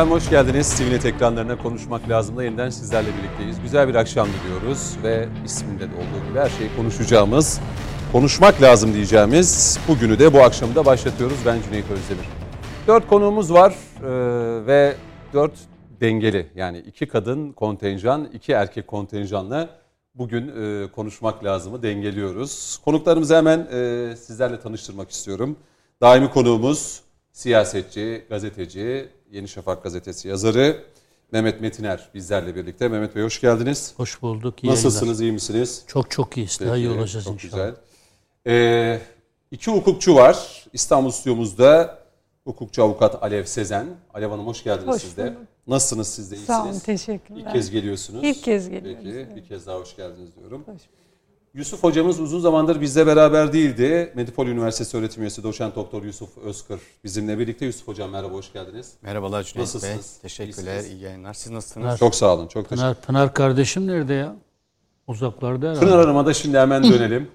Efendim hoş geldiniz. TVNet ekranlarına konuşmak lazım da yeniden sizlerle birlikteyiz. Güzel bir akşam diliyoruz ve isminde de olduğu gibi her şeyi konuşacağımız, konuşmak lazım diyeceğimiz bugünü de bu akşamı da başlatıyoruz. Ben Cüneyt Özdemir. Dört konuğumuz var ee, ve dört dengeli yani iki kadın kontenjan, iki erkek kontenjanla bugün e, konuşmak lazımı dengeliyoruz. Konuklarımızı hemen e, sizlerle tanıştırmak istiyorum. Daimi konuğumuz siyasetçi, gazeteci, Yeni Şafak gazetesi yazarı Mehmet Metiner bizlerle birlikte. Mehmet Bey hoş geldiniz. Hoş bulduk. iyi Nasılsınız, yayınlar. iyi misiniz? Çok çok iyiyiz. Daha iyi olacağız çok inşallah. Güzel. Ee, iki hukukçu var. İstanbul stüdyomuzda hukukçu avukat Alev Sezen. Alev Hanım hoş geldiniz Hoş siz de. bulduk. Nasılsınız siz de iyisiniz? Sağ olun, teşekkürler. İlk kez geliyorsunuz. İlk kez geliyoruz, Peki, evet. bir kez daha hoş geldiniz diyorum. bulduk. Yusuf hocamız uzun zamandır bizle beraber değildi. Medipol Üniversitesi öğretim üyesi doçent doktor Yusuf Özkır bizimle birlikte. Yusuf hocam merhaba hoş geldiniz. Merhabalar Cüneyt Bey. Nasılsınız? Teşekkürler, İyisiniz. iyi yayınlar. Siz nasılsınız? Pınar, Çok sağ olun. Çok teşekkür Pınar, Pınar kardeşim nerede ya? Uzaklarda herhalde. Pınar Hanım'a şimdi hemen dönelim.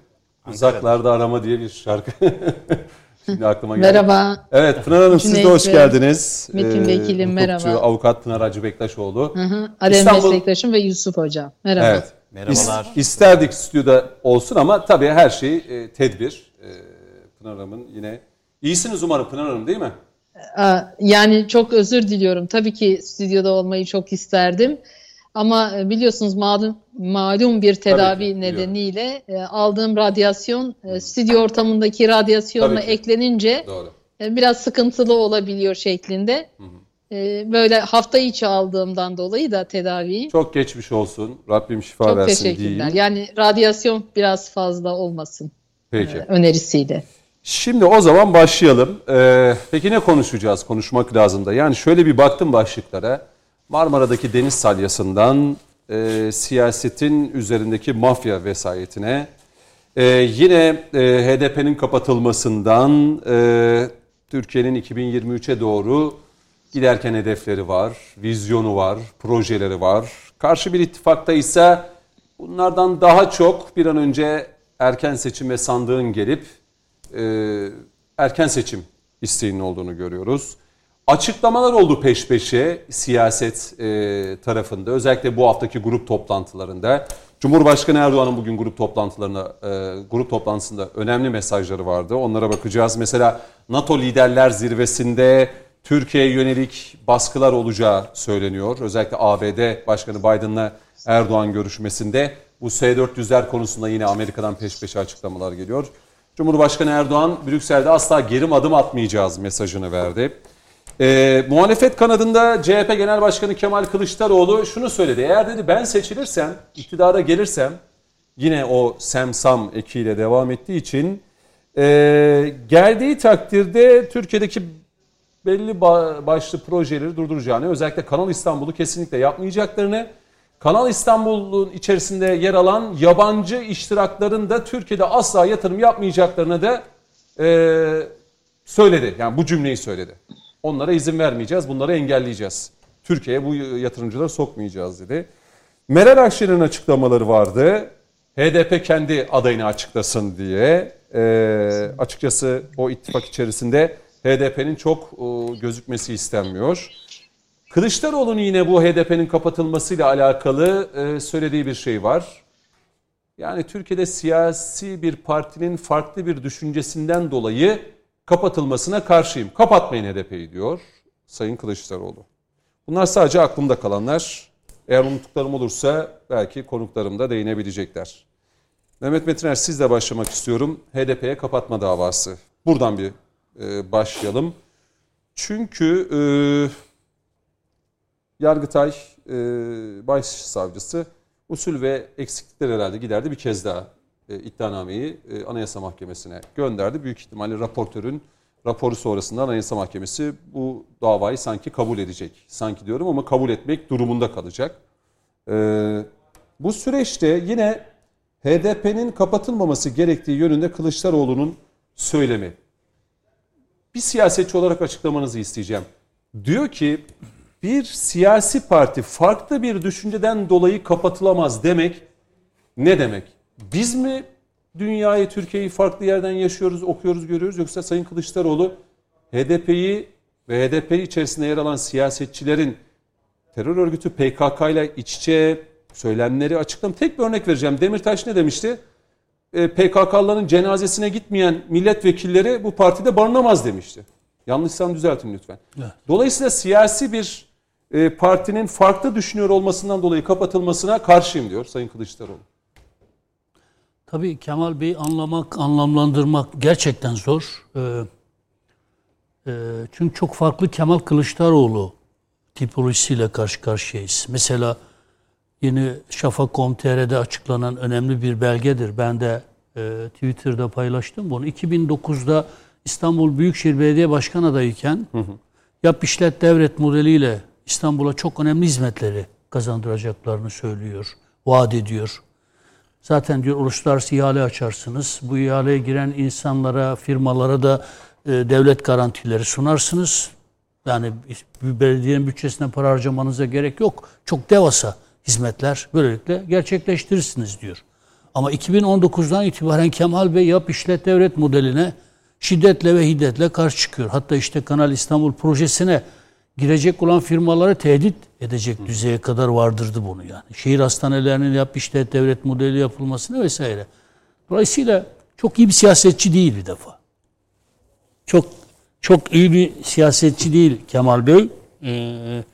Uzaklarda arama diye bir şarkı. şimdi aklıma geldi. Merhaba. Evet Pınar Hanım siz de Cüneyt hoş Bey, geldiniz. Metin Ee, Vekilim, hukukçu, merhaba. avukat Pınar Hacı Bektaşoğlu. Hı hı. Alev İstanbul- meslektaşım ve Yusuf Hocam. Merhaba. Evet. Merhabalar. İs- isterdik stüdyoda olsun ama tabii her şey e, tedbir. E, Pınar Hanım'ın yine iyisiniz umarım Pınar Hanım değil mi? Aa, Yani çok özür diliyorum. Tabii ki stüdyoda olmayı çok isterdim. Ama e, biliyorsunuz malum, malum bir tedavi biliyorum. nedeniyle e, aldığım radyasyon e, stüdyo ortamındaki radyasyonla ki. eklenince Doğru. biraz sıkıntılı olabiliyor şeklinde. E, Böyle hafta içi aldığımdan dolayı da tedaviyi. Çok geçmiş olsun. Rabbim şifa Çok versin teşekkürler. diyeyim. Yani radyasyon biraz fazla olmasın Peki. önerisiyle. Şimdi o zaman başlayalım. Ee, peki ne konuşacağız? Konuşmak lazım da. Yani şöyle bir baktım başlıklara. Marmara'daki deniz salyasından e, siyasetin üzerindeki mafya vesayetine, e, yine e, HDP'nin kapatılmasından e, Türkiye'nin 2023'e doğru giderken hedefleri var, vizyonu var, projeleri var. Karşı bir ittifakta ise bunlardan daha çok bir an önce erken seçim ve sandığın gelip e, erken seçim isteğinin olduğunu görüyoruz. Açıklamalar oldu peş peşe siyaset e, tarafında özellikle bu haftaki grup toplantılarında. Cumhurbaşkanı Erdoğan'ın bugün grup toplantılarına e, grup toplantısında önemli mesajları vardı. Onlara bakacağız. Mesela NATO liderler zirvesinde Türkiye'ye yönelik baskılar olacağı söyleniyor. Özellikle ABD Başkanı Biden'la Erdoğan görüşmesinde bu S-400'ler konusunda yine Amerika'dan peş peşe açıklamalar geliyor. Cumhurbaşkanı Erdoğan Brüksel'de asla geri adım atmayacağız mesajını verdi. Ee, muhalefet kanadında CHP Genel Başkanı Kemal Kılıçdaroğlu şunu söyledi. Eğer dedi ben seçilirsem, iktidara gelirsem yine o semsam ekiyle devam ettiği için e, geldiği takdirde Türkiye'deki belli ba- başlı projeleri durduracağını, özellikle Kanal İstanbul'u kesinlikle yapmayacaklarını, Kanal İstanbul'un içerisinde yer alan yabancı iştirakların da Türkiye'de asla yatırım yapmayacaklarını da e, söyledi. Yani bu cümleyi söyledi. Onlara izin vermeyeceğiz, bunları engelleyeceğiz. Türkiye'ye bu yatırımcıları sokmayacağız dedi. Meral Akşener'in açıklamaları vardı. HDP kendi adayını açıklasın diye. Ee, açıkçası o ittifak içerisinde HDP'nin çok e, gözükmesi istenmiyor. Kılıçdaroğlu'nun yine bu HDP'nin kapatılmasıyla alakalı e, söylediği bir şey var. Yani Türkiye'de siyasi bir partinin farklı bir düşüncesinden dolayı kapatılmasına karşıyım. Kapatmayın HDP'yi diyor Sayın Kılıçdaroğlu. Bunlar sadece aklımda kalanlar. Eğer unuttuklarım olursa belki konuklarım da değinebilecekler. Mehmet Metiner sizle başlamak istiyorum. HDP'ye kapatma davası. Buradan bir e, başlayalım. Çünkü e, Yargıtay e, Başsavcısı usul ve eksiklikler herhalde giderdi bir kez daha e, iddianameyi e, Anayasa Mahkemesi'ne gönderdi. Büyük ihtimalle raportörün raporu sonrasında Anayasa Mahkemesi bu davayı sanki kabul edecek. Sanki diyorum ama kabul etmek durumunda kalacak. E, bu süreçte yine HDP'nin kapatılmaması gerektiği yönünde Kılıçdaroğlu'nun söylemi. Bir siyasetçi olarak açıklamanızı isteyeceğim. Diyor ki bir siyasi parti farklı bir düşünceden dolayı kapatılamaz demek ne demek? Biz mi dünyayı, Türkiye'yi farklı yerden yaşıyoruz, okuyoruz, görüyoruz yoksa Sayın Kılıçdaroğlu HDP'yi ve HDP içerisinde yer alan siyasetçilerin terör örgütü PKK ile iç içe söylemleri açıklam. Tek bir örnek vereceğim. Demirtaş ne demişti? E, PKK'ların cenazesine gitmeyen milletvekilleri bu partide barınamaz demişti. Yanlışsam düzeltin lütfen. Evet. Dolayısıyla siyasi bir e, partinin farklı düşünüyor olmasından dolayı kapatılmasına karşıyım diyor Sayın Kılıçdaroğlu. Tabii Kemal Bey'i anlamak, anlamlandırmak gerçekten zor. Ee, e, çünkü çok farklı Kemal Kılıçdaroğlu tipolojisiyle karşı karşıyayız. Mesela yeni Şafak.com.tr'de açıklanan önemli bir belgedir. Ben de e, Twitter'da paylaştım bunu. 2009'da İstanbul Büyükşehir Belediye Başkan adayıyken yap işlet devret modeliyle İstanbul'a çok önemli hizmetleri kazandıracaklarını söylüyor, vaat ediyor. Zaten diyor uluslararası ihale açarsınız. Bu ihaleye giren insanlara, firmalara da e, devlet garantileri sunarsınız. Yani bir belediyenin bütçesinden para harcamanıza gerek yok. Çok devasa hizmetler böylelikle gerçekleştirirsiniz diyor. Ama 2019'dan itibaren Kemal Bey yap işlet devlet modeline şiddetle ve hiddetle karşı çıkıyor. Hatta işte Kanal İstanbul projesine girecek olan firmaları tehdit edecek düzeye kadar vardırdı bunu yani. Şehir hastanelerinin yap işlet devlet modeli yapılmasını vesaire. Dolayısıyla çok iyi bir siyasetçi değil bir defa. Çok çok iyi bir siyasetçi değil Kemal Bey. Ee,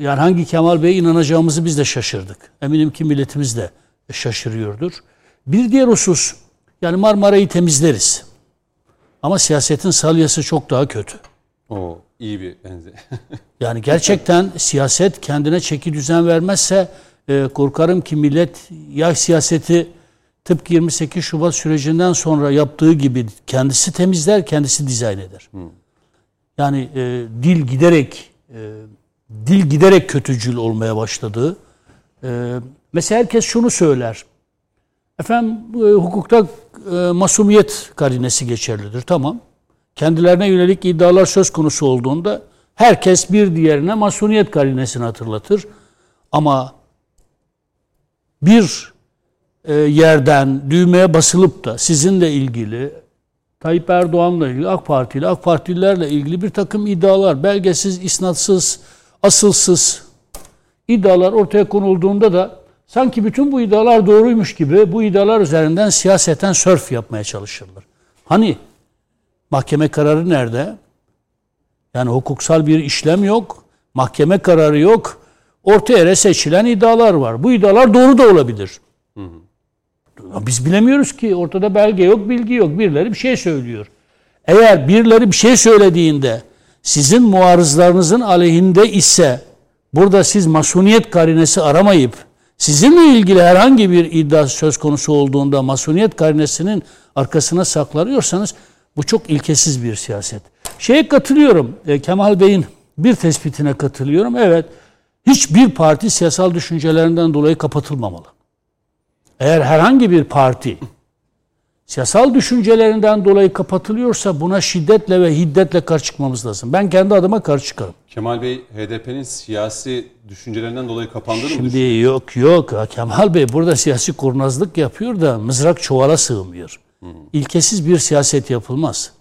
yani hangi Kemal Bey'e inanacağımızı biz de şaşırdık. Eminim ki milletimiz de şaşırıyordur. Bir diğer husus, yani Marmara'yı temizleriz. Ama siyasetin salyası çok daha kötü. O iyi bir benzer. Yani gerçekten siyaset kendine çeki düzen vermezse e, korkarım ki millet ya siyaseti tıpkı 28 Şubat sürecinden sonra yaptığı gibi kendisi temizler, kendisi dizayn eder. Yani e, dil giderek e, dil giderek kötücül olmaya başladı. E, mesela herkes şunu söyler. Efendim e, hukukta e, masumiyet karinesi geçerlidir. Tamam. Kendilerine yönelik iddialar söz konusu olduğunda herkes bir diğerine masumiyet karinesini hatırlatır. Ama bir e, yerden düğmeye basılıp da sizinle ilgili Tayyip Erdoğan'la ilgili AK Parti ile AK Partililerle ilgili bir takım iddialar belgesiz, isnatsız, asılsız iddialar ortaya konulduğunda da sanki bütün bu iddialar doğruymuş gibi bu iddialar üzerinden siyaseten sörf yapmaya çalışırlar. Hani mahkeme kararı nerede? Yani hukuksal bir işlem yok, mahkeme kararı yok. Orta yere seçilen iddialar var. Bu iddialar doğru da olabilir. Biz bilemiyoruz ki ortada belge yok, bilgi yok. Birileri bir şey söylüyor. Eğer birileri bir şey söylediğinde sizin muarızlarınızın aleyhinde ise burada siz masuniyet karinesi aramayıp sizinle ilgili herhangi bir iddia söz konusu olduğunda masuniyet karinesinin arkasına saklanıyorsanız bu çok ilkesiz bir siyaset. Şeye katılıyorum. e, Kemal Bey'in bir tespitine katılıyorum. Evet. Hiçbir parti siyasal düşüncelerinden dolayı kapatılmamalı. Eğer herhangi bir parti siyasal düşüncelerinden dolayı kapatılıyorsa buna şiddetle ve hiddetle karşı çıkmamız lazım. Ben kendi adıma karşı çıkarım. Kemal Bey HDP'nin siyasi düşüncelerinden dolayı kapandığını mı Şimdi yok yok Kemal Bey burada siyasi kurnazlık yapıyor da mızrak çuvala sığmıyor. İlkesiz bir siyaset yapılmaz.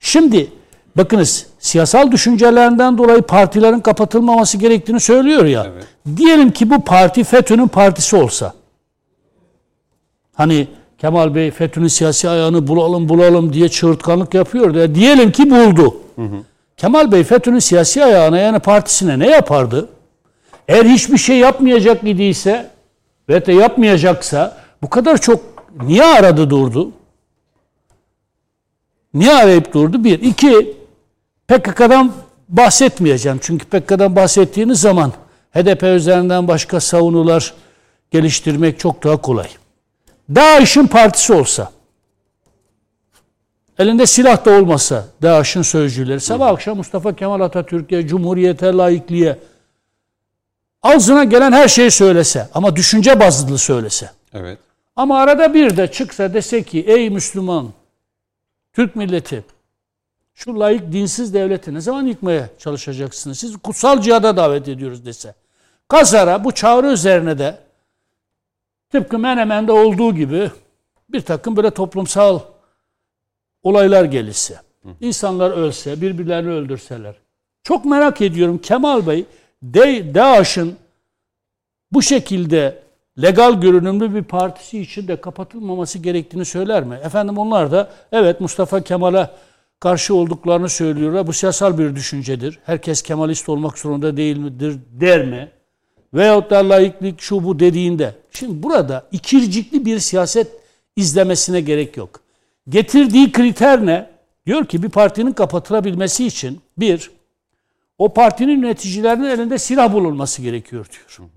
Şimdi bakınız siyasal düşüncelerinden dolayı partilerin kapatılmaması gerektiğini söylüyor ya. Evet. Diyelim ki bu parti FETÖ'nün partisi olsa. Hani Kemal Bey FETÖ'nün siyasi ayağını bulalım bulalım diye çığırtkanlık yapıyor da diyelim ki buldu. Kemal Bey FETÖ'nün siyasi ayağına yani partisine ne yapardı? Eğer hiçbir şey yapmayacak idiyse ve de yapmayacaksa bu kadar çok niye aradı durdu? Niye arayıp durdu? Bir. iki PKK'dan bahsetmeyeceğim. Çünkü PKK'dan bahsettiğiniz zaman HDP üzerinden başka savunular geliştirmek çok daha kolay. DAEŞ'in partisi olsa, elinde silah da olmasa DAEŞ'in sözcüleri sabah akşam Mustafa Kemal Atatürk'e, Cumhuriyete, laikliğe ağzına gelen her şeyi söylese ama düşünce bazlı söylese. Evet. Ama arada bir de çıksa dese ki ey Müslüman, Türk milleti şu layık dinsiz devleti ne zaman yıkmaya çalışacaksınız? Siz kutsal cihada davet ediyoruz dese. Kazara bu çağrı üzerine de tıpkı Menemen'de olduğu gibi bir takım böyle toplumsal olaylar gelirse. insanlar ölse, birbirlerini öldürseler. Çok merak ediyorum Kemal Bey, De DAEŞ'in bu şekilde legal görünümlü bir partisi için de kapatılmaması gerektiğini söyler mi? Efendim onlar da evet Mustafa Kemal'e karşı olduklarını söylüyorlar. Bu siyasal bir düşüncedir. Herkes Kemalist olmak zorunda değil midir der mi? Veyahut da laiklik şu bu dediğinde. Şimdi burada ikircikli bir siyaset izlemesine gerek yok. Getirdiği kriter ne? Diyor ki bir partinin kapatılabilmesi için bir, o partinin yöneticilerinin elinde silah bulunması gerekiyor diyor.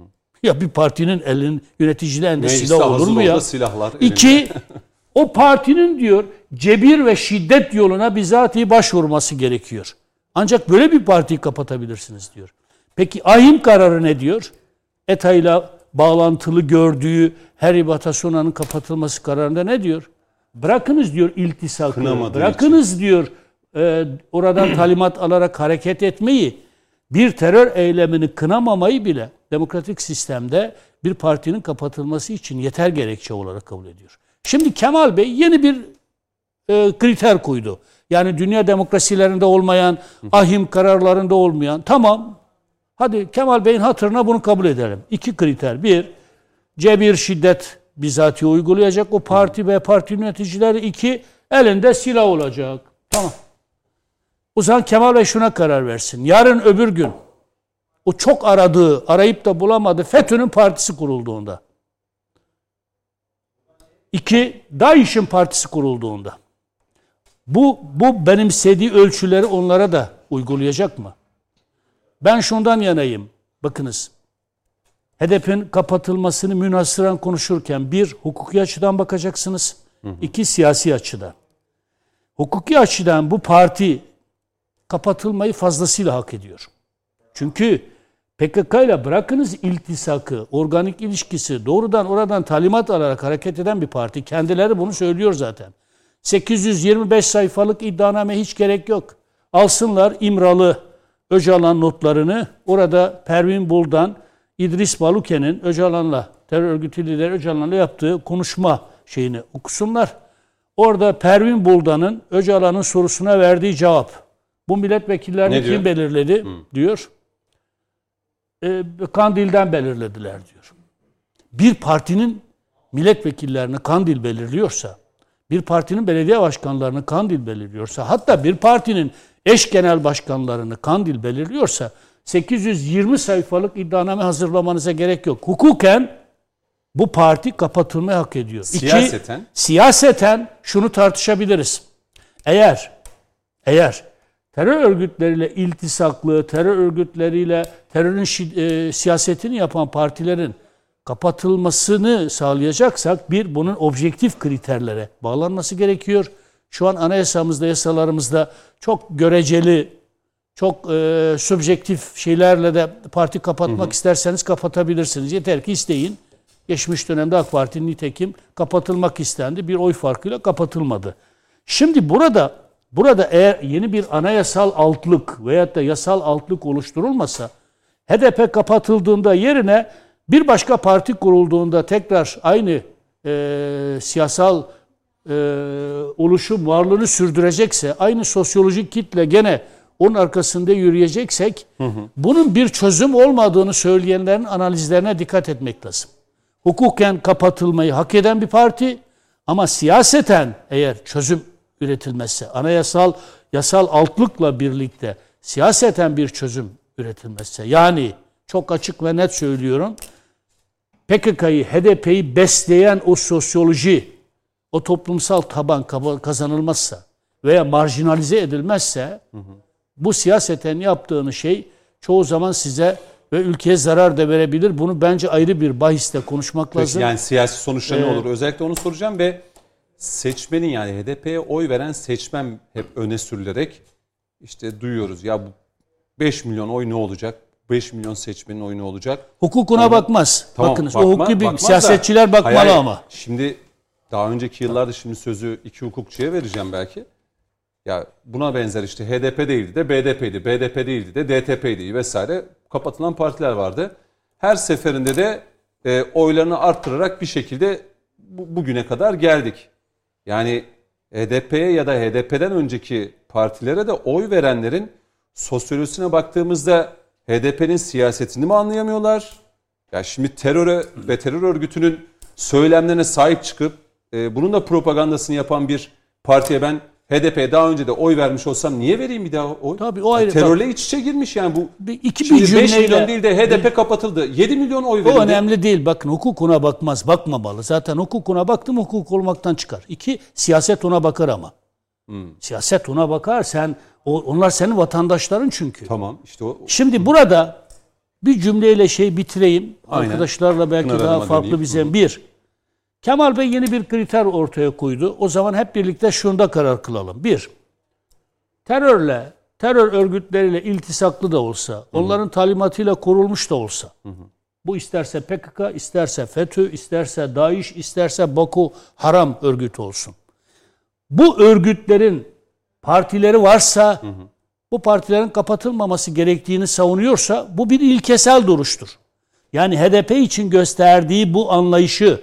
Ya bir partinin elin yöneticiler elinde Mecliste silah olur mu ya? silahlar elinde. İki, o partinin diyor cebir ve şiddet yoluna bizatihi başvurması gerekiyor. Ancak böyle bir partiyi kapatabilirsiniz diyor. Peki ahim kararı ne diyor? ETA ile bağlantılı gördüğü her Batasona'nın kapatılması kararında ne diyor? Bırakınız diyor iltisakı. Kınamadığı Bırakınız diyor e, oradan talimat alarak hareket etmeyi. Bir terör eylemini kınamamayı bile demokratik sistemde bir partinin kapatılması için yeter gerekçe olarak kabul ediyor. Şimdi Kemal Bey yeni bir e, kriter koydu. Yani dünya demokrasilerinde olmayan, ahim kararlarında olmayan. Tamam. Hadi Kemal Bey'in hatırına bunu kabul edelim. İki kriter. Bir, cebir şiddet bizatihi uygulayacak o parti ve parti yöneticileri. iki elinde silah olacak. Tamam. O zaman Kemal Bey şuna karar versin. Yarın öbür gün o çok aradığı, arayıp da bulamadığı FETÖ'nün partisi kurulduğunda. İki, DAEŞ'in partisi kurulduğunda. Bu, bu benimsediği ölçüleri onlara da uygulayacak mı? Ben şundan yanayım. Bakınız. HDP'nin kapatılmasını münhasıran konuşurken bir, hukuki açıdan bakacaksınız. iki siyasi açıdan. Hukuki açıdan bu parti kapatılmayı fazlasıyla hak ediyor. Çünkü PKK ile bırakınız iltisakı, organik ilişkisi doğrudan oradan talimat alarak hareket eden bir parti. Kendileri bunu söylüyor zaten. 825 sayfalık iddianame hiç gerek yok. Alsınlar İmralı Öcalan notlarını orada Pervin Buldan, İdris Baluke'nin Öcalan'la, terör örgütü lideri Öcalan'la yaptığı konuşma şeyini okusunlar. Orada Pervin Buldan'ın Öcalan'ın sorusuna verdiği cevap. Bu milletvekillerini diyor? kim belirledi diyor. E, Kandil'den belirlediler diyor. Bir partinin milletvekillerini Kandil belirliyorsa, bir partinin belediye başkanlarını Kandil belirliyorsa, hatta bir partinin eş genel başkanlarını Kandil belirliyorsa 820 sayfalık iddianame hazırlamanıza gerek yok. Hukuken bu parti kapatılmayı hak ediyor. İki, Siyaseten? siyaseten şunu tartışabiliriz. Eğer eğer terör örgütleriyle iltisaklı, terör örgütleriyle terörün şi- e, siyasetini yapan partilerin kapatılmasını sağlayacaksak bir bunun objektif kriterlere bağlanması gerekiyor. Şu an anayasamızda, yasalarımızda çok göreceli, çok e, subjektif şeylerle de parti kapatmak isterseniz kapatabilirsiniz. Yeter ki isteyin. Geçmiş dönemde AK Parti nitekim kapatılmak istendi. Bir oy farkıyla kapatılmadı. Şimdi burada burada eğer yeni bir anayasal altlık veyahut da yasal altlık oluşturulmasa HDP kapatıldığında yerine bir başka parti kurulduğunda tekrar aynı e, siyasal e, oluşum varlığını sürdürecekse, aynı sosyolojik kitle gene onun arkasında yürüyeceksek, bunun bir çözüm olmadığını söyleyenlerin analizlerine dikkat etmek lazım. Hukuken kapatılmayı hak eden bir parti ama siyaseten eğer çözüm üretilmezse, anayasal, yasal altlıkla birlikte siyaseten bir çözüm üretilmezse, yani çok açık ve net söylüyorum, PKK'yı, HDP'yi besleyen o sosyoloji, o toplumsal taban kazanılmazsa veya marjinalize edilmezse bu siyaseten yaptığını şey çoğu zaman size ve ülkeye zarar da verebilir. Bunu bence ayrı bir bahiste konuşmak Peki lazım. yani siyasi sonuçta ne Ee, olur? Özellikle onu soracağım ve seçmenin yani HDP'ye oy veren seçmen hep öne sürülerek işte duyuyoruz ya bu 5 milyon oy ne olacak? 5 milyon seçmenin ne olacak? Hukukuna bakmaz. Tamam, Bakınız bakma- o hukuki bir bakmaz da- siyasetçiler bakmalı hayır. ama. Şimdi daha önceki yıllarda şimdi sözü iki hukukçuya vereceğim belki. Ya buna benzer işte HDP değildi de BDP'ydi, BDP değildi de DTP'ydi vesaire kapatılan partiler vardı. Her seferinde de e, oylarını arttırarak bir şekilde bu- bugüne kadar geldik. Yani HDP'ye ya da HDP'den önceki partilere de oy verenlerin sosyolojisine baktığımızda HDP'nin siyasetini mi anlayamıyorlar? Ya şimdi teröre ve terör örgütünün söylemlerine sahip çıkıp e, bunun da propagandasını yapan bir partiye ben HDP'ye daha önce de oy vermiş olsam niye vereyim bir daha oy? Tabii, o ayrı. terörle iç içe girmiş yani bu. Bir- iki bir Şimdi 5 cümleyle- milyon değil de HDP kapatıldı. 7 milyon oy O verildi. önemli değil. Bakın hukukuna bakmaz, bakmamalı. Zaten hukukuna baktım hukuk olmaktan çıkar. İki, siyaset ona bakar ama. Hmm. Siyaset ona bakar. Sen o, onlar senin vatandaşların çünkü. Tamam işte o. Şimdi burada bir cümleyle şey bitireyim. Aynen. Arkadaşlarla belki Pınar daha farklı bir zemin. Bir, Kemal Bey yeni bir kriter ortaya koydu. O zaman hep birlikte şunda karar kılalım. Bir, terörle, terör örgütleriyle iltisaklı da olsa, onların talimatıyla kurulmuş da olsa, bu isterse PKK, isterse FETÖ, isterse DAEŞ, isterse Boko Haram örgütü olsun. Bu örgütlerin partileri varsa, bu partilerin kapatılmaması gerektiğini savunuyorsa bu bir ilkesel duruştur. Yani HDP için gösterdiği bu anlayışı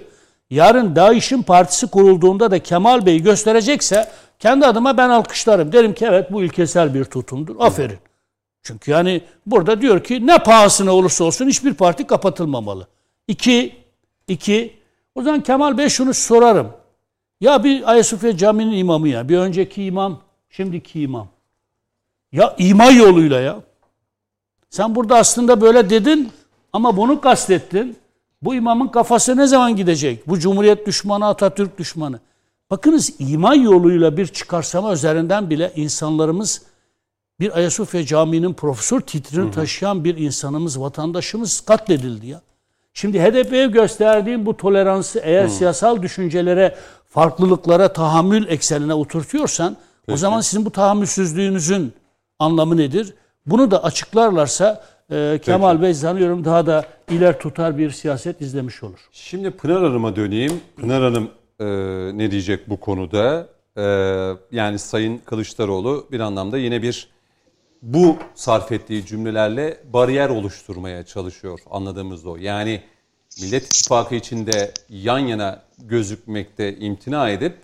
yarın DAEŞ'in partisi kurulduğunda da Kemal Bey gösterecekse kendi adıma ben alkışlarım. Derim ki evet bu ilkesel bir tutumdur. Aferin. Çünkü yani burada diyor ki ne pahasına olursa olsun hiçbir parti kapatılmamalı. İki, iki, o zaman Kemal Bey şunu sorarım. Ya bir Ayasofya Camii'nin imamı ya, bir önceki imam, şimdiki imam. Ya ima yoluyla ya. Sen burada aslında böyle dedin ama bunu kastettin. Bu imamın kafası ne zaman gidecek? Bu Cumhuriyet düşmanı, Atatürk düşmanı. Bakınız ima yoluyla bir çıkarsama üzerinden bile insanlarımız bir Ayasofya Camii'nin profesör titrini taşıyan bir insanımız, vatandaşımız katledildi ya. Şimdi HDP'ye gösterdiğim bu toleransı eğer siyasal düşüncelere, farklılıklara tahammül eksenine oturtuyorsan o zaman sizin bu tahammülsüzlüğünüzün anlamı nedir? Bunu da açıklarlarsa e, Kemal Bey sanıyorum daha da iler tutar bir siyaset izlemiş olur. Şimdi Pınar Hanım'a döneyim. Pınar Hanım e, ne diyecek bu konuda? E, yani Sayın Kılıçdaroğlu bir anlamda yine bir bu sarf ettiği cümlelerle bariyer oluşturmaya çalışıyor anladığımız o. Yani Millet İttifakı içinde yan yana gözükmekte imtina edip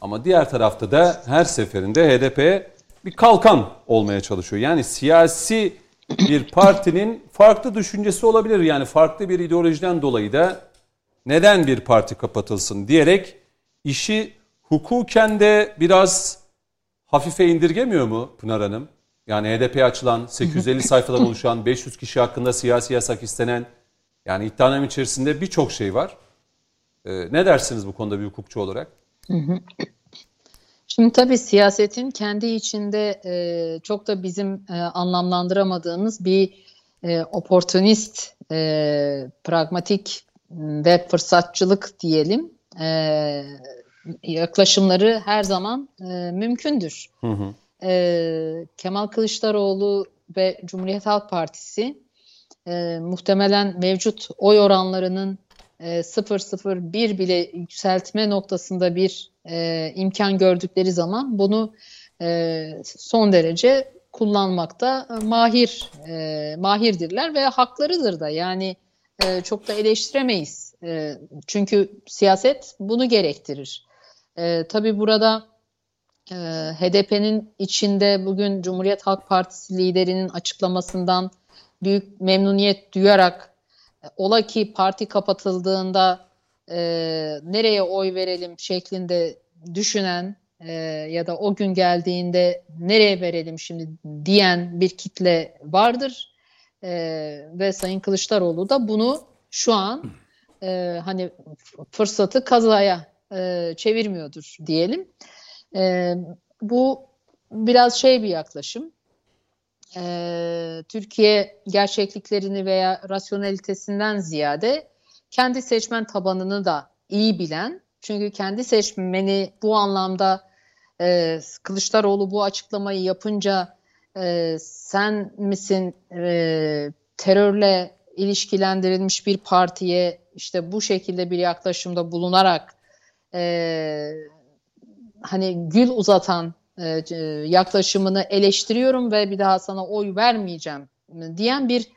ama diğer tarafta da her seferinde HDP'ye bir kalkan olmaya çalışıyor. Yani siyasi bir partinin farklı düşüncesi olabilir. Yani farklı bir ideolojiden dolayı da neden bir parti kapatılsın diyerek işi hukuken de biraz hafife indirgemiyor mu Pınar Hanım? Yani HDP'ye açılan 850 sayfadan oluşan 500 kişi hakkında siyasi yasak istenen yani iddianame içerisinde birçok şey var. Ee, ne dersiniz bu konuda bir hukukçu olarak? Şimdi tabii siyasetin kendi içinde e, çok da bizim e, anlamlandıramadığımız bir e, oportunist, e, pragmatik ve fırsatçılık diyelim e, yaklaşımları her zaman e, mümkündür. Hı hı. e, Kemal Kılıçdaroğlu ve Cumhuriyet Halk Partisi e, muhtemelen mevcut oy oranlarının 0-0-1 bile yükseltme noktasında bir e, imkan gördükleri zaman bunu e, son derece kullanmakta e, mahir e, mahirdirler ve haklarıdır da yani e, çok da eleştiremeyiz E, çünkü siyaset bunu gerektirir. E, tabii burada e, HDP'nin içinde bugün Cumhuriyet Halk Partisi liderinin açıklamasından büyük memnuniyet duyarak e, ola ki parti kapatıldığında e, nereye oy verelim şeklinde düşünen e, ya da o gün geldiğinde nereye verelim şimdi diyen bir kitle vardır. E, ve Sayın Kılıçdaroğlu da bunu şu an e, hani fırsatı kazaya e, çevirmiyordur diyelim. E, bu biraz şey bir yaklaşım. E, Türkiye gerçekliklerini veya rasyonelitesinden ziyade kendi seçmen tabanını da iyi bilen, çünkü kendi seçmeni bu anlamda e, Kılıçdaroğlu bu açıklamayı yapınca e, sen misin e, terörle ilişkilendirilmiş bir partiye işte bu şekilde bir yaklaşımda bulunarak e, hani gül uzatan e, yaklaşımını eleştiriyorum ve bir daha sana oy vermeyeceğim diyen bir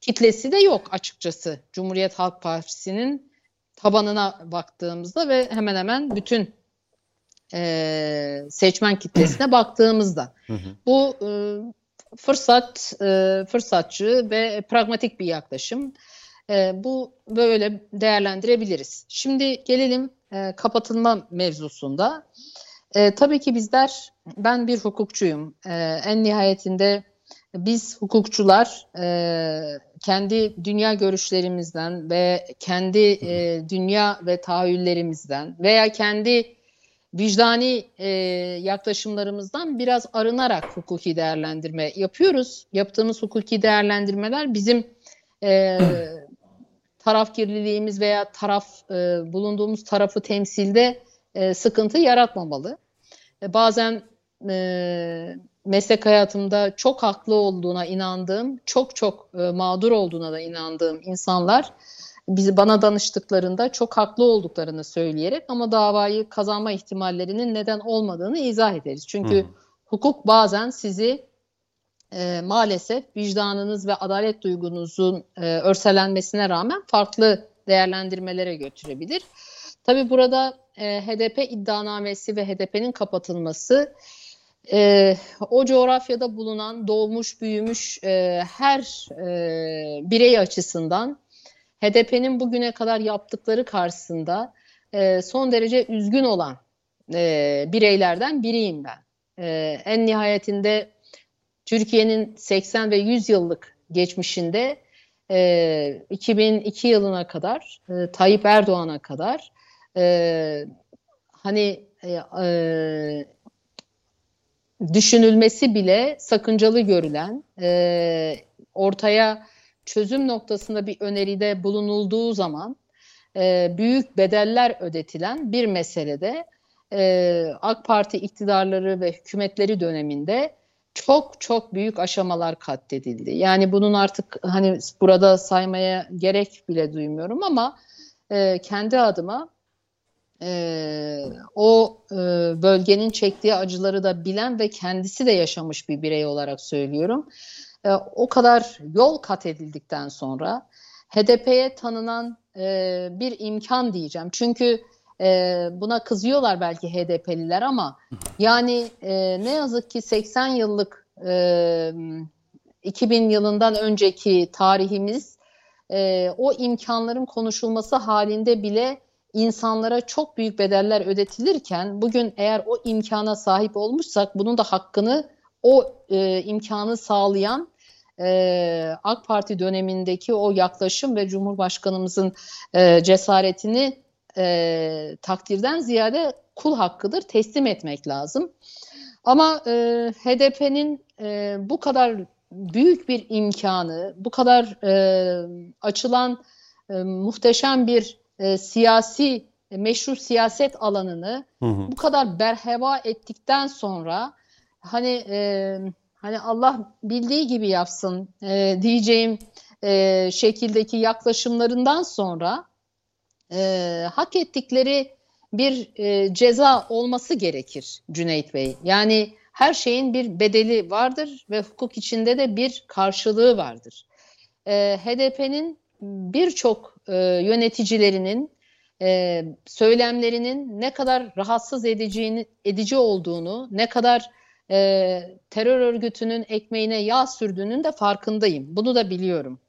kitlesi de yok açıkçası Cumhuriyet Halk Partisi'nin tabanına baktığımızda ve hemen hemen bütün e, seçmen kitlesine baktığımızda. Bu e, fırsat e, fırsatçı ve pragmatik bir yaklaşım. E, bu böyle değerlendirebiliriz. Şimdi gelelim e, kapatılma mevzusunda. E, tabii ki bizler, ben bir hukukçuyum. E, en nihayetinde biz hukukçular e, kendi dünya görüşlerimizden ve kendi e, dünya ve tahayyüllerimizden veya kendi vicdani e, yaklaşımlarımızdan biraz arınarak hukuki değerlendirme yapıyoruz. Yaptığımız hukuki değerlendirmeler bizim e, tarafgirliliğimiz veya taraf e, bulunduğumuz tarafı temsilde e, sıkıntı yaratmamalı. E, bazen e, meslek hayatımda çok haklı olduğuna inandığım, çok çok e, mağdur olduğuna da inandığım insanlar bizi bana danıştıklarında çok haklı olduklarını söyleyerek ama davayı kazanma ihtimallerinin neden olmadığını izah ederiz. Çünkü hmm. hukuk bazen sizi e, maalesef vicdanınız ve adalet duygunuzun e, örselenmesine rağmen farklı değerlendirmelere götürebilir. Tabi burada e, HDP iddianamesi ve HDP'nin kapatılması e, o coğrafyada bulunan doğmuş büyümüş e, her e, birey açısından HDP'nin bugüne kadar yaptıkları karşısında e, son derece üzgün olan e, bireylerden biriyim ben. E, en nihayetinde Türkiye'nin 80 ve 100 yıllık geçmişinde e, 2002 yılına kadar e, Tayyip Erdoğan'a kadar e, hani e, e, düşünülmesi bile sakıncalı görülen e, ortaya çözüm noktasında bir öneride bulunulduğu zaman e, büyük bedeller ödetilen bir meselede e, AK Parti iktidarları ve hükümetleri döneminde çok çok büyük aşamalar katledildi. Yani bunun artık hani burada saymaya gerek bile duymuyorum ama e, kendi adıma e, o e, bölgenin çektiği acıları da bilen ve kendisi de yaşamış bir birey olarak söylüyorum. E, o kadar yol kat edildikten sonra HDP'ye tanınan e, bir imkan diyeceğim. Çünkü e, buna kızıyorlar belki HDP'liler ama yani e, ne yazık ki 80 yıllık e, 2000 yılından önceki tarihimiz e, o imkanların konuşulması halinde bile insanlara çok büyük bedeller ödetilirken bugün eğer o imkana sahip olmuşsak bunun da hakkını o e, imkanı sağlayan e, AK Parti dönemindeki o yaklaşım ve Cumhurbaşkanımızın e, cesaretini e, takdirden ziyade kul hakkıdır teslim etmek lazım. Ama e, HDP'nin e, bu kadar büyük bir imkanı, bu kadar e, açılan e, muhteşem bir e, siyasi, e, meşru siyaset alanını hı hı. bu kadar berheva ettikten sonra hani e, hani Allah bildiği gibi yapsın e, diyeceğim e, şekildeki yaklaşımlarından sonra e, hak ettikleri bir e, ceza olması gerekir Cüneyt Bey. Yani her şeyin bir bedeli vardır ve hukuk içinde de bir karşılığı vardır. E, HDP'nin birçok e, yöneticilerinin e, söylemlerinin ne kadar rahatsız edeceğini, edici olduğunu, ne kadar e, terör örgütünün ekmeğine yağ sürdüğünün de farkındayım. Bunu da biliyorum.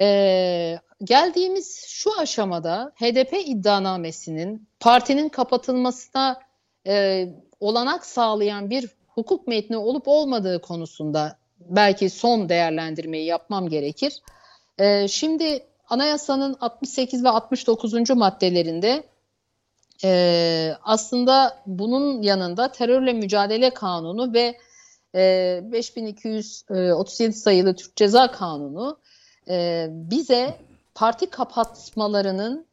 E, geldiğimiz şu aşamada HDP iddianamesinin partinin kapatılmasına e, olanak sağlayan bir hukuk metni olup olmadığı konusunda belki son değerlendirmeyi yapmam gerekir. E, şimdi anayasanın 68 ve 69. maddelerinde e, aslında bunun yanında terörle mücadele kanunu ve e, 5237 sayılı Türk Ceza Kanunu e, bize parti kapatmalarının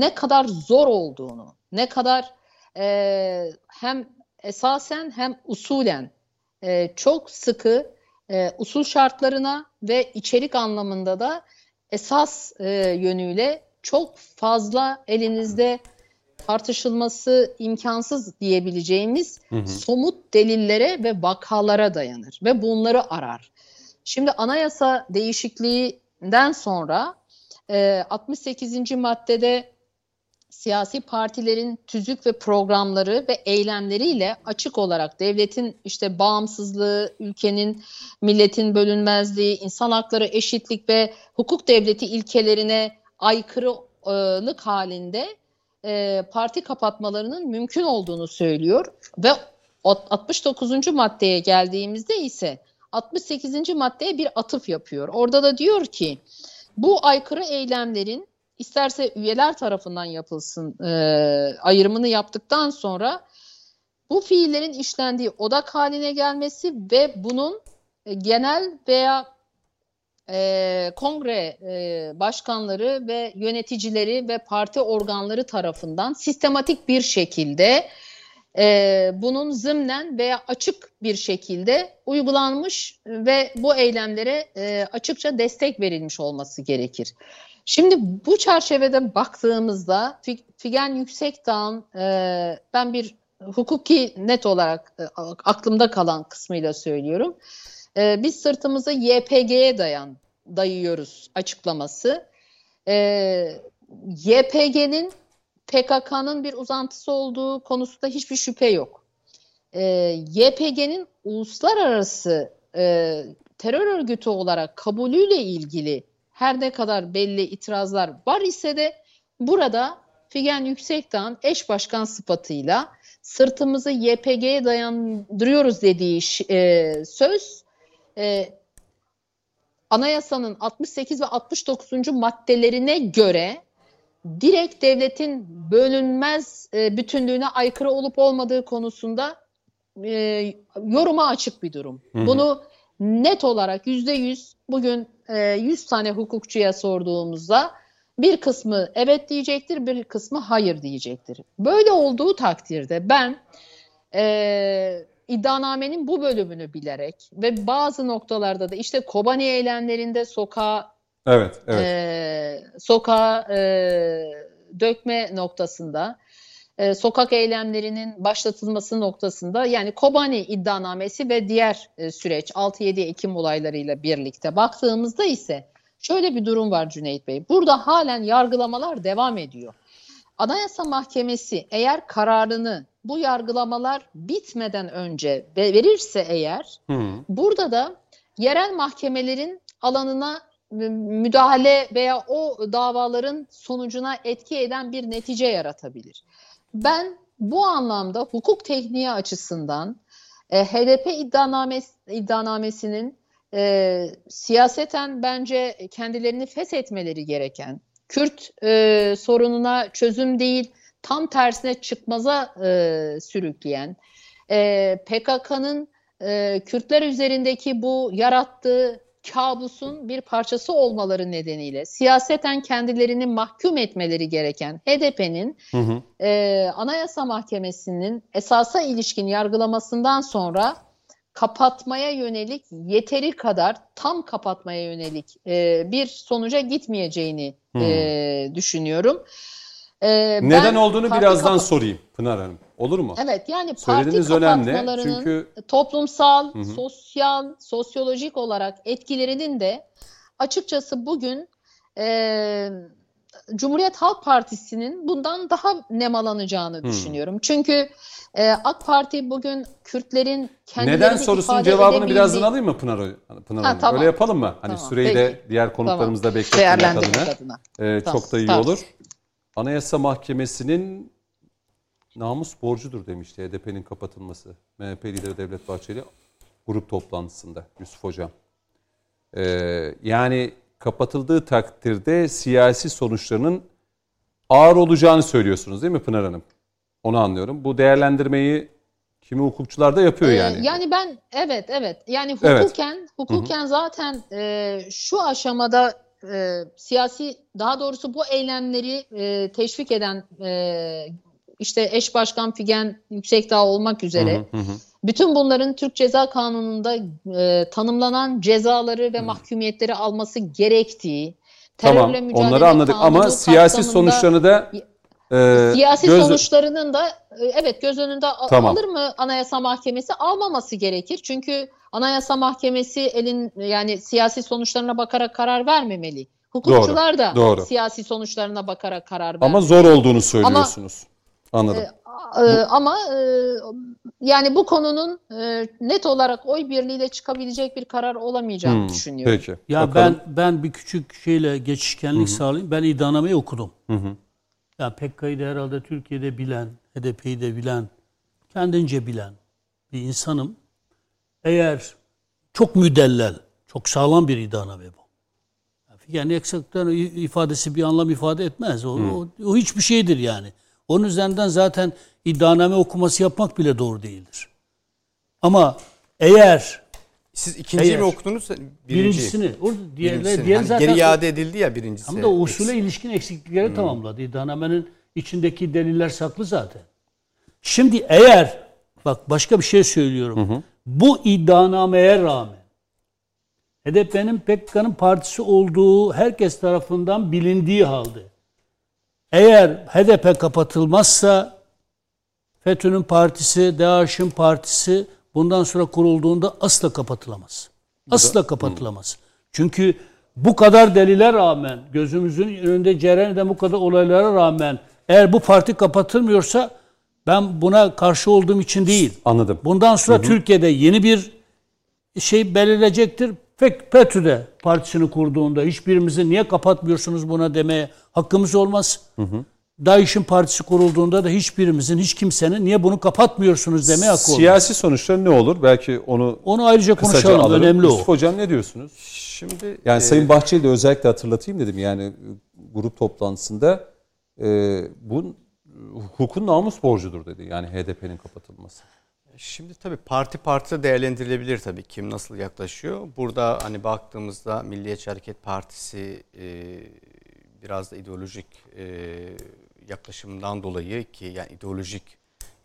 ne kadar zor olduğunu, ne kadar e, hem esasen hem usulen e, çok sıkı e, usul şartlarına ve içerik anlamında da esas e, yönüyle çok fazla elinizde tartışılması imkansız diyebileceğimiz hı hı. somut delillere ve vakalara dayanır ve bunları arar. Şimdi anayasa değişikliğinden sonra e, 68. maddede siyasi partilerin tüzük ve programları ve eylemleriyle açık olarak devletin işte bağımsızlığı, ülkenin, milletin bölünmezliği, insan hakları, eşitlik ve hukuk devleti ilkelerine aykırılık halinde e, parti kapatmalarının mümkün olduğunu söylüyor ve 69. maddeye geldiğimizde ise 68. maddeye bir atıf yapıyor. Orada da diyor ki bu aykırı eylemlerin isterse üyeler tarafından yapılsın e, ayrımını yaptıktan sonra bu fiillerin işlendiği odak haline gelmesi ve bunun e, genel veya e, kongre e, başkanları ve yöneticileri ve parti organları tarafından sistematik bir şekilde e, bunun zımnen veya açık bir şekilde uygulanmış ve bu eylemlere e, açıkça destek verilmiş olması gerekir. Şimdi bu çerçevede baktığımızda Figen Yüksekdağ'ın e, ben bir hukuki net olarak e, aklımda kalan kısmıyla söylüyorum. E, biz sırtımızı YPG'ye dayan dayıyoruz açıklaması. E, YPG'nin PKK'nın bir uzantısı olduğu konusunda hiçbir şüphe yok. E, YPG'nin uluslararası e, terör örgütü olarak kabulüyle ilgili her ne kadar belli itirazlar var ise de burada Figen Yüksekdağ'ın eş başkan sıfatıyla sırtımızı YPG'ye dayandırıyoruz dediği e, söz e, anayasanın 68 ve 69. maddelerine göre direkt devletin bölünmez e, bütünlüğüne aykırı olup olmadığı konusunda e, yoruma açık bir durum. Hı hı. Bunu net olarak yüzde yüz bugün e, 100 tane hukukçuya sorduğumuzda bir kısmı evet diyecektir, bir kısmı hayır diyecektir. Böyle olduğu takdirde ben e, iddianamenin bu bölümünü bilerek ve bazı noktalarda da işte Kobani eylemlerinde sokağa evet, evet. E, sokağa e, dökme noktasında e, sokak eylemlerinin başlatılması noktasında yani Kobani iddianamesi ve diğer e, süreç 6-7 Ekim olaylarıyla birlikte baktığımızda ise şöyle bir durum var Cüneyt Bey. Burada halen yargılamalar devam ediyor. Anayasa Mahkemesi eğer kararını bu yargılamalar bitmeden önce verirse eğer Hı. burada da yerel mahkemelerin alanına müdahale veya o davaların sonucuna etki eden bir netice yaratabilir. Ben bu anlamda hukuk tekniği açısından e, HDP iddianames iddianamesinin e, siyaseten bence kendilerini feshetmeleri gereken, Kürt e, sorununa çözüm değil, tam tersine çıkmaza e, sürükleyen, e, PKK'nın e, Kürtler üzerindeki bu yarattığı kabusun bir parçası olmaları nedeniyle siyaseten kendilerini mahkum etmeleri gereken HDP'nin E, Anayasa Mahkemesi'nin esasa ilişkin yargılamasından sonra kapatmaya yönelik yeteri kadar tam kapatmaya yönelik e, bir sonuca gitmeyeceğini e, düşünüyorum. E, Neden olduğunu birazdan kapat- sorayım Pınar Hanım. Olur mu? Evet yani parti kapatmalarının Çünkü... toplumsal, Hı-hı. sosyal, sosyolojik olarak etkilerinin de açıkçası bugün e, Cumhuriyet Halk Partisi'nin bundan daha nemalanacağını hmm. düşünüyorum. Çünkü e, AK Parti bugün Kürtlerin kendilerini Neden sorusunun cevabını edebildiği... birazdan alayım mı Pınar, Pınar ha, Tamam. Öyle yapalım mı? Hani tamam, süreyi peki. de diğer konuklarımızda tamam. bekletmek adına. adına. E, tamam. Çok da iyi tamam. olur. Anayasa Mahkemesi'nin namus borcudur demişti HDP'nin kapatılması. MHP lideri Devlet Bahçeli grup toplantısında Yusuf Hocam. Ee, yani kapatıldığı takdirde siyasi sonuçlarının ağır olacağını söylüyorsunuz değil mi Pınar Hanım? Onu anlıyorum. Bu değerlendirmeyi kimi hukukçular da yapıyor ee, yani. Yani ben evet evet yani hukuken evet. hukuken Hı-hı. zaten e, şu aşamada e, siyasi daha doğrusu bu eylemleri e, teşvik eden e, işte eş başkan Figen Yüksekdağ olmak üzere hı hı hı. bütün bunların Türk Ceza Kanunu'nda e, tanımlanan cezaları ve hı. mahkumiyetleri alması gerektiği terörle tamam, mücadele onları anladık ama siyasi sonuçlarını da e, siyasi göz... sonuçlarının da e, evet göz önünde tamam. alır mı Anayasa Mahkemesi almaması gerekir. Çünkü Anayasa Mahkemesi elin yani siyasi sonuçlarına bakarak karar vermemeli Hukukçular da doğru. siyasi sonuçlarına bakarak karar verdi. Ama zor olduğunu söylüyorsunuz. Anladım. Ee, ama e, yani bu konunun e, net olarak oy birliğiyle çıkabilecek bir karar olamayacağını Hmm, düşünüyorum. Peki. Ya Bakalım. ben ben bir küçük şeyle geçişkenlik sağlayayım. Ben iddianameyi okudum. Ya PKK'yı da herhalde Türkiye'de bilen, HDP'yi de bilen, kendince bilen bir insanım. Eğer çok müdellel, çok sağlam bir iddianame bu. Yani eksiklikten ifadesi bir anlam ifade etmez. O, o, o hiçbir şeydir yani. Onun üzerinden zaten iddianame okuması yapmak bile doğru değildir. Ama eğer Siz ikinciyi Eğer- mi okudunuz? Birinci. birincisini, orada diğerler, Birincisini. diğer Hani zaten geri iade edildi ya birincisi. Hem de usule ilişkin eksiklikleri tamamladı. İddianamenin içindeki deliller saklı zaten. Şimdi eğer, bak başka bir şey söylüyorum. Bu iddianameye rağmen HDP'nin PKK'nın partisi olduğu herkes tarafından bilindiği halde eğer HDP kapatılmazsa FETÖ'nün partisi, DAEŞ'in partisi bundan sonra kurulduğunda asla kapatılamaz. Asla kapatılamaz. Çünkü bu kadar delile rağmen, gözümüzün önünde cereyan eden bu kadar olaylara rağmen eğer bu parti kapatılmıyorsa ben buna karşı olduğum için değil. Anladım. Bundan sonra Türkiye'de yeni bir şey belirleyecektir. Pek FETÖ'de partisini kurduğunda hiçbirimizi niye kapatmıyorsunuz buna demeye hakkımız olmaz. DAEŞ'in partisi kurulduğunda da hiçbirimizin, hiç kimsenin niye bunu kapatmıyorsunuz demeye hakkı olmaz. Siyasi sonuçları ne olur? Belki onu Onu ayrıca konuşalım. alırım. Önemli o. Yusuf Hocam ne diyorsunuz? Şimdi Yani e, Sayın Bahçeli de özellikle hatırlatayım dedim. Yani e, grup toplantısında e, bu hukukun namus borcudur dedi. Yani HDP'nin kapatılması. Şimdi tabii parti parti değerlendirilebilir tabii kim nasıl yaklaşıyor. Burada hani baktığımızda Milliyetçi Hareket Partisi e, biraz da ideolojik e, yaklaşımından dolayı ki yani ideolojik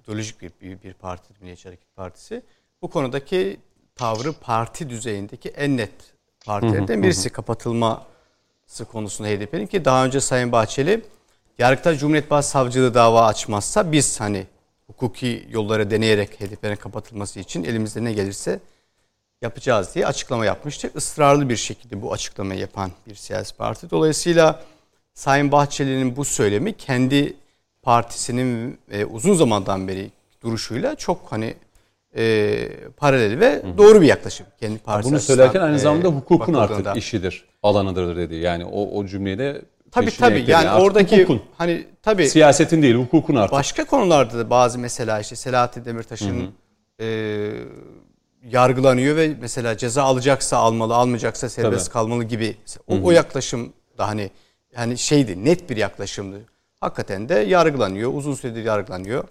ideolojik bir, bir, bir parti Milliyetçi Hareket Partisi bu konudaki tavrı parti düzeyindeki en net partilerden birisi kapatılması konusunda HDP'nin ki daha önce Sayın Bahçeli Yargıtay Cumhuriyet Başsavcılığı dava açmazsa biz hani hukuki yollara deneyerek HDP'nin kapatılması için elimizde ne gelirse yapacağız diye açıklama yapmıştı. Israrlı bir şekilde bu açıklamayı yapan bir siyasi parti. Dolayısıyla Sayın Bahçeli'nin bu söylemi kendi partisinin e, uzun zamandan beri duruşuyla çok hani e, paralel ve doğru bir yaklaşım. Kendi partisi Bunu söylerken aynı e, zamanda hukukun bakıldığında. artık işidir, alanıdır dedi. Yani o, o cümleyle Tabii tabii yani Artık oradaki hukukun. hani tabii Siyasetin değil, hukukun artık. Başka konularda da bazı mesela işte Selahattin Demirtaş'ın e, yargılanıyor ve mesela ceza alacaksa almalı, almayacaksa serbest Tabii. kalmalı gibi. O, o yaklaşım da hani yani şeydi, net bir yaklaşımdı. Hakikaten de yargılanıyor, uzun süredir yargılanıyor.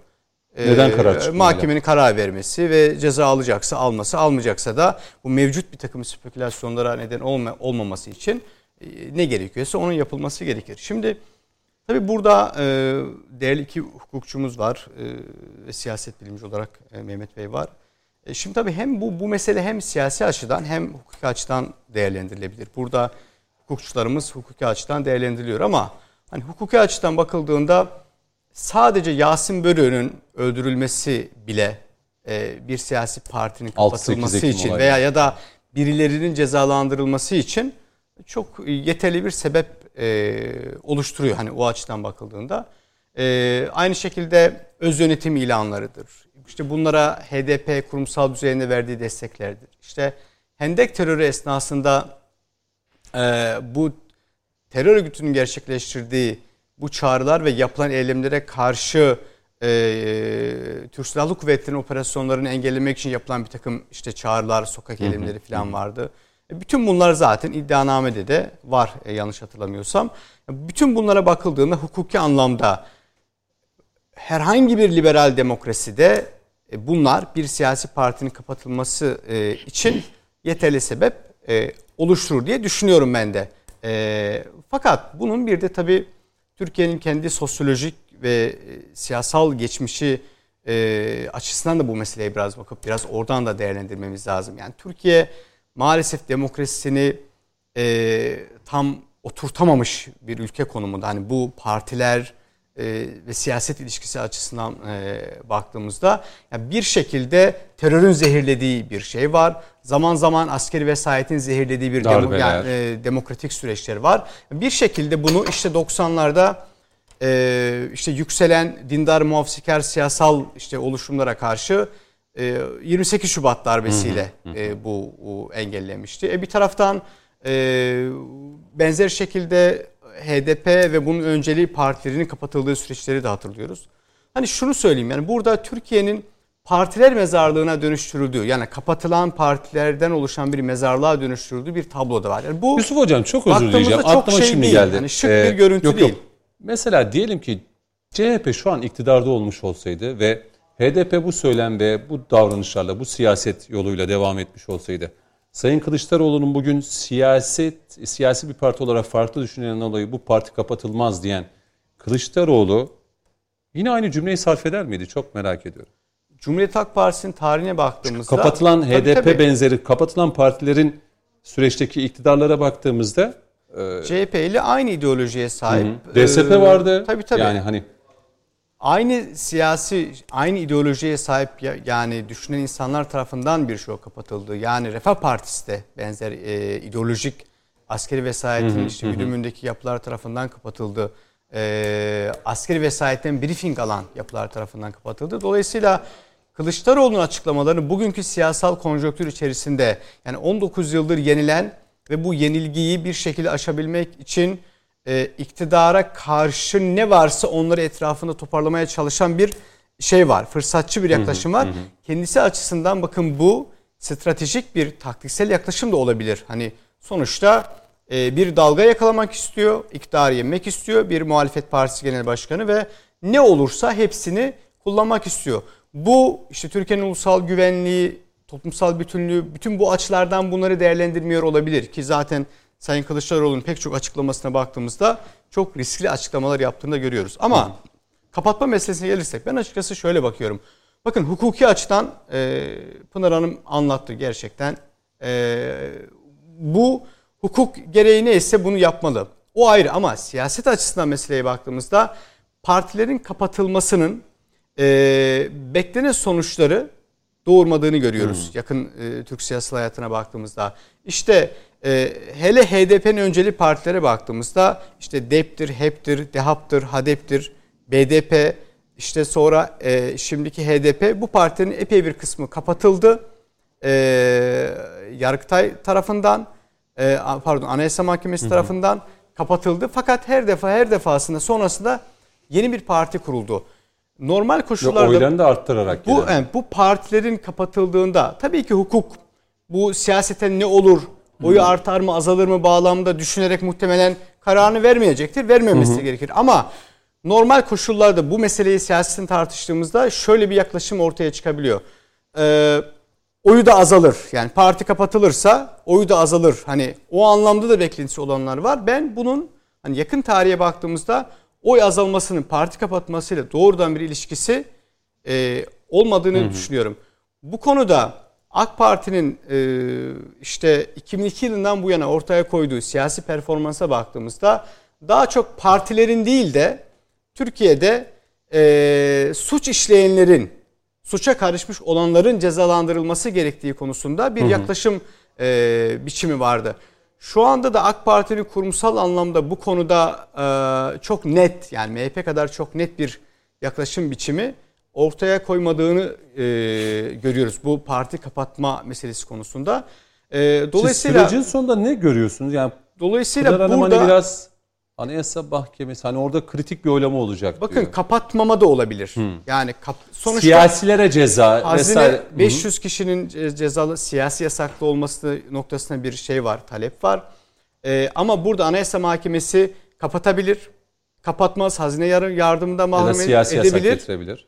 E, Neden karar çıkmıyor Mahkemenin karar vermesi ve ceza alacaksa alması, almayacaksa da bu mevcut bir takım spekülasyonlara neden olma, olmaması için ne gerekiyorsa onun yapılması gerekir. Şimdi Tabii burada e, değerli iki hukukçumuz var e, ve siyaset bilimci olarak e, Mehmet Bey var. E, şimdi tabii hem bu bu mesele hem siyasi açıdan hem hukuki açıdan değerlendirilebilir. Burada hukukçularımız hukuki açıdan değerlendiriliyor ama hani hukuki açıdan bakıldığında sadece Yasin Börü'nün öldürülmesi bile e, bir siyasi partinin 6-8 kapatılması için olayı. veya ya da birilerinin cezalandırılması için çok yeterli bir sebep e, oluşturuyor hani o açıdan bakıldığında. E, aynı şekilde öz yönetim ilanlarıdır. İşte bunlara HDP kurumsal düzeyinde verdiği desteklerdir. İşte Hendek terörü esnasında e, bu terör örgütünün gerçekleştirdiği bu çağrılar ve yapılan eylemlere karşı e, Türk Silahlı Kuvvetleri'nin operasyonlarını engellemek için yapılan bir takım işte çağrılar, sokak eylemleri falan vardı. E, Bütün bunlar zaten iddianamede de var e, yanlış hatırlamıyorsam. Bütün bunlara bakıldığında hukuki anlamda herhangi bir liberal demokraside e, bunlar bir siyasi partinin kapatılması e, için yeterli sebep oluşturur diye düşünüyorum ben de. Fakat bunun bir de tabii Türkiye'nin kendi sosyolojik ve siyasal geçmişi açısından da bu meseleye biraz bakıp biraz oradan da değerlendirmemiz lazım. Yani Türkiye maalesef demokrasisini e, tam oturtamamış bir ülke konumunda. Hani bu partiler e, ve siyaset ilişkisi açısından e, baktığımızda yani bir şekilde terörün zehirlediği bir şey var. Zaman zaman askeri vesayetin zehirlediği bir demo, yani, e, demokratik süreçler var. Bir şekilde bunu işte 90'larda e, işte yükselen dindar muhafazakar siyasal işte oluşumlara karşı 28 Şubat darbesiyle e, bu, bu engellemişti. E, bir taraftan e, benzer şekilde HDP ve bunun önceliği partilerinin kapatıldığı süreçleri de hatırlıyoruz. Hani şunu söyleyeyim yani burada Türkiye'nin partiler mezarlığına dönüştürüldüğü yani kapatılan partilerden oluşan bir mezarlığa dönüştürüldüğü bir tablo da var. Yani bu Yusuf Hocam çok özür dileyeceğim. Aklıma şey şimdi değil. geldi. Ee, Yani şık bir görüntü değil. Mesela diyelim ki CHP şu an iktidarda olmuş olsaydı ve HDP bu söylem ve bu davranışlarla, bu siyaset yoluyla devam etmiş olsaydı, Sayın Kılıçdaroğlu'nun bugün siyaset, siyasi bir parti olarak farklı düşünen dolayı bu parti kapatılmaz diyen Kılıçdaroğlu yine aynı cümleyi sarf eder miydi? Çok merak ediyorum. Cumhuriyet Halk Partisi'nin tarihine baktığımızda Kapatılan HDP tabii. benzeri kapatılan partilerin süreçteki iktidarlara baktığımızda CHP ile aynı ideolojiye sahip. DSP Ee, vardı. Tabii tabii. Yani hani Aynı siyasi, aynı ideolojiye sahip ya- yani düşünen insanlar tarafından bir şey kapatıldı. Yani Refah Partisi de benzer e, ideolojik askeri vesayetin işte güdümündeki yapılar tarafından kapatıldı. E, askeri vesayetten briefing alan yapılar tarafından kapatıldı. Dolayısıyla Kılıçdaroğlu'nun açıklamalarını bugünkü siyasal konjonktür içerisinde yani 19 yıldır yenilen ve bu yenilgiyi bir şekilde aşabilmek için e, iktidara karşı ne varsa onları etrafında toparlamaya çalışan bir şey var. Fırsatçı bir yaklaşım var. Kendisi açısından bakın bu stratejik bir taktiksel yaklaşım da olabilir. Hani sonuçta e, bir dalga yakalamak istiyor, iktidarı yemek istiyor bir muhalefet partisi genel başkanı ve ne olursa hepsini kullanmak istiyor. Bu işte Türkiye'nin ulusal güvenliği, toplumsal bütünlüğü bütün bu açılardan bunları değerlendirmiyor olabilir ki zaten Sayın Kılıçdaroğlu'nun pek çok açıklamasına baktığımızda çok riskli açıklamalar yaptığını da görüyoruz. Ama kapatma meselesine gelirsek ben açıkçası şöyle bakıyorum. Bakın hukuki açıdan e, Pınar Hanım anlattı gerçekten. E, bu hukuk gereği neyse bunu yapmalı. O ayrı ama siyaset açısından meseleye baktığımızda partilerin kapatılmasının e, beklenen sonuçları doğurmadığını görüyoruz. Yakın e, Türk siyasal hayatına baktığımızda. İşte e, hele HDP'nin önceli partilere baktığımızda işte DEP'tir, HEP'tir, DEHAP'tır, HADEP'tir, BDP, işte sonra e, şimdiki HDP bu partilerin epey bir kısmı kapatıldı. E, Yargıtay tarafından, e, pardon Anayasa Mahkemesi tarafından kapatıldı. Fakat her defa her defasında sonrasında yeni bir parti kuruldu. Normal yok, koşullarda oylarını da arttırarak bu yani bu partilerin kapatıldığında tabii ki hukuk bu siyaseten ne olur, oyu artar mı, azalır mı bağlamda düşünerek muhtemelen kararını vermeyecektir. Vermemesi gerekir. Ama normal koşullarda bu meseleyi siyasetin tartıştığımızda şöyle bir yaklaşım ortaya çıkabiliyor. Ee, oyu da azalır. Yani parti kapatılırsa oyu da azalır. Hani o anlamda da beklentisi olanlar var. Ben bunun hani yakın tarihe baktığımızda oy azalmasının parti kapatmasıyla doğrudan bir ilişkisi e, olmadığını düşünüyorum. Bu konuda AK Parti'nin e, işte 2002 yılından bu yana ortaya koyduğu siyasi performansa baktığımızda daha çok partilerin değil de Türkiye'de e, suç işleyenlerin, suça karışmış olanların cezalandırılması gerektiği konusunda bir yaklaşım e, biçimi vardı. Şu anda da AK Parti'nin kurumsal anlamda bu konuda e, çok net yani MHP kadar çok net bir yaklaşım biçimi ortaya koymadığını e, görüyoruz bu parti kapatma meselesi konusunda. E, dolayısıyla Siz sürecin sonunda ne görüyorsunuz? Yani dolayısıyla Pınar Hanım burada hani biraz Anayasa Mahkemesi hani orada kritik bir oylama olacak bakın diyor. kapatmama da olabilir. Yani kap, sonuçta Siyasilere ceza hazine vesaire. 500 kişinin ce- cezalı siyasi yasaklı olması noktasında bir şey var, talep var. E, ama burada Anayasa Mahkemesi kapatabilir. Kapatmaz, hazine yar- yardımında ya da mahrum siyasi yasak edebilir.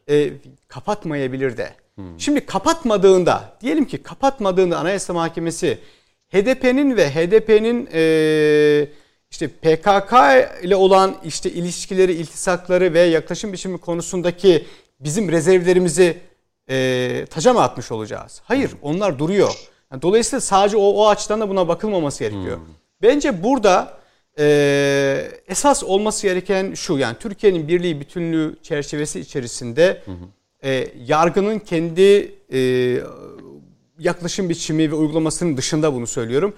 e, kapatmayabilir de. Şimdi kapatmadığında, diyelim ki kapatmadığında Anayasa Mahkemesi HDP'nin ve HDP'nin e, işte PKK ile olan işte ilişkileri, iltisakları ve yaklaşım biçimi konusundaki bizim rezervlerimizi e, taca mı atmış olacağız? Hayır, onlar duruyor. Yani dolayısıyla sadece o, o açıdan da buna bakılmaması gerekiyor. Bence burada e, esas olması gereken şu yani Türkiye'nin birliği bütünlüğü çerçevesi içerisinde e, yargının kendi e, yaklaşım biçimi ve uygulamasının dışında bunu söylüyorum.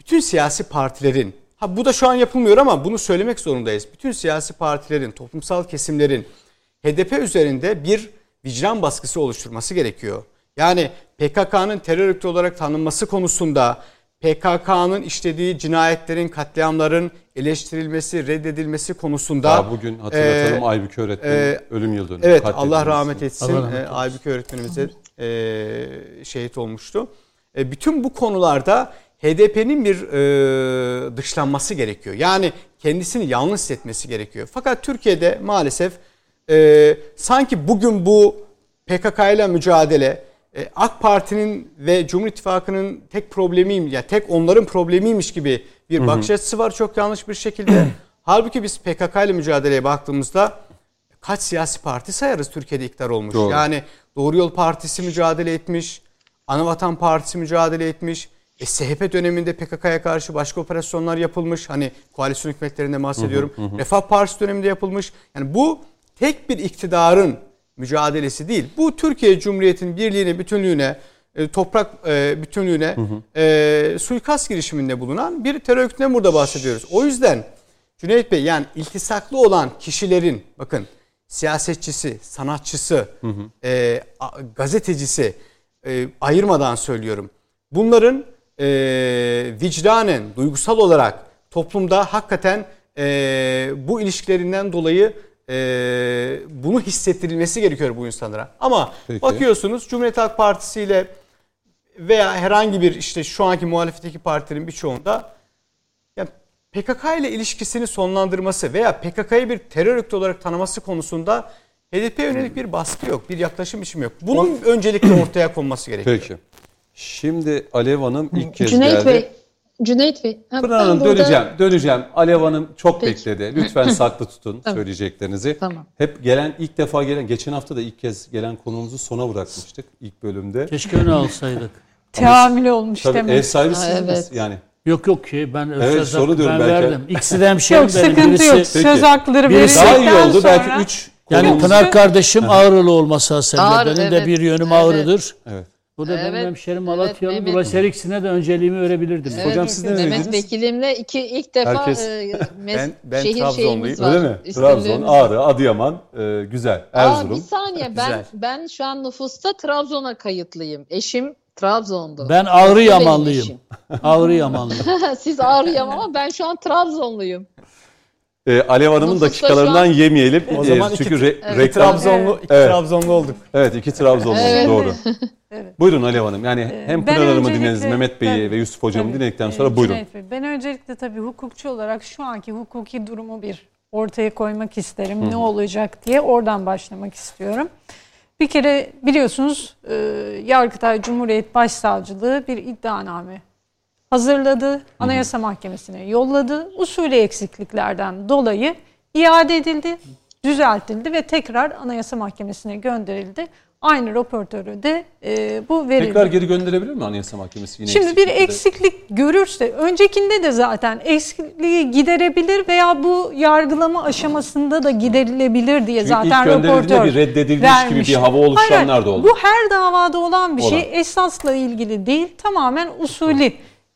Bütün siyasi partilerin ha bu da şu an yapılmıyor ama bunu söylemek zorundayız. Bütün siyasi partilerin, toplumsal kesimlerin HDP üzerinde bir vicdan baskısı oluşturması gerekiyor. Yani PKK'nın terör örgütü olarak tanınması konusunda PKK'nın işlediği cinayetlerin, katliamların eleştirilmesi, reddedilmesi konusunda Daha bugün hatırlatalım e, Aybüke öğretmenin e, ölüm yıl dönümü. Evet. Allah rahmet etsin. Allah rahmet. Aybüke öğretmenimize e, şehit olmuştu. E, bütün bu konularda HDP'nin bir e, dışlanması gerekiyor. Yani kendisini yalnız hissetmesi gerekiyor. Fakat Türkiye'de maalesef e, sanki bugün bu PKK ile mücadele e, AK Parti'nin ve Cumhur İttifakı'nın tek problemiyim ya tek onların problemiymiş gibi bir bakış açısı var çok yanlış bir şekilde. Halbuki biz PKK ile mücadeleye baktığımızda kaç siyasi parti sayarız Türkiye'de iktidar olmuş. Doğru. Yani Doğru Yol Partisi mücadele etmiş, Anavatan Partisi mücadele etmiş. E, SHP döneminde PKK'ya karşı başka operasyonlar yapılmış. Hani koalisyon hükümetlerinden bahsediyorum. Refah Partisi döneminde yapılmış. Yani bu tek bir iktidarın mücadelesi değil. Bu Türkiye Cumhuriyeti'nin birliğine, bütünlüğüne, e, toprak e, bütünlüğüne e, suikast girişiminde bulunan bir terör örgütünden burada bahsediyoruz. O yüzden Cüneyt Bey yani iltisaklı olan kişilerin bakın siyasetçisi, sanatçısı, e, a- gazetecisi e, ayırmadan söylüyorum. Bunların e, vicdanen, duygusal olarak toplumda hakikaten e, bu ilişkilerinden dolayı e, bunu hissettirilmesi gerekiyor bu insanlara. Ama Peki. bakıyorsunuz Cumhuriyet Halk Partisi ile veya herhangi bir işte şu anki muhalefetteki partilerin birçoğunda ya PKK ile ilişkisini sonlandırması veya PKK'yı bir terör örgütü olarak tanıması konusunda HDP'ye yönelik bir baskı yok, bir yaklaşım biçimi yok. Bunun öncelikle ortaya konması gerekiyor. Peki. Şimdi Alev Hanım ilk kez Cüneyt geldi. Bey, Cüneyt Bey. Pınar Hanım burada- döneceğim, döneceğim. Alev Hanım çok Peki. bekledi. Lütfen saklı tutun Tamam. söyleyeceklerinizi. Tamam. Hep gelen, ilk defa gelen, geçen hafta da ilk kez gelen konuğumuzu sona bırakmıştık ilk bölümde. Keşke öne alsaydık. Teamül olmuş Tabii demek. ev sahibisiniz Ha, evet. yani. Yok yok ki ben Evet, söz hakkı ben belki. verdim. İkisi de hemşerim Yok benim. sıkıntı Birisi- yok. Peki. Söz hakları Birisi- Daha iyi verildikten oldu. sonra... Belki 3 Yani Pınar kardeşim Ağrılı olması hasebiyle benim de evet. bir yönüm Evet. Ağrı'dır. Evet. Bu da benim Evet, hemşerim evet, Malatyalı. Mehmet. Dolayısıyla ikisine de önceliğimi verebilirdim. Evet, Hocam siz ne Mehmet? Vekilimle iki ilk defa Herkes- e, mes- Ben- ben şehir Trabzonluyum. şeyimiz var. Öyle mi? Trabzon. Ağrı, Adıyaman, e, güzel. Aa, Erzurum. bir saniye ben Güzel. ben şu an nüfusta Trabzon'a kayıtlıyım. Eşim Trabzon'du. Ben Ağrı Yamanlıyım. Ağrı Yamanlıyım. Siz Ağrı'yam ama ben şu an Trabzonluyum. E, Alev Hanım'ın Nüfusta dakikalarından şu an- yemeyelim. O E, zaman çünkü iki- re- Evet. reklam... Trabzonlu, iki Evet. Trabzonlu olduk. Evet iki Trabzonlu Evet. doğru. Evet. Buyurun Alev Hanım. Yani hem ben Pınar Hanım'ı öncelikle- dinlediniz, Mehmet Bey'i Tabii, ve Yusuf Hocam'ı tabii. dinledikten Ee, sonra buyurun. Cüneyt Bey, ben öncelikle tabii hukukçu olarak şu anki hukuki durumu bir ortaya koymak isterim. Ne olacak diye oradan başlamak istiyorum. Bir kere biliyorsunuz e, Yargıtay Cumhuriyet Başsavcılığı bir iddianame hazırladı. Anayasa Mahkemesi'ne yolladı. Usulü eksikliklerden dolayı iade edildi, düzeltildi ve tekrar Anayasa Mahkemesi'ne gönderildi. Aynı raportörü de e, bu verildi. Tekrar geri gönderebilir mi Anayasa Mahkemesi? Yine Şimdi bir eksiklik görürse öncekinde de zaten eksikliği giderebilir veya bu yargılama aşamasında da giderilebilir diye Çünkü zaten ilk raportör bir reddedilmiş gibi bir hava oluşanlar da oldu. Bu her davada olan bir Olan. şey. Esasla ilgili değil. Tamamen usulü.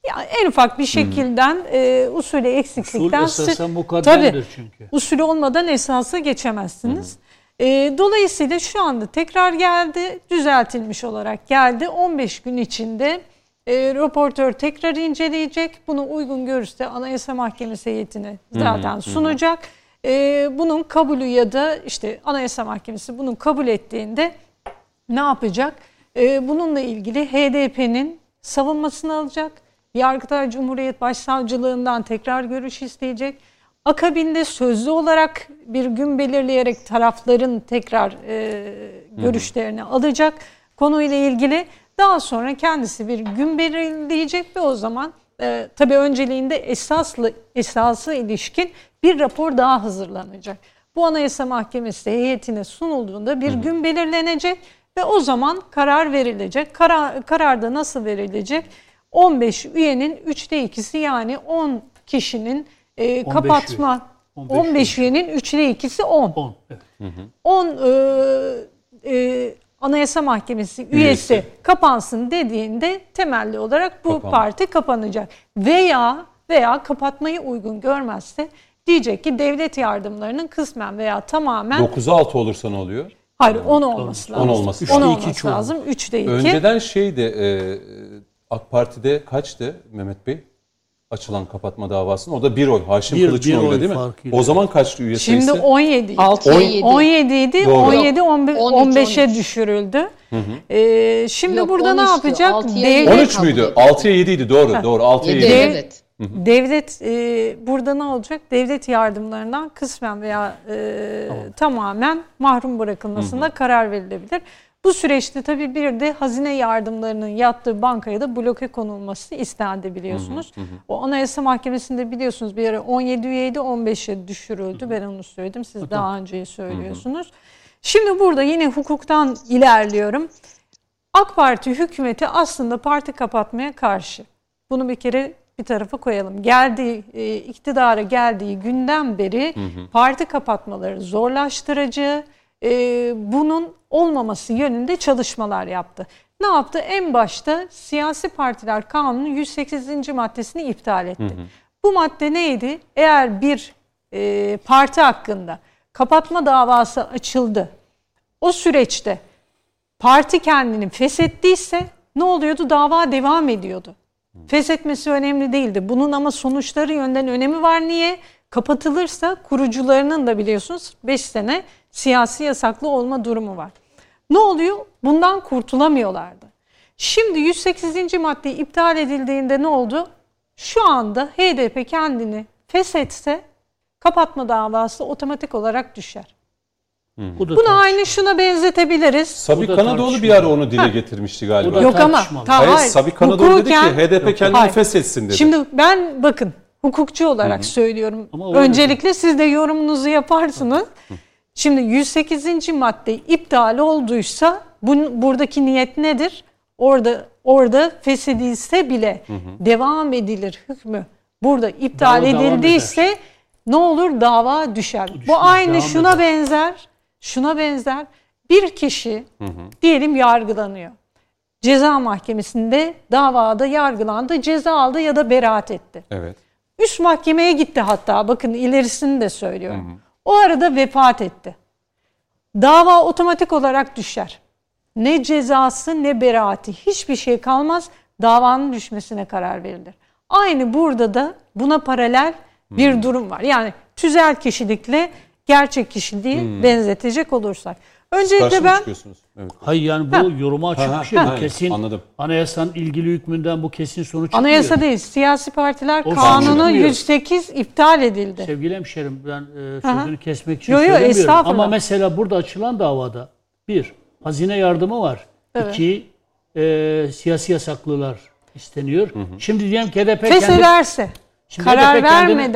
Yani en ufak bir şekilden e, usulü Usul eksiklikten esasen Tabii. mukaddemdir çünkü. Usulü olmadan esasa geçemezsiniz. Ee, dolayısıyla şu anda tekrar geldi, düzeltilmiş olarak geldi. 15 gün içinde e, raportör tekrar inceleyecek. Bunu uygun görürse Anayasa Mahkemesi heyetine zaten sunacak. Ee, bunun kabulü ya da işte Anayasa Mahkemesi bunu kabul ettiğinde ne yapacak? Ee, bununla ilgili HDP'nin savunmasını alacak. Yargıtay Cumhuriyet Başsavcılığından tekrar görüş isteyecek. Akabinde sözlü olarak bir gün belirleyerek tarafların tekrar e, görüşlerini alacak konuyla ilgili. Daha sonra kendisi bir gün belirleyecek ve o zaman e, tabii önceliğinde esaslı esası ilişkin bir rapor daha hazırlanacak. Bu Anayasa Mahkemesi heyetine sunulduğunda bir gün belirlenecek ve o zaman karar verilecek. Karar, karar da nasıl verilecek? 15 üyenin 3'te 2'si yani 10 kişinin e, 15 kapatma 15 15, üyenin 3'te 2'si 10. 10. Evet. 10 e, e, Anayasa Mahkemesi üyesi, Üyesi. kapansın dediğinde temelli olarak bu Kapan- parti kapanacak. Veya veya kapatmayı uygun görmezse diyecek ki devlet yardımlarının kısmen veya tamamen 9'a 6 olursa ne oluyor? hayır 10 olması lazım. 10 olması 10 lazım. olması İki çoğu. lazım. 3'te 2. Önceden şeydi e, AK Parti'de kaçtı Mehmet Bey? Açılan kapatma davasının. O da bir oy. Haşim Bir- Kılıç'ın bir oyla oy değil mi? farkıyla. O zaman kaçtı üye Şimdi sayısı? 17. 6'ya On- 7. 17 idi. Doğru. 17 15 13, 15'e 13. düşürüldü. Ee, şimdi Yok, burada ne 13'tü, yapacak? 6'ya Devlet- 13 müydü? 6'ya 7 idi doğru. Doğru 6'ya 7. Yedi, Dev- evet. Devlet e, burada ne olacak? Devlet yardımlarından kısmen veya e, tamamen mahrum bırakılmasına karar verilebilir. Bu süreçte tabii bir de hazine yardımlarının yattığı bankaya da bloke konulması istendi biliyorsunuz. O Anayasa Mahkemesi'nde biliyorsunuz bir ara 17 üyeydi 15'e düşürüldü. Ben onu söyledim. Siz daha önceyi söylüyorsunuz. Şimdi burada yine hukuktan ilerliyorum. AK Parti hükümeti aslında parti kapatmaya karşı. Bunu bir kere bir tarafa koyalım. Geldiği e, iktidara geldiği günden beri parti kapatmaları zorlaştırıcı, e, bunun olmaması yönünde çalışmalar yaptı. Ne yaptı? En başta siyasi partiler kanunu 108. maddesini iptal etti. Bu madde neydi? Eğer bir e, parti hakkında kapatma davası açıldı. O süreçte parti kendini feshettiyse ne oluyordu? Dava devam ediyordu. Feshetmesi önemli değildi. Bunun ama sonuçları yönden önemi var. Niye? Kapatılırsa kurucularının da biliyorsunuz 5 sene siyasi yasaklı olma durumu var. Ne oluyor? Bundan kurtulamıyorlardı. Şimdi 108. madde iptal edildiğinde ne oldu? Şu anda HDP kendini feshetse kapatma davası otomatik olarak düşer. Bu da Bunu tartış- aynı şuna benzetebiliriz. Da Kanadoğlu bir tartışmalı. ara onu dile getirmişti galiba. Yok ama tartışmalı. ta- Hayır, hayır. Sabik Kanadoğlu dedi ki Hukuken- HDP kendini Hayır. feshetsin dedi. Şimdi ben bakın hukukçu olarak söylüyorum. Ama Öncelikle siz de yorumunuzu yaparsınız. Şimdi 108. madde iptal olduysa bun, buradaki niyet nedir? Orada orada feshedilse bile devam edilir hükmü. Burada iptal Dava edildiyse ne olur dava düşer. Bu Düşmez, aynı devam şuna eder. benzer. Şuna benzer. Bir kişi diyelim yargılanıyor. Ceza mahkemesinde davada yargılandı, ceza aldı ya da beraat etti. Evet. Üst mahkemeye gitti hatta bakın ilerisini de söylüyorum. O arada vefat etti. Dava otomatik olarak düşer. Ne cezası ne beraati hiçbir şey kalmaz davanın düşmesine karar verilir. Aynı burada da buna paralel bir durum var. Yani tüzel kişilikle gerçek kişiliği benzetecek olursak. Öncelikle Karşı ben çıkıyorsunuz? Evet. Hayır yani bu yoruma açık Ha, bir şey. ha, Bu ha, kesin anladım. anayasanın ilgili hükmünden bu kesin sonuç çıkmıyor. anayasa değil siyasi partiler O kanunu çıkmıyor. 108 iptal edildi. Sevgili hemşerim ben e, Aha. sözünü kesmek için Yo, yo, söylemiyorum. estağfurullah. Ama mesela burada açılan davada bir, hazine yardımı var. Evet. İki, e, siyasi yasaklılar isteniyor. Şimdi diyelim ki HDP kendi... Feshederse Şimdi karar HDP kendini-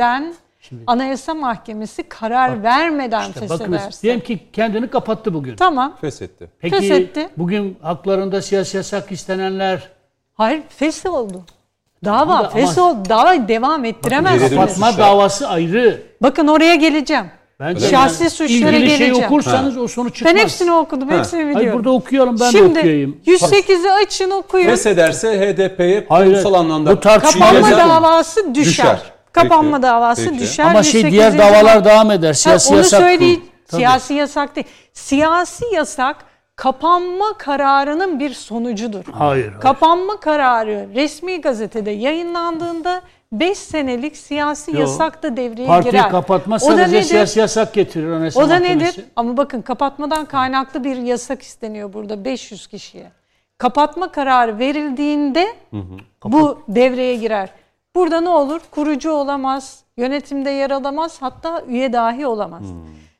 vermeden Anayasa Mahkemesi karar vermeden İşte bakınız feshederse. diyelim ki kendini kapattı bugün. Tamam. Feshetti. Peki feshetti. bugün haklarında siyasi yasak istenenler Hayır fesih oldu. Dava Ama- fesih oldu. Dava devam ettiremezsiniz. kapatma davası ayrı. Bakın oraya geleceğim. Bence Şahsi yani suçlara ilgili şeyi geleceğim. okursanız o sonuç çıkmaz. Ben hepsini okudum, hepsini biliyorum. Hayır burada okuyalım ben de Şimdi okuyayım. 108'i açın okuyun. Feshederse HDP'ye kurumsal anlamda bu tartışma Kapanma davası düşer. Düşer. Kapanma Peki, davası peki. düşer. Ama şey 108. diğer davalar devam eder. Ha, Siyasi onu yasak. söyleyeyim. Tabii. Siyasi yasak değil. Siyasi yasak kapanma kararının bir sonucudur. Hayır. hayır. Kapanma kararı resmi gazetede yayınlandığında 5 senelik siyasi Yo. yasak da devreye Partiyi girer. kapatma o da sadece nedir? siyasi yasak getirir Anayasa O da Mahkemesi. nedir? Ama bakın kapatmadan kaynaklı bir yasak isteniyor burada 500 kişiye. Kapatma kararı verildiğinde bu devreye girer. Burada ne olur? Kurucu olamaz, yönetimde yer alamaz, hatta üye dahi olamaz.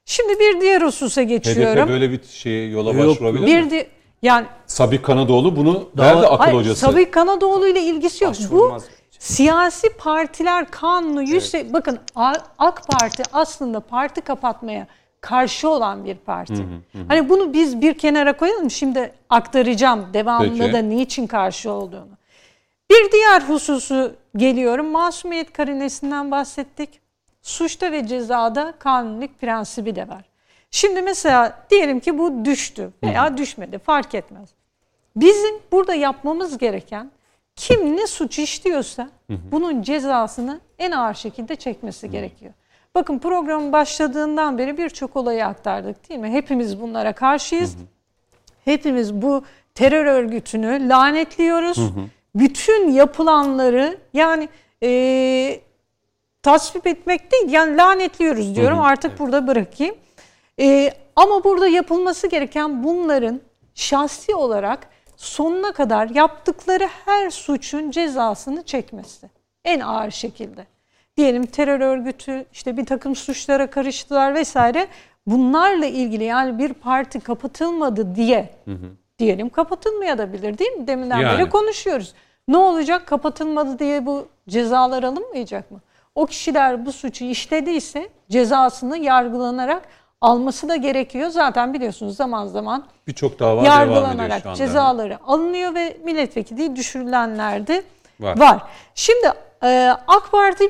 Şimdi bir diğer hususa geçiyorum. HDP böyle bir şeye yola Yok, başvurabilir mi? Bir di- yani Sabik Kanadoğlu bunu Daha- verdi akıl hayır, hocası. Sabih Kanadoğlu ile ilgisi yok. Bu Başvurulmaz. siyasi partiler kanunu yüz bakın A- AK Parti aslında parti kapatmaya karşı olan bir parti. Hani bunu biz bir kenara koyalım. Şimdi aktaracağım devamında Peki. da niçin karşı olduğunu. Bir diğer hususu geliyorum. Masumiyet karinesinden bahsettik. suçta ve cezada kanunluk prensibi de var. Şimdi mesela diyelim ki bu düştü veya düşmedi fark etmez. Bizim burada yapmamız gereken kim ne suç işliyorsa bunun cezasını en ağır şekilde çekmesi gerekiyor. Bakın programın başladığından beri birçok olayı aktardık değil mi? Hepimiz bunlara karşıyız. Hepimiz bu terör örgütünü lanetliyoruz. Bütün yapılanları yani e, tasvip etmek değil yani lanetliyoruz diyorum artık burada bırakayım. E, ama burada yapılması gereken bunların şahsi olarak sonuna kadar yaptıkları her suçun cezasını çekmesi. En ağır şekilde. Diyelim terör örgütü işte bir takım suçlara karıştılar vesaire. Bunlarla ilgili yani bir parti kapatılmadı diye diyelim kapatılmaya da bilir değil mi? Deminden Yani. beri konuşuyoruz. Ne olacak kapatılmadı diye bu cezalar alınmayacak mı? O kişiler bu suçu işlediyse cezasını yargılanarak alması da gerekiyor. Zaten biliyorsunuz zaman zaman Birçok dava yargılanarak cezaları alınıyor ve milletvekili düşürülenler de Var. var. Şimdi e, AK Parti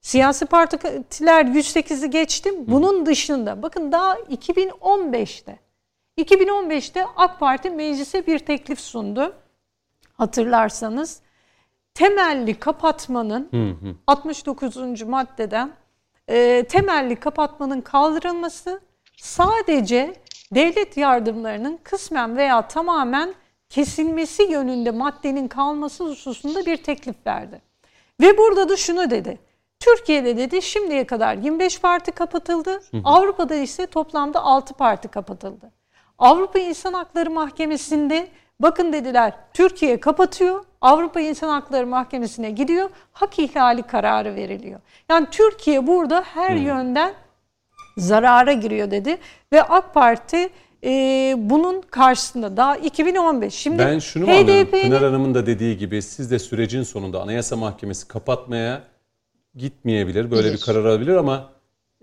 siyasi partiler 108'i geçti. Bunun dışında bakın daha 2015'te 2015'te AK Parti meclise bir teklif sundu. Hatırlarsanız temelli kapatmanın 69. maddeden e, temelli kapatmanın kaldırılması sadece devlet yardımlarının kısmen veya tamamen kesilmesi yönünde maddenin kalması hususunda bir teklif verdi. Ve burada da şunu dedi. Türkiye'de dedi şimdiye kadar 25 parti kapatıldı. Avrupa'da ise toplamda 6 parti kapatıldı. Avrupa İnsan Hakları Mahkemesi'nde bakın dediler Türkiye kapatıyor. Avrupa İnsan Hakları Mahkemesi'ne gidiyor. Hak ihlali kararı veriliyor. Yani Türkiye burada her yönden zarara giriyor dedi. Ve AK Parti e, bunun karşısında daha 2015. Şimdi Ben şunu mu anlıyorum? HDP'nin Pınar Hanım'ın da dediği gibi siz de sürecin sonunda Anayasa Mahkemesi kapatmaya gitmeyebilir. Böyle Bilir. bir karar alabilir ama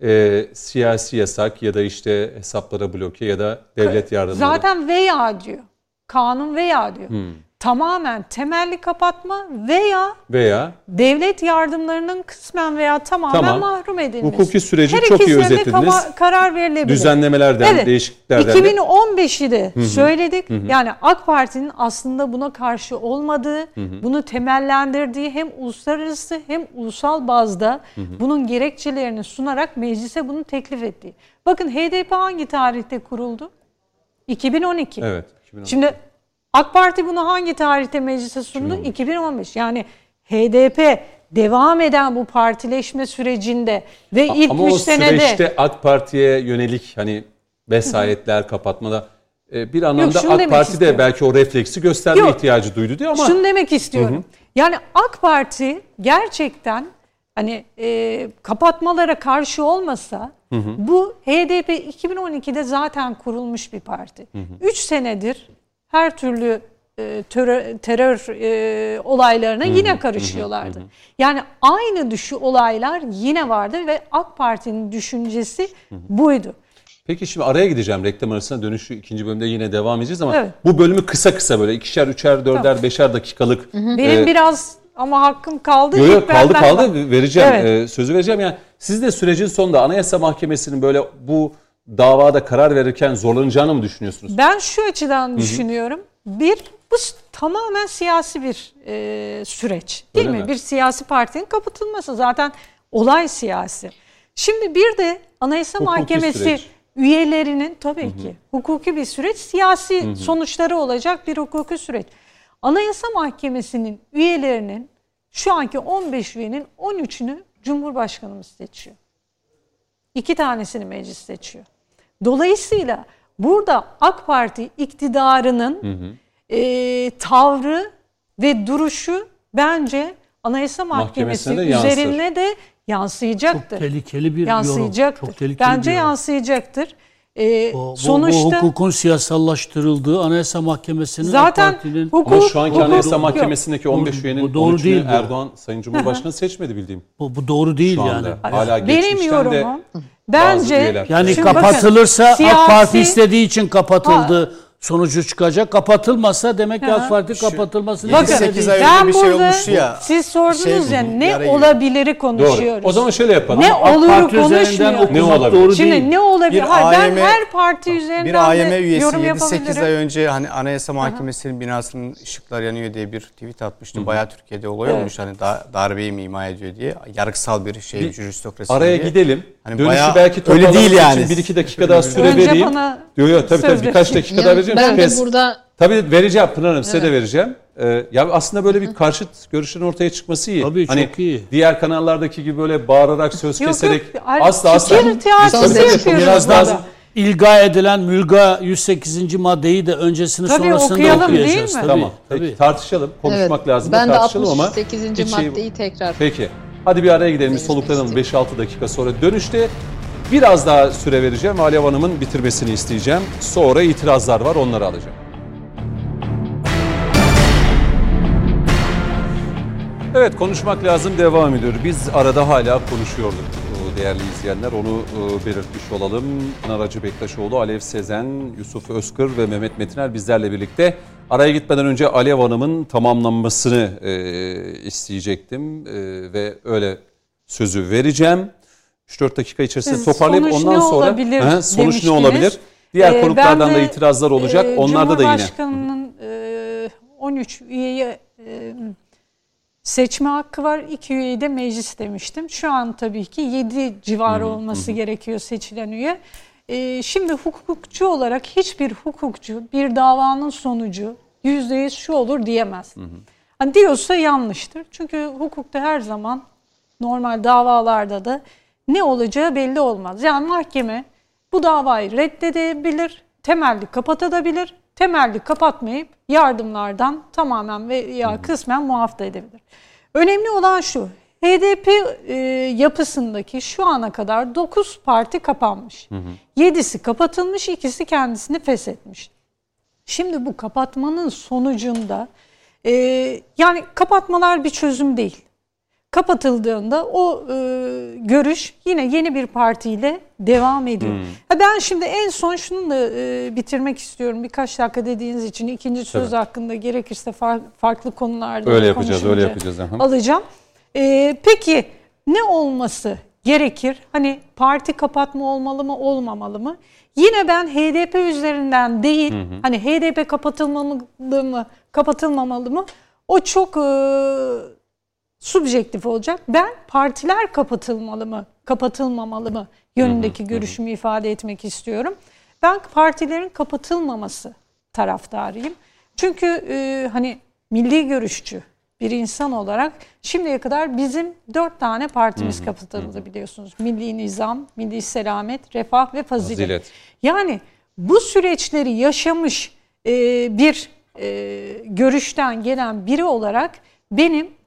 e, siyasi yasak ya da işte hesaplara bloke ya da devlet yardımları. Zaten veya diyor. Kanun veya diyor. Hmm. Tamamen temelli kapatma veya veya devlet yardımlarının kısmen veya tamamen Tamam. mahrum edilmesi. Hukuki süreci Her çok iyi özetlediniz. kama- karar verilebilir. düzenlemelerden, Evet. değişikliklerden de 2015'i de söyledik. Yani AK Parti'nin aslında buna karşı olmadığı, bunu temellendirdiği hem uluslararası hem ulusal bazda bunun gerekçelerini sunarak meclise bunu teklif ettiği. Bakın HDP hangi tarihte kuruldu? 2012. Evet. 2010. Şimdi AK Parti bunu hangi tarihte meclise sundu? 2015. Yani HDP devam eden bu partileşme sürecinde ve ilk Ama 3 o senede süreçte AK Parti'ye yönelik hani vesayetler kapatmada e, bir anlamda şunu AK Parti de istiyorum. belki o refleksi gösterme Yok. ihtiyacı duydu diyor ama Şunu demek istiyorum. Yani AK Parti gerçekten hani e, kapatmalara karşı olmasa bu HDP 2012'de zaten kurulmuş bir parti. 3 senedir her türlü e, terör, terör e, olaylarına yine karışıyorlardı. Yani aynı düşü olaylar yine vardı ve AK Parti'nin düşüncesi buydu. Peki şimdi araya gideceğim reklam arasına dönüşü ikinci bölümde yine devam edeceğiz ama Evet. bu bölümü kısa kısa böyle ikişer, üçer, dörder, Tamam. beşer dakikalık. Benim e, biraz ama hakkım kaldı. Yo, İlk yo, kaldı kaldı vereceğim Evet. e, sözü vereceğim yani siz de sürecin sonunda Anayasa Mahkemesi'nin böyle bu davada karar verirken zorlanacağını mı düşünüyorsunuz? Ben şu açıdan düşünüyorum. Bir, bu tamamen siyasi bir e, süreç değil Öyle mi? mi? Bir siyasi partinin kapatılması zaten olay siyasi. Şimdi bir de Anayasa Hukuki Mahkemesi süreç. üyelerinin tabii ki hukuki bir süreç, siyasi sonuçları olacak bir hukuki süreç. Anayasa Mahkemesi'nin üyelerinin şu anki 15 üyenin 13'ünü Cumhurbaşkanımız seçiyor. İki tanesini meclis seçiyor. Dolayısıyla burada AK Parti iktidarının e, tavrı ve duruşu bence Anayasa Mahkemesi Mahkemesine yansır. üzerine de yansıyacaktır. tehlikeli bir yorum. yansıyacaktır. Çok tehlikeli Bence bir yorum. yansıyacaktır. E, Bu, bu- sonuçta bu hukukun siyasallaştırıldığı Anayasa Mahkemesi'nin zaten AK Parti'nin hukuk, Ama şu anki hukuk- Anayasa. Mahkemesi'ndeki 15 Bu- üyenin bu doğru 13'ünü değil bu. Erdoğan Sayın Cumhurbaşkanı seçmedi bildiğim bu, bu doğru değil şu anda. yani. Hala Benim geçmişten de yorumum bence. Yani kapatılırsa AK siyasi- Parti istediği için kapatıldı sonucu çıkacak. Kapatılmazsa demek ki Hı. AK Parti kapatılmasını Bakın, istemediği- 8 ay ben önce bir şey burada olmuştu ya. siz sordunuz Şey, ya ne olabiliri Doğru. konuşuyoruz. O zaman şöyle yapalım. Ne AK oluru Parti üzerinden konuşmuyoruz. Ne olabilir? doğru Şimdi değil. ne olabilir? Bir Hayır, ben AYM her parti üzerinden Bir AYM üyesi yorum 7-8 yapabilirim. ay önce hani Anayasa Mahkemesi'nin binasının ışıklar yanıyor diye bir tweet atmıştı. Bayağı Türkiye'de olay Evet. olmuş hani da, darbeyi mi ima ediyor diye. Yargısal bir şey, Bir juristokrasi Araya diye. gidelim. Hani Dönüşü bayağı belki öyle değil yani. için bir iki dakika daha süre Önce vereyim. bana Yok yok tabii tabii birkaç dakika daha vereceğim. ben de burada Tabii vereceğim Pınar Hanım size de vereceğim. Ee, ya aslında böyle bir karşıt görüşlerin ortaya çıkması iyi. Tabii, hani çok iyi. Diğer kanallardaki gibi böyle bağırarak söz Yok, keserek yok. Asla asla. fikir biraz lazım. İlga edilen mülga 108. maddeyi de öncesini Tabii, sonrasını da okuyalım, okuyacağız. değil mi? Tabii, Tamam. tabii. Peki, tartışalım. Konuşmak evet, lazım. ben da de tartışalım ama 68. hiç şey- maddeyi tekrar Peki. Hadi bir araya gidelim. Soluklanalım. 5-6 dakika sonra dönüşte biraz daha süre vereceğim. Alev Hanım'ın bitirmesini isteyeceğim. Sonra itirazlar var. Onları alacağım. Evet konuşmak lazım devam ediyor. Biz arada hala konuşuyorduk e, değerli izleyenler. Onu e, belirtmiş olalım. Pınar Hacı Bektaşoğlu, Alev Sezen, Yusuf Özkır ve Mehmet Metiner bizlerle birlikte. Araya gitmeden önce Alev Hanım'ın tamamlanmasını e, isteyecektim ve öyle sözü vereceğim. 3-4 dakika içerisinde Siz toparlayıp sonuç ondan ne sonra olabilir sonuç ne olabilir? Diğer Ee, konuklardan da itirazlar olacak. e, Onlarda da yine. Cumhurbaşkanının e, 13 üyeye e, seçme hakkı var. 2 üyeyi de meclis demiştim. Şu an tabii ki 7 civarı olması gerekiyor seçilen üye. E, şimdi hukukçu olarak hiçbir hukukçu bir davanın sonucu %100 şu olur diyemez. Hani diyorsa yanlıştır. Çünkü hukukta her zaman normal davalarda da ne olacağı belli olmaz. Yani mahkeme bu davayı reddedebilir, temelli kapatabilir, temelli kapatmayıp yardımlardan tamamen veya kısmen muaf da edebilir. Önemli olan şu, HDP e, yapısındaki şu ana kadar 9 parti kapanmış. 7'si kapatılmış, ikisi kendisini feshetmiş. Şimdi bu kapatmanın sonucunda e, yani kapatmalar bir çözüm değil. Kapatıldığında o e, görüş yine yeni bir partiyle devam ediyor. Ha ben şimdi en son şunu da e, bitirmek istiyorum. Birkaç dakika dediğiniz için ikinci söz hakkında gerekirse far- farklı konularda Öyle yapacağız, öyle yapacağız. Aha. Alacağım. E, peki ne olması gerekir? Hani parti kapatma olmalı mı, olmamalı mı? Yine ben HDP üzerinden değil, hani HDP kapatılmalı mı, kapatılmamalı mı? O çok e, subjektif olacak. Ben partiler kapatılmalı mı, kapatılmamalı mı yönündeki görüşümü ifade etmek istiyorum. Ben partilerin kapatılmaması taraftarıyım. Çünkü e, hani milli görüşçü bir insan olarak şimdiye kadar bizim dört tane partimiz kapatıldı biliyorsunuz. Milli Nizam, Milli Selamet, Refah ve Fazilet. Fazilet. Yani bu süreçleri yaşamış e, bir e, görüşten gelen biri olarak benim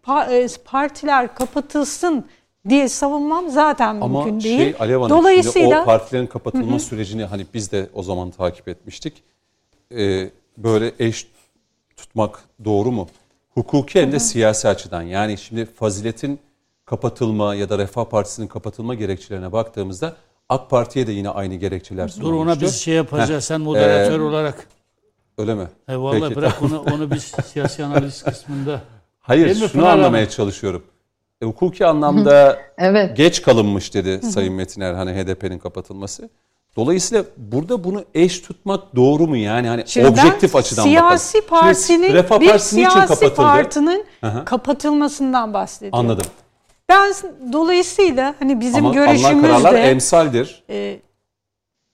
partiler kapatılsın diye savunmam zaten Ama mümkün şey değil. Alev Hanım Dolayısıyla o partilerin kapatılma sürecini hani biz de o zaman takip etmiştik. Ee, böyle eş tutmak doğru mu? Hukuki hem de siyasi açıdan. Yani şimdi faziletin kapatılma ya da Refah Partisi'nin kapatılma gerekçelerine baktığımızda AK Parti'ye de yine aynı gerekçeler Dur sunulmuştu. ona biz şey yapacağız. Heh, Sen moderatör Ee, olarak. Öyle mi? E vallahi Peki, bırak tamam. onu onu biz siyasi analiz kısmında. Hayır Değil şunu anlamaya çalışıyorum. E, hukuki anlamda evet geç kalınmış dedi Sayın Metiner hani HDP'nin kapatılması. Dolayısıyla burada bunu eş tutmak doğru mu yani hani Şimdi objektif açıdan siyasi bakalım. Partinin Refah bir Partisi siyasi kapatıldı? partinin Aha. kapatılmasından bahsediyorum. Anladım. Ben dolayısıyla hani bizim Ama görüşümüzde emsaldir. e,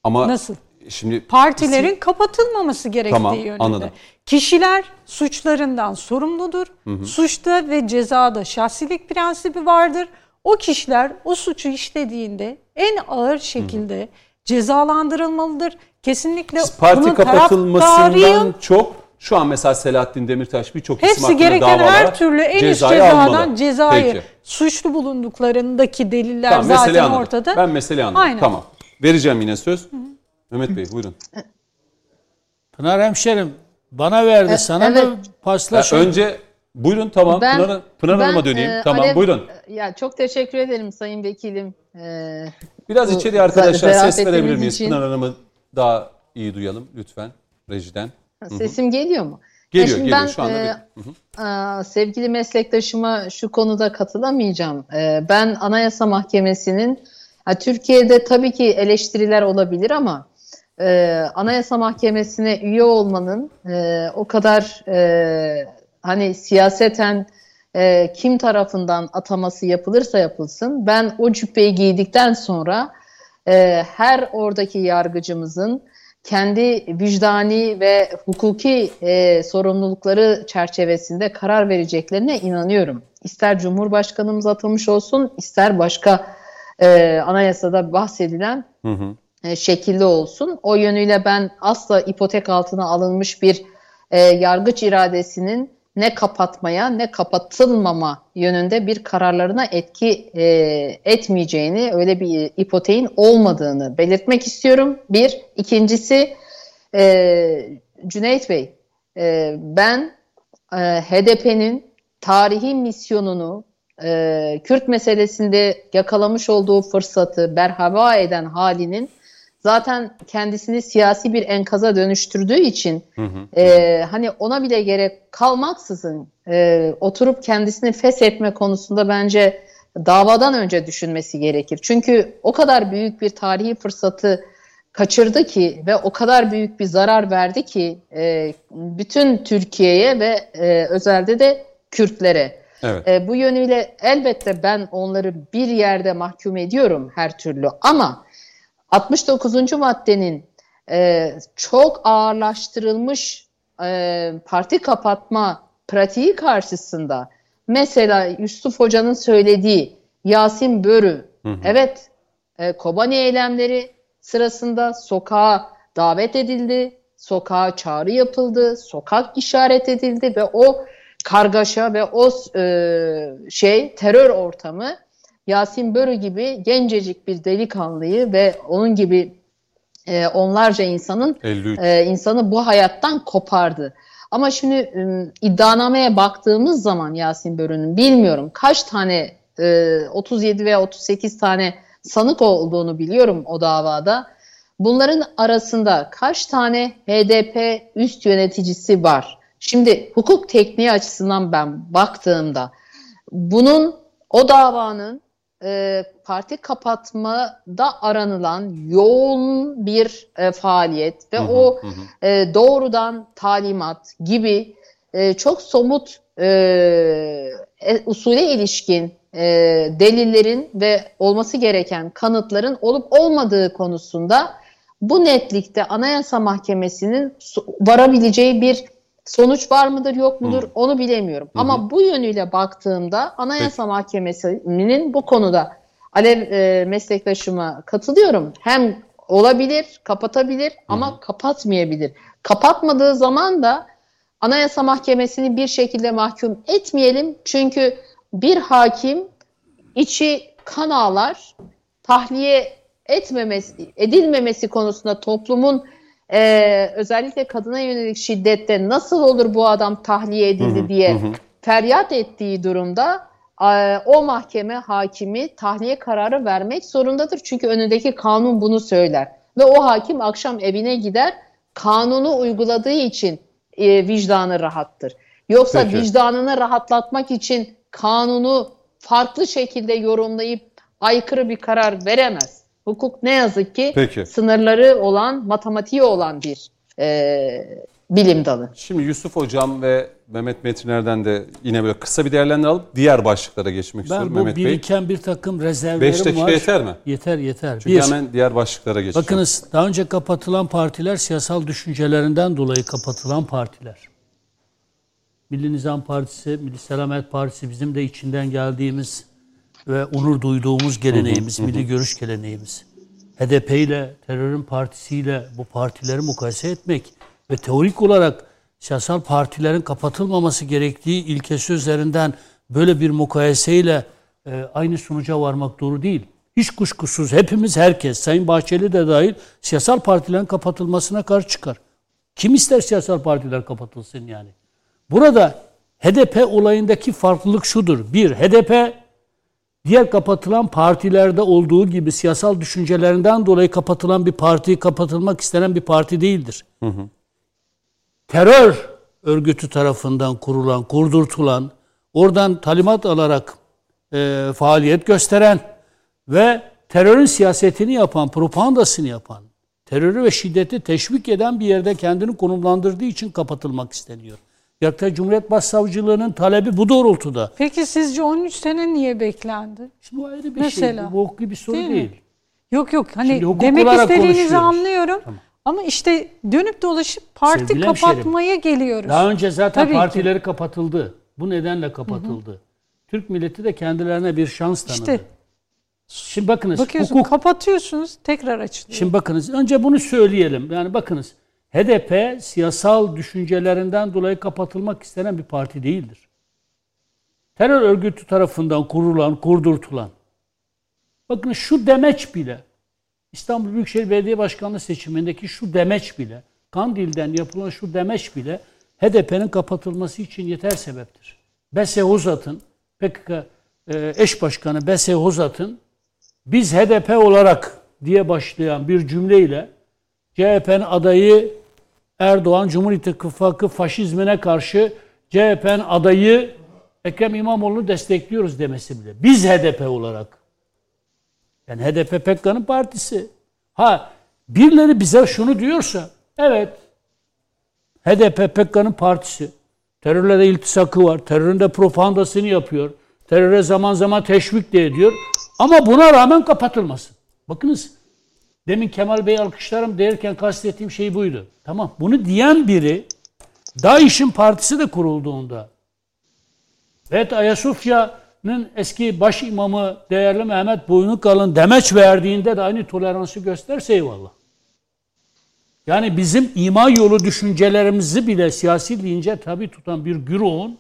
Ama nasıl? Şimdi partilerin kapatılmaması gerektiği Tamam, yönünde. anladım. Kişiler suçlarından sorumludur. Suçta ve cezada şahsilik prensibi vardır. O kişiler o suçu işlediğinde en ağır şekilde cezalandırılmalıdır. Kesinlikle siz parti bunun kapatılmasından çok şu an mesela Selahattin Demirtaş birçok isim hakkında gereken her türlü en üst cezadan almalı. cezayı Peki. suçlu bulunduklarındaki deliller Tamam, zaten ortada. Ben meseleyi anladım. Aynen. Tamam. Vereceğim yine söz. Mehmet Bey buyurun. Pınar hemşerim bana verdi E, sana evet. mı Ya paslaşın? önce buyurun tamam Ben- Pınar, Pınar ben, Hanım'a döneyim. e, tamam Alev- buyurun. ya çok teşekkür ederim sayın vekilim Ee, Biraz bu içeriye arkadaşlar ses verebilir miyiz? için. Pınar Hanım'ı daha iyi duyalım lütfen. rejiden. Sesim geliyor mu? Geliyor, Ya şimdi geliyor. ben, Şu anda e. Aa, sevgili meslektaşıma şu konuda katılamayacağım. Ee, ben Anayasa Mahkemesi'nin ha, Türkiye'de tabii ki eleştiriler olabilir ama e, Anayasa Mahkemesi'ne üye olmanın e, o kadar e, hani siyaseten e, kim tarafından ataması yapılırsa yapılsın ben o cübbeyi giydikten sonra e, her oradaki yargıcımızın kendi vicdani ve hukuki e, sorumlulukları çerçevesinde karar vereceklerine inanıyorum. İster Cumhurbaşkanımız atamış olsun, ister başka e, anayasada bahsedilen Hı hı. E, şekilde olsun. O yönüyle ben asla ipotek altına alınmış bir e, yargıç iradesinin ne kapatmaya ne kapatılmama yönünde bir kararlarına etki e, etmeyeceğini, öyle bir ipoteğin olmadığını belirtmek istiyorum. Bir. İkincisi e, Cüneyt Bey, e, ben e, HDP'nin tarihi misyonunu e, Kürt meselesinde yakalamış olduğu fırsatı berhava eden halinin zaten kendisini siyasi bir enkaza dönüştürdüğü için e, hani ona bile gerek kalmaksızın e, oturup kendisini feshetme konusunda bence davadan önce düşünmesi gerekir. Çünkü o kadar büyük bir tarihi fırsatı kaçırdı ki ve o kadar büyük bir zarar verdi ki e, bütün Türkiye'ye ve e, özelde de Kürtlere. Evet. E, bu yönüyle elbette ben onları bir yerde mahkum ediyorum her türlü ama 69. maddenin e, çok ağırlaştırılmış e, parti kapatma pratiği karşısında mesela Yusuf Hoca'nın söylediği Yasin Börü evet e, Kobani eylemleri sırasında sokağa davet edildi, sokağa çağrı yapıldı, sokak işaret edildi ve o kargaşa ve o e, şey terör ortamı Yasin Börü gibi gencecik bir delikanlıyı ve onun gibi e, onlarca insanın 53. e, insanı bu hayattan kopardı. Ama şimdi e, iddianameye baktığımız zaman Yasin Börü'nün bilmiyorum kaç tane e, 37 veya 38 tane sanık olduğunu biliyorum o davada. Bunların arasında kaç tane HDP üst yöneticisi var? Şimdi hukuk tekniği açısından ben baktığımda bunun o davanın e, parti kapatmada aranılan yoğun bir e, faaliyet ve o e, doğrudan talimat gibi e, çok somut e, e, usule ilişkin e, delillerin ve olması gereken kanıtların olup olmadığı konusunda bu netlikte Anayasa Mahkemesi'nin varabileceği bir sonuç var mıdır yok mudur onu bilemiyorum. Ama bu yönüyle baktığımda Anayasa Mahkemesi'nin bu konuda Alev e, meslektaşıma katılıyorum. Hem olabilir, kapatabilir ama kapatmayabilir. Kapatmadığı zaman da Anayasa Mahkemesi'ni bir şekilde mahkum etmeyelim. Çünkü bir hakim içi kan ağlar, tahliye etmemesi, edilmemesi konusunda toplumun e, özellikle kadına yönelik şiddette nasıl olur bu adam tahliye edildi diye feryat ettiği durumda e, o mahkeme hakimi tahliye kararı vermek zorundadır. Çünkü önündeki kanun bunu söyler. Ve o hakim akşam evine gider kanunu uyguladığı için e, vicdanı rahattır. Yoksa Peki. vicdanını rahatlatmak için kanunu farklı şekilde yorumlayıp aykırı bir karar veremez. Hukuk ne yazık ki Peki. sınırları olan, matematiği olan bir e, bilim dalı. Şimdi Yusuf Hocam ve Mehmet Metiner'den de yine böyle kısa bir değerlendirme alıp diğer başlıklara geçmek istiyorum Ben bu Mehmet Bey. biriken bir takım rezervlerim Beş dakika var. yeter mi? Yeter yeter. Çünkü bir, hemen diğer başlıklara geçeceğim. bakınız daha önce kapatılan partiler siyasal düşüncelerinden dolayı kapatılan partiler. Milli Nizam Partisi, Milli Selamet Partisi bizim de içinden geldiğimiz ve onur duyduğumuz geleneğimiz, milli görüş geleneğimiz. HDP ile, terörün partisiyle bu partileri mukayese etmek ve teorik olarak siyasal partilerin kapatılmaması gerektiği ilkesi üzerinden böyle bir mukayeseyle e, aynı sonuca varmak doğru değil. Hiç kuşkusuz hepimiz herkes, Sayın Bahçeli de dahil siyasal partilerin kapatılmasına karşı çıkar. Kim ister siyasal partiler kapatılsın yani? Burada HDP olayındaki farklılık şudur. Bir, HDP diğer kapatılan partilerde olduğu gibi siyasal düşüncelerinden dolayı kapatılan bir parti, kapatılmak istenen bir parti değildir. terör örgütü tarafından kurulan, kurdurtulan, oradan talimat alarak e, faaliyet gösteren ve terörün siyasetini yapan, propagandasını yapan, terörü ve şiddeti teşvik eden bir yerde kendini konumlandırdığı için kapatılmak isteniyor. Yargıtay Cumhuriyet Başsavcılığı'nın talebi bu doğrultuda. Peki sizce 13 sene niye beklendi? Şimdi bu ayrı bir Mesela. şey. Bu hukuki bir soru Değil değil. mi? Yok yok hani demek istediğinizi anlıyorum. Ama işte dönüp dolaşıp parti Sevgili kapatmaya geliyoruz. Daha önce zaten Tabii ki. partileri kapatıldı. Bu nedenle kapatıldı. Türk milleti de kendilerine bir şans tanıdı. İşte Şimdi bakınız bakıyorsun hukuk kapatıyorsunuz tekrar açılıyor. Şimdi bakınız önce bunu söyleyelim. Yani bakınız HDP siyasal düşüncelerinden dolayı kapatılmak istenen bir parti değildir. Terör örgütü tarafından kurulan, kurdurtulan. Bakın şu demeç bile İstanbul Büyükşehir Belediye Başkanlığı seçimindeki şu demeç bile Kandil'den yapılan şu demeç bile HDP'nin kapatılması için yeter sebeptir. Bese Hozat'ın PKK e, eş başkanı Bese Hozat'ın biz HDP olarak diye başlayan bir cümleyle CHP'nin adayı Erdoğan Cumhur İttifakı faşizmine karşı CHP'nin adayı Ekrem İmamoğlu'nu destekliyoruz demesi bile. Biz HDP olarak. Yani HDP PKK'nın partisi. Ha birileri bize şunu diyorsa evet HDP PKK'nın partisi. Terörle de iltisakı var. Terörün de propagandasını yapıyor. Teröre zaman zaman teşvik de ediyor. Ama buna rağmen kapatılmasın. Bakınız demin Kemal Bey alkışlarım derken kastettiğim şey buydu. Tamam bunu diyen biri DAEŞ'in partisi de kurulduğunda ve Ayasofya'nın eski baş imamı değerli Mehmet Boynukalın demeç verdiğinde de aynı toleransı gösterse eyvallah. Yani bizim ima yolu düşüncelerimizi bile siyasi deyince tabi tutan bir güruhun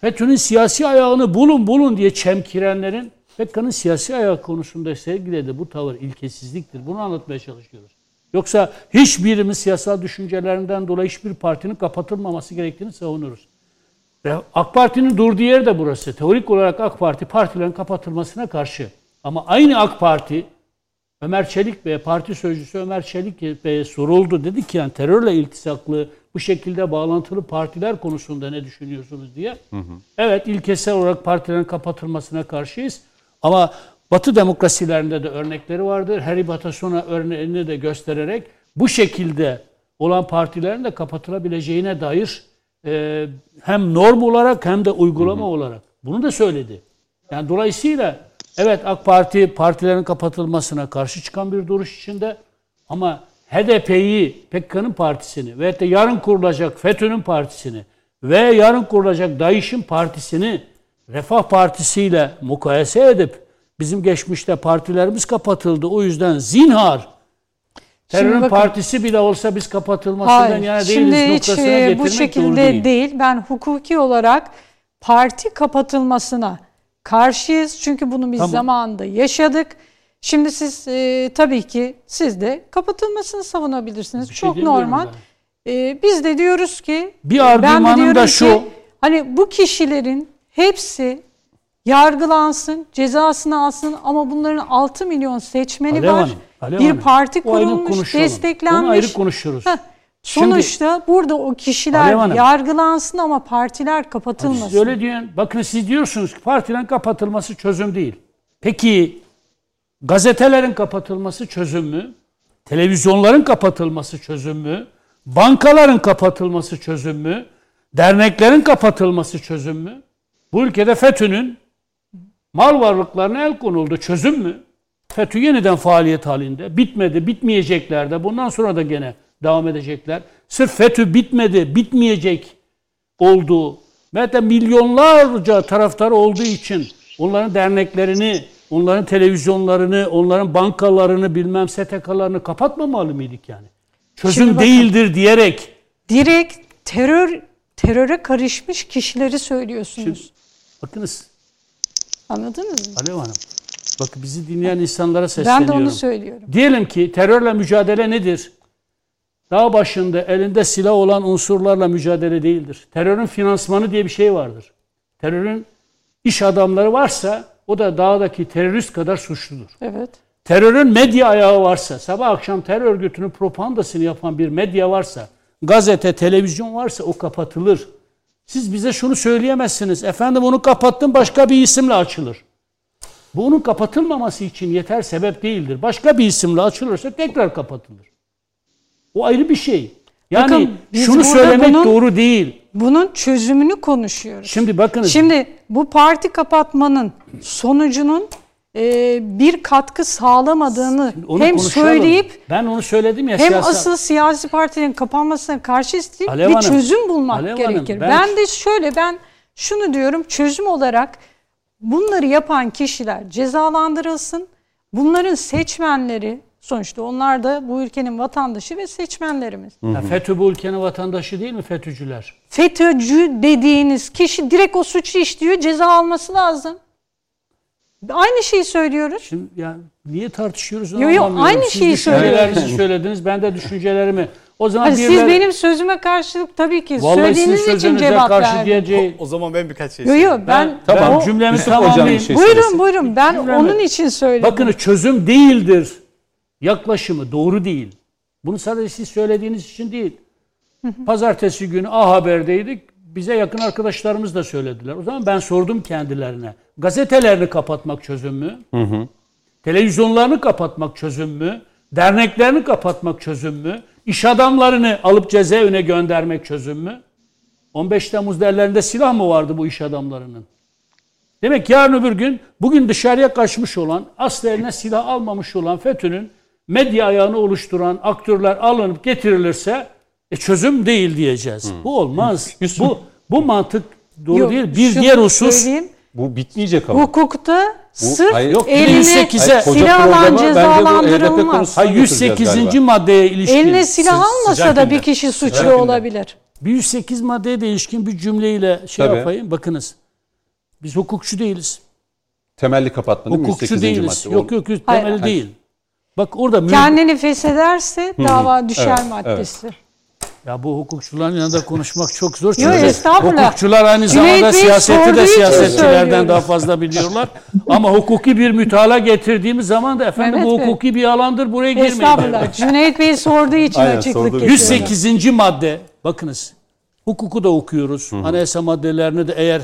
FETÖ'nün siyasi ayağını bulun bulun diye çemkirenlerin PKK'nın siyasi ayağı konusunda sergilediği bu tavır ilkesizliktir. Bunu anlatmaya çalışıyoruz. Yoksa hiçbirimiz siyasal düşüncelerinden dolayı hiçbir partinin kapatılmaması gerektiğini savunuruz. Ve AK Parti'nin durduğu yer de burası. Teorik olarak AK Parti partilerin kapatılmasına karşı. Ama aynı AK Parti Ömer Çelik Bey, parti sözcüsü Ömer Çelik Bey'e soruldu. Dedi ki yani terörle iltisaklı bu şekilde bağlantılı partiler konusunda ne düşünüyorsunuz diye. Evet ilkesel olarak partilerin kapatılmasına karşıyız. Ama Batı demokrasilerinde de örnekleri vardır. Harry Batasona örneğini de göstererek bu şekilde olan partilerin de kapatılabileceğine dair e, hem norm olarak hem de uygulama olarak bunu da söyledi. Yani dolayısıyla evet AK Parti partilerin kapatılmasına karşı çıkan bir duruş içinde ama HDP'yi, PKK'nın partisini ve de yarın kurulacak FETÖ'nün partisini ve yarın kurulacak DAEŞ'in partisini Refah Partisi ile mukayese edip bizim geçmişte partilerimiz kapatıldı. O yüzden zinhar terörün bakın- partisi bile olsa biz kapatılmasından Hayır. yana değiliz Şimdi hiç noktasına e, getirmek bu şekilde değil. değil. Ben hukuki olarak parti kapatılmasına karşıyız. Çünkü bunu biz Tamam. zamanında yaşadık. Şimdi siz e, tabii ki siz de kapatılmasını savunabilirsiniz. Bir şey Çok demiyorum normal. E, biz de diyoruz ki Bir argümanım da ki, şu. hani bu kişilerin hepsi yargılansın, cezasını alsın ama bunların 6 milyon seçmeni Alev var. Hanım, Alev bir Hanım, parti kurulmuş, desteklenmiş. Onu ayrı konuşuruz. Heh, Şimdi- Sonuçta burada o kişiler Hanım. yargılansın ama partiler kapatılmasın. Siz öyle diyen, bakın siz diyorsunuz ki partilerin kapatılması çözüm değil. Peki gazetelerin kapatılması çözüm mü? Televizyonların kapatılması çözüm mü? Bankaların kapatılması çözüm mü? Derneklerin kapatılması çözüm mü? Bu ülkede FETÖ'nün mal varlıklarına el konuldu. Çözüm mü? FETÖ yeniden faaliyet halinde. Bitmedi, bitmeyecekler de. Bundan sonra da gene devam edecekler. Sırf FETÖ bitmedi, bitmeyecek olduğu de milyonlarca taraftarı olduğu için onların derneklerini, onların televizyonlarını, onların bankalarını, bilmem STK'larını kapatmamalı mıydık yani? Çözüm Şimdi bakın. değildir diyerek Direkt terör teröre karışmış kişileri söylüyorsunuz. Bakınız Anladınız mı? Alev Hanım. Bakın bizi dinleyen insanlara Ben sesleniyorum. de onu söylüyorum. Diyelim ki terörle mücadele nedir? Dağ başında elinde silah olan unsurlarla mücadele değildir. Terörün finansmanı diye bir şey vardır. Terörün iş adamları varsa o da dağdaki terörist kadar suçludur. Evet. Terörün medya ayağı varsa, sabah akşam terör örgütünün propagandasını yapan bir medya varsa, gazete, televizyon varsa o kapatılır. Siz bize şunu söyleyemezsiniz. Efendim onu kapattım başka bir isimle açılır. Bu onun kapatılmaması için yeter sebep değildir. Başka bir isimle açılırsa tekrar kapatılır. O ayrı bir şey. Yani Bakın, şunu söylemek bunun- doğru değil. Bunun çözümünü konuşuyoruz. Şimdi bakınız. Şimdi bu parti kapatmanın sonucunun e, bir katkı sağlamadığını hem konuşalım. söyleyip ben onu söyledim ya hem siyasal- asıl siyasi partilerin kapanmasına karşı isteyip Alev bir Hanım, çözüm bulmak Alev Hanım, gerekir. ben- ben... de şöyle ben şunu diyorum çözüm olarak bunları yapan kişiler cezalandırılsın. Bunların seçmenleri sonuçta onlar da bu ülkenin vatandaşı ve seçmenlerimiz. Ya FETÖ bu ülkenin vatandaşı değil mi FETÖ'cüler? FETÖ'cü dediğiniz kişi direkt o suçu işliyor ceza alması lazım. Aynı şeyi söylüyoruz. Şimdi yani niye tartışıyoruz onu Yo, yo, anlamıyorum. aynı Siz şeyi düşüncelerinizi söylediniz. Ben de düşüncelerimi. O zaman Hani siz birileri- benim sözüme karşılık tabii ki Vallahi sizin söylediğiniz için sözünüze cevap karşı verdim. diyeceği... O zaman ben birkaç şey Yo söyleyeyim. yo ben, Tamam o- cümlemi Yusuf tamamlayayım. şey buyurun söylesin. buyurun ben Cümlemi- onun için söyledim. Bakın çözüm değildir. Yaklaşımı doğru değil. Bunu sadece siz söylediğiniz için değil. Pazartesi günü A Haber'deydik. Bize yakın arkadaşlarımız da söylediler. O zaman ben sordum kendilerine. Gazetelerini kapatmak çözüm mü? Televizyonlarını kapatmak çözüm mü? Derneklerini kapatmak çözüm mü? İş adamlarını alıp cezaevine göndermek çözüm mü? 15 Temmuz'da ellerinde silah mı vardı bu iş adamlarının? Demek ki yarın öbür gün bugün dışarıya kaçmış olan, asla eline silah almamış olan FETÖ'nün medya ayağını oluşturan aktörler alınıp getirilirse e, çözüm değil diyeceğiz. Bu olmaz. bu bu mantık doğru Yok, değil. Bir diğer husus söyleyeyim. Bu bitmeyecek ama. Hukukta sırf hayır, yok, eline 108'e Hayır, koca silah alan programa bence bu HDP cezalandırılmaz. Hayır, götüreceğiz 108. galiba. maddeye ilişkin Eline silah almasa da bir kişi suçlu Sıcak olabilir. bir 108 maddeye de ilişkin bir cümleyle şey Tabii. yapayım. Bakınız. Biz hukukçu değiliz. Temelli kapatma değil mi? Hukukçu 108. değiliz. madde. Yok yok yok Hayır, değil. Bak orada Kendini feshederse dava düşer Evet, maddesi. Ya bu hukukçuların yanında konuşmak çok zor. Çünkü estağfurullah. hukukçular aynı Cüneyt zamanda Bey siyaseti sorduğu de için siyasetçilerden söylüyorum. daha fazla biliyorlar. Ama hukuki bir mütalaa getirdiğimiz zaman da efendim Mehmet bu Bey. hukuki bir alandır buraya girmeyin. Estağfurullah. Cüneyt Bey sorduğu için Aynen, açıklık sorduğu için. getiriyorum. 108. madde bakınız hukuku da okuyoruz. Anayasa maddelerini de eğer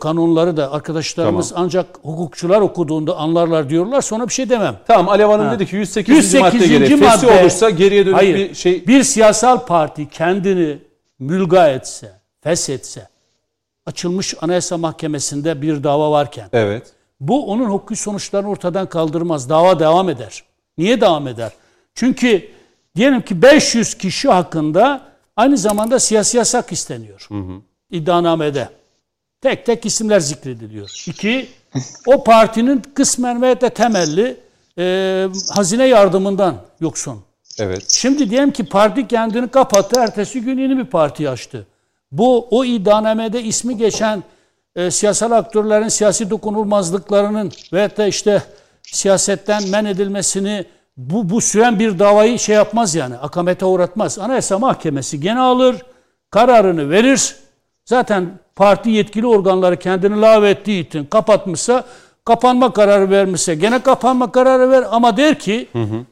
kanunları da arkadaşlarımız ancak hukukçular okuduğunda anlarlar diyorlar sonra bir şey demem. Tamam Alev Hanım dedi ki 108. 108. madde gereği. Fesi madde- olursa geriye dönük Hayır, bir şey. bir siyasal parti kendini mülga etse, feshetse, açılmış Anayasa Mahkemesi'nde bir dava varken, Evet. bu onun hukuki sonuçlarını ortadan kaldırmaz. Dava devam eder. Niye devam eder? Çünkü diyelim ki 500 kişi hakkında aynı zamanda siyasi yasak isteniyor. İddianamede. Tek tek isimler zikrediliyor. İki, o partinin kısmen ve de temelli e, hazine yardımından yoksun. Evet. Şimdi diyelim ki parti kendini kapattı, ertesi gün yeni bir parti açtı. Bu o iddianamede ismi geçen e, siyasal aktörlerin siyasi dokunulmazlıklarının veyahut da işte siyasetten men edilmesini bu, bu süren bir davayı şey yapmaz yani akamete uğratmaz. Anayasa Mahkemesi gene alır, kararını verir. Zaten parti yetkili organları kendini lağvettiği için kapatmışsa kapanma kararı vermişse gene kapanma kararı ver ama der ki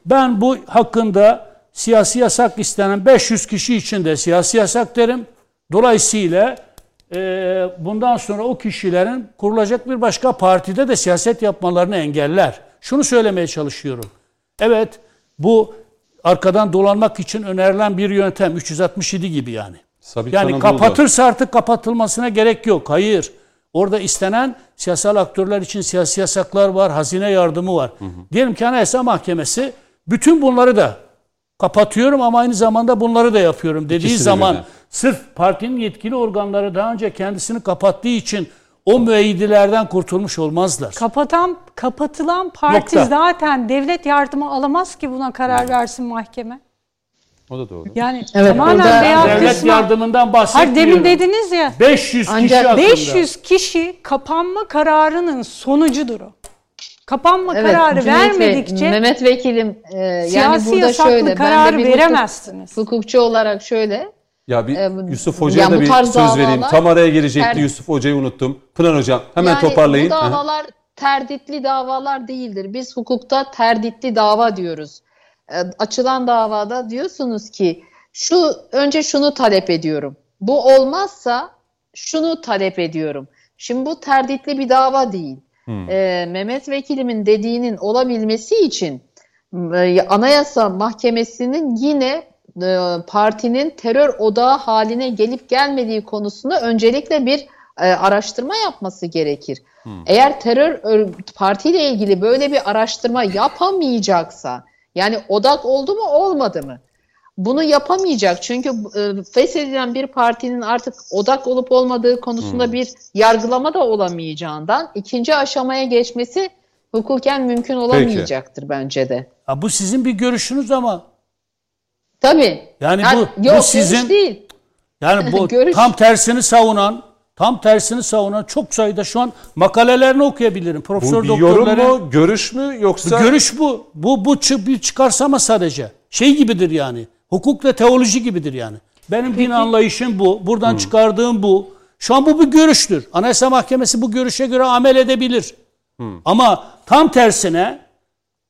ben bu hakkında siyasi yasak istenen 500 kişi için de siyasi yasak derim. Dolayısıyla e, bundan sonra o kişilerin kurulacak bir başka partide de siyaset yapmalarını engeller. Şunu söylemeye çalışıyorum. Evet bu arkadan dolanmak için önerilen bir yöntem 367 gibi yani. Sabit Yani Anadolu'da. kapatırsa artık kapatılmasına gerek yok. Hayır. Orada istenen siyasal aktörler için siyasi yasaklar var, hazine yardımı var. Diyelim ki Anayasa Mahkemesi bütün bunları da kapatıyorum ama aynı zamanda bunları da yapıyorum dediği İkisini zaman birden. sırf partinin yetkili organları daha önce kendisini kapattığı için o müeyyidelerden kurtulmuş olmazlar. Kapatan, kapatılan parti Nokta. zaten devlet yardımı alamaz ki buna karar versin mahkeme. O da doğru. Yani Evet, tamamen veya Devlet kısmen. yardımından Hayır bahsetmiyorum. demin dediniz ya 500 kişi Ancak hakkında. 500 kişi kapanma kararının sonucudur o. Kapanma Evet, kararı Cüneyt Bey, vermedikçe Mehmet Vekilim e, yani siyasi burada yasaklı şöyle karar ben de bir hukuk- veremezsiniz. hukukçu olarak şöyle Ya bir E, Yusuf Hoca'ya da bir söz vereyim. Tam araya girecekti Her- Yusuf Hoca'yı unuttum. Pınar Hocam hemen yani toparlayın. bu davalar terditli davalar değildir. Biz hukukta terditli dava diyoruz. E, açılan davada diyorsunuz ki şu önce şunu talep ediyorum. Bu olmazsa şunu talep ediyorum. Şimdi bu terditli bir dava değil. Ee, Mehmet Vekilimin dediğinin olabilmesi için e, Anayasa Mahkemesi'nin yine e, partinin terör odağı haline gelip gelmediği konusunda öncelikle bir e, araştırma yapması gerekir. Eğer terör ör- partiyle ilgili böyle bir araştırma yapamayacaksa yani odak oldu mu olmadı mı? Bunu yapamayacak çünkü e, feshedilen bir partinin artık odak olup olmadığı konusunda bir yargılama da olamayacağından ikinci aşamaya geçmesi hukuken mümkün olamayacaktır bence de. Ha, bu sizin bir görüşünüz ama Tabii. Yani Ha, bu- yok, bu görüş sizin- değil. yani bu Görüş- tam tersini savunan tam tersini savunan çok sayıda şu an makalelerini okuyabilirim. Bu Profesör bir yorum doktorları mu, görüş mü yoksa Görüş bu. Bu bu bir çıkarsama sadece. Şey gibidir yani. Hukuk ve teoloji gibidir yani. Benim din anlayışım bu. Buradan çıkardığım bu. Şu an bu bir görüştür. Anayasa Mahkemesi bu görüşe göre amel edebilir. Ama tam tersine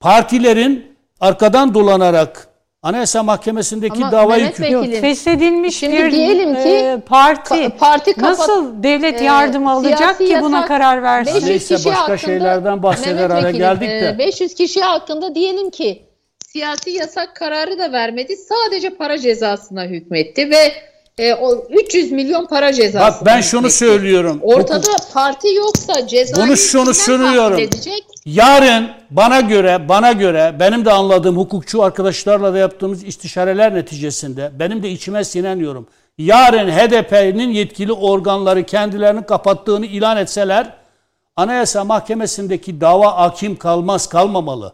partilerin arkadan dolanarak Anayasa Mahkemesi'ndeki Ama davayı Mehmet kü- Vekilim, Feshedilmiş Şimdi bir diyelim ki e, parti, ka- parti kapat- nasıl devlet e, yardım alacak siyasi ki buna karar versin? 500 Neyse, kişi başka hakkında- şeylerden bahseder hale geldik e, de. 500 kişi hakkında diyelim ki siyasi yasak kararı da vermedi. Sadece para cezasına hükmetti ve e, o 300 milyon para cezasına Bak ben şunu hükmetti. söylüyorum. Ortada parti yoksa cezayı Bunu şunu edecek? Yarın bana göre bana göre benim de anladığım hukukçu arkadaşlarla da yaptığımız istişareler neticesinde benim de içime sinen yorum. Yarın HDP'nin yetkili organları kendilerini kapattığını ilan etseler Anayasa Mahkemesi'ndeki dava hakim kalmaz kalmamalı.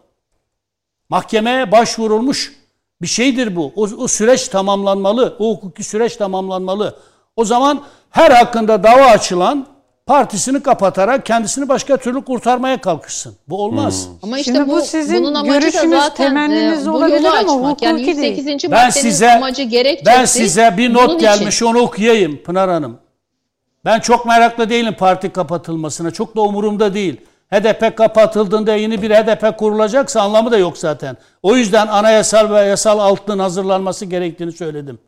Mahkemeye başvurulmuş bir şeydir bu. O, o süreç tamamlanmalı. O hukuki süreç tamamlanmalı. O zaman her hakkında dava açılan partisini kapatarak kendisini başka türlü kurtarmaya kalkışsın. Bu olmaz. Ama işte Şimdi bu bu, sizin bunun amacı da görüşünüz, zaten temenniniz e, bu olabilir ama açmak. Yani hukuki değil. 108. Ben maddenin size amacı gerekçesi ben size bir not için. gelmiş onu okuyayım Pınar Hanım. Ben çok meraklı değilim parti kapatılmasına. Çok da umurumda değil. HDP kapatıldığında yeni bir HDP kurulacaksa anlamı da yok zaten. O yüzden anayasal ve yasal altının hazırlanması gerektiğini söyledim.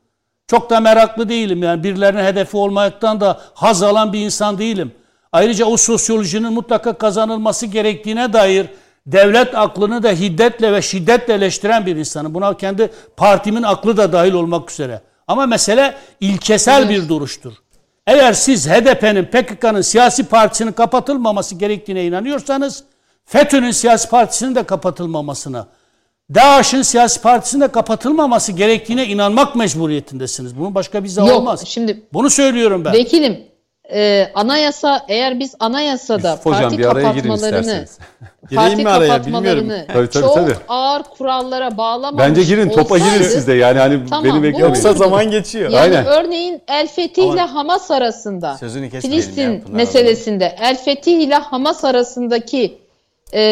Çok da meraklı değilim yani birilerinin hedefi olmaktan da haz alan bir insan değilim. Ayrıca o sosyolojinin mutlaka kazanılması gerektiğine dair devlet aklını da hiddetle ve şiddetle eleştiren bir insanım. Buna kendi partimin aklı da dahil olmak üzere. Ama mesele ilkesel bir duruştur. Eğer siz HDP'nin, PKK'nın siyasi partisinin kapatılmaması gerektiğine inanıyorsanız, FETÖ'nün siyasi partisinin de kapatılmamasına, DAEŞ'in siyasi partisinin de kapatılmaması gerektiğine inanmak mecburiyetindesiniz. Bunun başka bir olmaz. şimdi Bunu söylüyorum ben. Vekilim, e, anayasa eğer biz anayasada Yusuf Hocam, parti bir araya kapatmalarını isterseniz. Gireyim parti mi araya, kapatmalarını bilmiyorum. Tabii, tabii, çok tabii. ağır kurallara bağlamamış Bence girin topa girin olsaydı- siz de yani hani Tamam, beni beklemeyin. Yoksa zaman geçiyor. Yani Aynen. örneğin El Fetih ile Hamas arasında ya Filistin meselesinde El Fetih ile Hamas arasındaki e,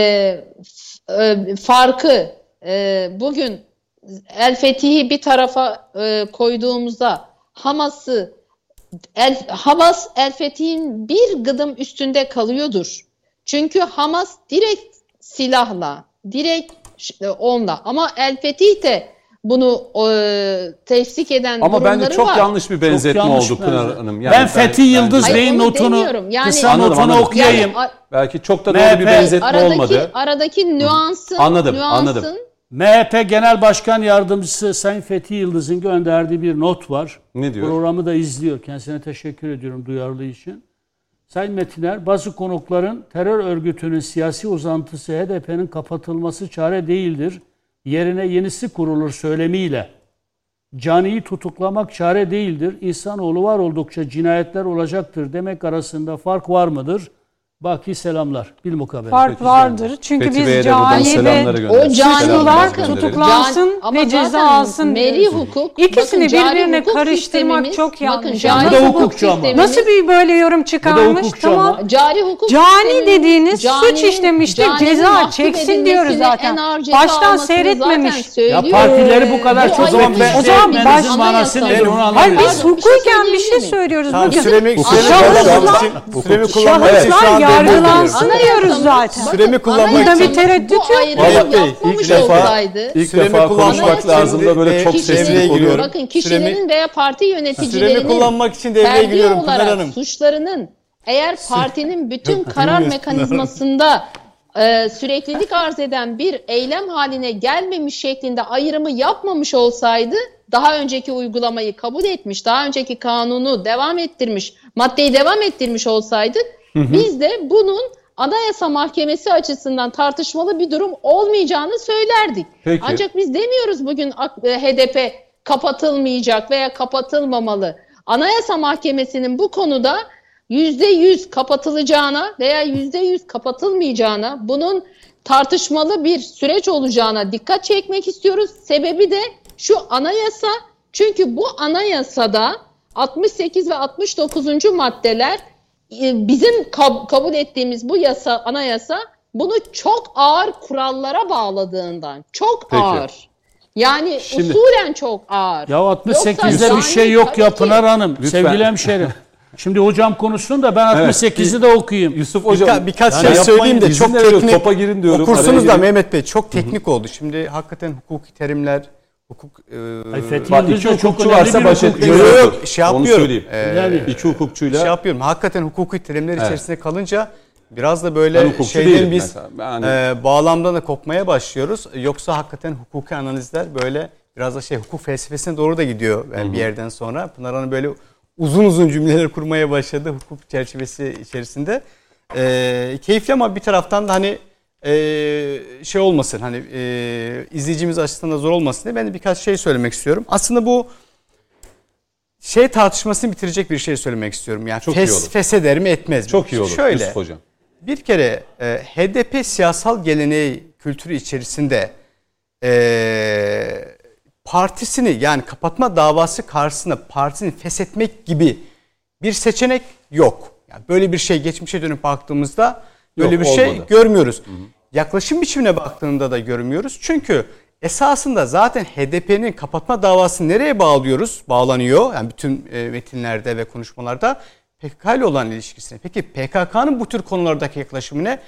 e, farkı e, bugün El Fetih'i bir tarafa e, koyduğumuzda Hamas'ı El, Hamas El Fetih'in bir gıdım üstünde kalıyordur. Çünkü Hamas direkt silahla, direkt ş- onunla ama El Fetih de bunu e, tefsik eden Ama bence çok var. yanlış bir benzetme yanlış oldu Pınar. Hanım. ben Fethi Yıldız Hayır, Bey'in notunu. Yani- kısa Anladım, notunu anladım. okuyayım. Yani Belki çok da doğru MHP bir benzetme aradaki, olmadı. Aradaki nüansın, Anladım, nüansın anladım. MHP Genel Başkan Yardımcısı Sayın Fethi Yıldız'ın gönderdiği bir not var. Ne diyor? Programı da izliyor. Kendisine teşekkür ediyorum duyarlı için. Sayın Metiner, bazı konukların terör örgütünün siyasi uzantısı HDP'nin kapatılması çare değildir. Yerine yenisi kurulur söylemiyle. Caniyi tutuklamak çare değildir. İnsanoğlu var oldukça cinayetler olacaktır demek arasında fark var mıdır? Baki selamlar. Bilmukabele. Fark vardır. Çünkü Fethi biz cani ve. O gönderelim. tutuklansın Can- ve ceza alsın Meri hukuk, İkisini bakın birbirine hukuk karıştırmak çok bakın yanlış. cari Bu da hukuk ama. sistemimiz- Nasıl bir böyle yorum çıkarmış? Tamam. ama. Cari hukuk Cani dediğiniz caninin- suç işlemiştir. Ceza çeksin diyoruz zaten. Baştan seyretmemiş. zaten. Ya partileri bu kadar Bu çok zaman ben. O zaman baş- manası nedir onu Hayır anlamıyorum. biz bir şey hukuken bir şey söylüyoruz. Tamam Bakın, süremi, kullanmak için, şu yargılansın Anayasamız- diyoruz zaten. Süremi kullanmak için- Bunda bir tereddüt bu yok. ayrımı Vallahi Bey, yapmamış ilk defa- olsaydı İlk Süremi defa kullanmak konuşmak için lazım da böyle de- çok kişilerin- devreye sesli giriyorum. oluyor. Bakın kişilerin Süremi- veya parti Süremi yöneticilerinin kullanmak için devreye ferdi giriyorum Pınar olarak Hanım. suçlarının eğer partinin bütün karar mekanizmasında e, süreklilik arz eden bir eylem haline gelmemiş şeklinde ayrımı yapmamış olsaydı daha önceki uygulamayı kabul etmiş, daha önceki kanunu devam ettirmiş, maddeyi devam ettirmiş olsaydık biz de bunun Anayasa Mahkemesi açısından tartışmalı bir durum olmayacağını söylerdik. Peki. Ancak biz demiyoruz bugün AK- e, HDP kapatılmayacak veya kapatılmamalı. Anayasa Mahkemesi'nin bu konuda yüzde yüz kapatılacağına veya yüzde yüz kapatılmayacağına, bunun tartışmalı bir süreç olacağına dikkat çekmek istiyoruz. Sebebi de şu anayasa çünkü bu anayasada 68 ve 69. maddeler bizim kab- kabul ettiğimiz bu yasa anayasa bunu çok ağır kurallara bağladığından çok Peki. ağır. Yani Şimdi- usulen çok ağır. Ya 68'de Yoksa bir şey yok tabii ya ki- Pınar Hanım. Lütfen. Sevgili hemşerim. Şimdi hocam konuşsun da ben 68'i de okuyayım. Yusuf Hocam Birka- birkaç yani şey söyleyeyim de çok teknik. Topa girin diyorum. Okursunuz da. Mehmet Bey çok teknik oldu. Şimdi hakikaten hukuki terimler, hukuk e, Ay, Fethi Bak Yıldız iki da çok hukukçu önemli varsa bir baş. Yok, yazarı. yok, şey Onu yapmıyorum. söyleyeyim. Ee, Yani- İki hukukçuyla şey yapıyorum. Hakikaten hukuki terimler Evet. içerisinde kalınca biraz da Ben böyle hukukçu şeyden değilim biz mesela. Yani- e, bağlamdan da kopmaya başlıyoruz. Yoksa hakikaten hukuki analizler böyle biraz da şey hukuk felsefesine doğru da gidiyor yani bir yerden sonra. Pınar Hanım böyle uzun uzun cümleler kurmaya başladı hukuk çerçevesi içerisinde. E, keyifli ama bir taraftan da hani e, şey olmasın hani e, izleyicimiz açısından da zor olmasın diye ben de birkaç şey söylemek istiyorum. Aslında bu şey tartışmasını bitirecek bir şey söylemek istiyorum. Yani Çok iyi fes, olur. fesheder mi etmez mi? çok iyi olur Şöyle Yusuf Hocam. bir kere e, HDP siyasal geleneği kültürü içerisinde e, partisini yani kapatma davası karşısında partisini feshetmek gibi bir seçenek yok. Yani böyle bir şey geçmişe dönüp baktığımızda böyle Yok, bir şey olmadı. görmüyoruz. Yaklaşım biçimine baktığında da görmüyoruz. Çünkü esasında zaten HDP'nin kapatma davası nereye bağlıyoruz? Bağlanıyor. Yani bütün e, metinlerde ve konuşmalarda PKK ile olan ilişkisine. Peki PKK'nın bu tür konulardaki yaklaşımı ne?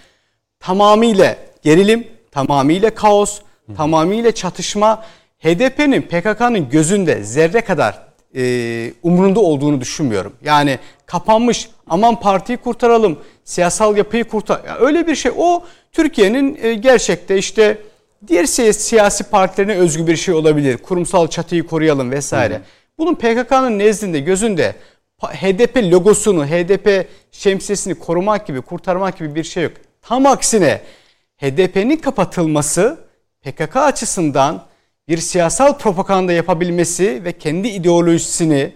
Tamamıyla gerilim, tamamıyla kaos, tamamıyla çatışma. HDP'nin PKK'nın gözünde zerre kadar e, umrunda olduğunu düşünmüyorum. Yani kapanmış aman partiyi kurtaralım, siyasal yapıyı kurtar. Ya öyle bir şey. O Türkiye'nin e, gerçekte işte diğer si- siyasi partilerine özgü bir şey olabilir. Kurumsal çatıyı koruyalım vesaire. Bunun PKK'nın nezdinde, gözünde HDP logosunu, HDP şemsiyesini korumak gibi, kurtarmak gibi bir şey yok. Tam aksine HDP'nin kapatılması PKK açısından bir siyasal propaganda yapabilmesi ve kendi ideolojisini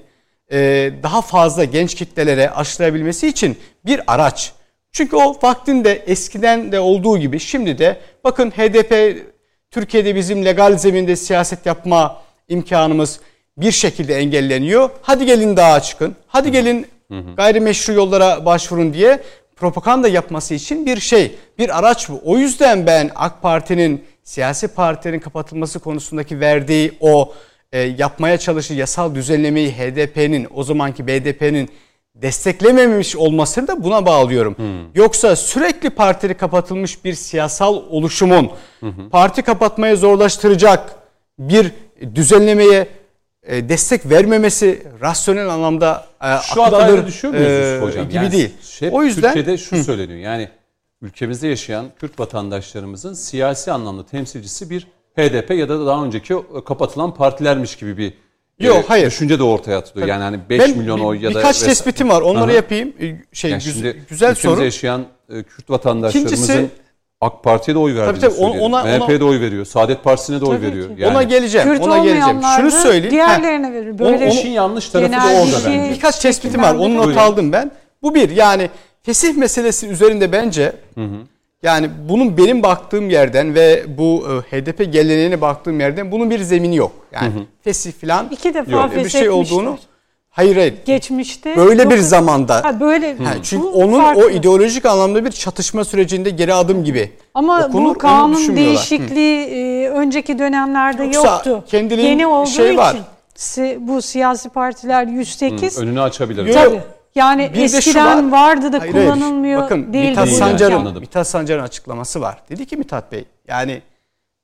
e, daha fazla genç kitlelere aşılayabilmesi için bir araç. Çünkü o vaktinde eskiden de olduğu gibi şimdi de bakın HDP Türkiye'de bizim legal zeminde siyaset yapma imkanımız bir şekilde engelleniyor. Hadi gelin dağa çıkın. Hadi gelin gayrimeşru yollara başvurun diye propaganda yapması için bir şey, bir araç bu. O yüzden ben AK Parti'nin siyasi partilerin kapatılması konusundaki verdiği o e, yapmaya çalıştığı yasal düzenlemeyi HDP'nin o zamanki BDP'nin desteklememiş olmasını da buna bağlıyorum. Yoksa sürekli partileri kapatılmış bir siyasal oluşumun parti kapatmaya zorlaştıracak bir düzenlemeye e, destek vermemesi rasyonel anlamda e, Şu akıl alır, düşüyor muyuz e, Hocam? gibi Yani değil. şey- o yüzden Türkiye'de şu söyleniyor. Yani ülkemizde yaşayan Kürt vatandaşlarımızın siyasi anlamda temsilcisi bir HDP ya da daha önceki kapatılan partilermiş gibi bir Yok, e, hayır. düşünce de ortaya atılıyor. Yani hani 5 Ben milyon oy ya da birkaç vesaire. tespitim var. Onları Aha. yapayım. E, Şey Yani güzel ülkemizde soru. yaşayan e, Kürt vatandaşlarımızın İkincisi- AK Parti'ye de oy verdiğini Tabii tabii, ona- MHP'ye de oy veriyor. Saadet Partisi'ne de oy veriyor. Yani ona geleceğim. Kürt ona geleceğim. Şunu söyleyeyim. diğerlerine verir. Böyle onu- işin yanlış tarafı da orada bir şey- bence. Birkaç tespitim var. Onu not aldım ben. Bu bir yani fesih meselesi üzerinde bence yani bunun benim baktığım yerden ve bu e, HDP geleneğine baktığım yerden bunun bir zemini yok. Yani fesih falan İki defa böyle bir şey olduğunu hayır hayır. geçmişte Böyle bir Yok- zamanda Ha böyle. Ha, çünkü Bu onun farklı. o ideolojik anlamda bir çatışma sürecinde geri adım gibi Ama okunur, bu kanun değişikliği e, önceki dönemlerde Yoksa yoktu. kendiliğin Yeni olduğu şey var. için si- bu siyasi partiler 108 önünü açabilir. Yok, tabii. Yani Bir eskiden var. vardı da Hayır, hayır. kullanılmıyor Bakın değil. Mithat. Sancar'ın. Mithat Sancar'ın açıklaması var. Dedi ki Mithat Bey yani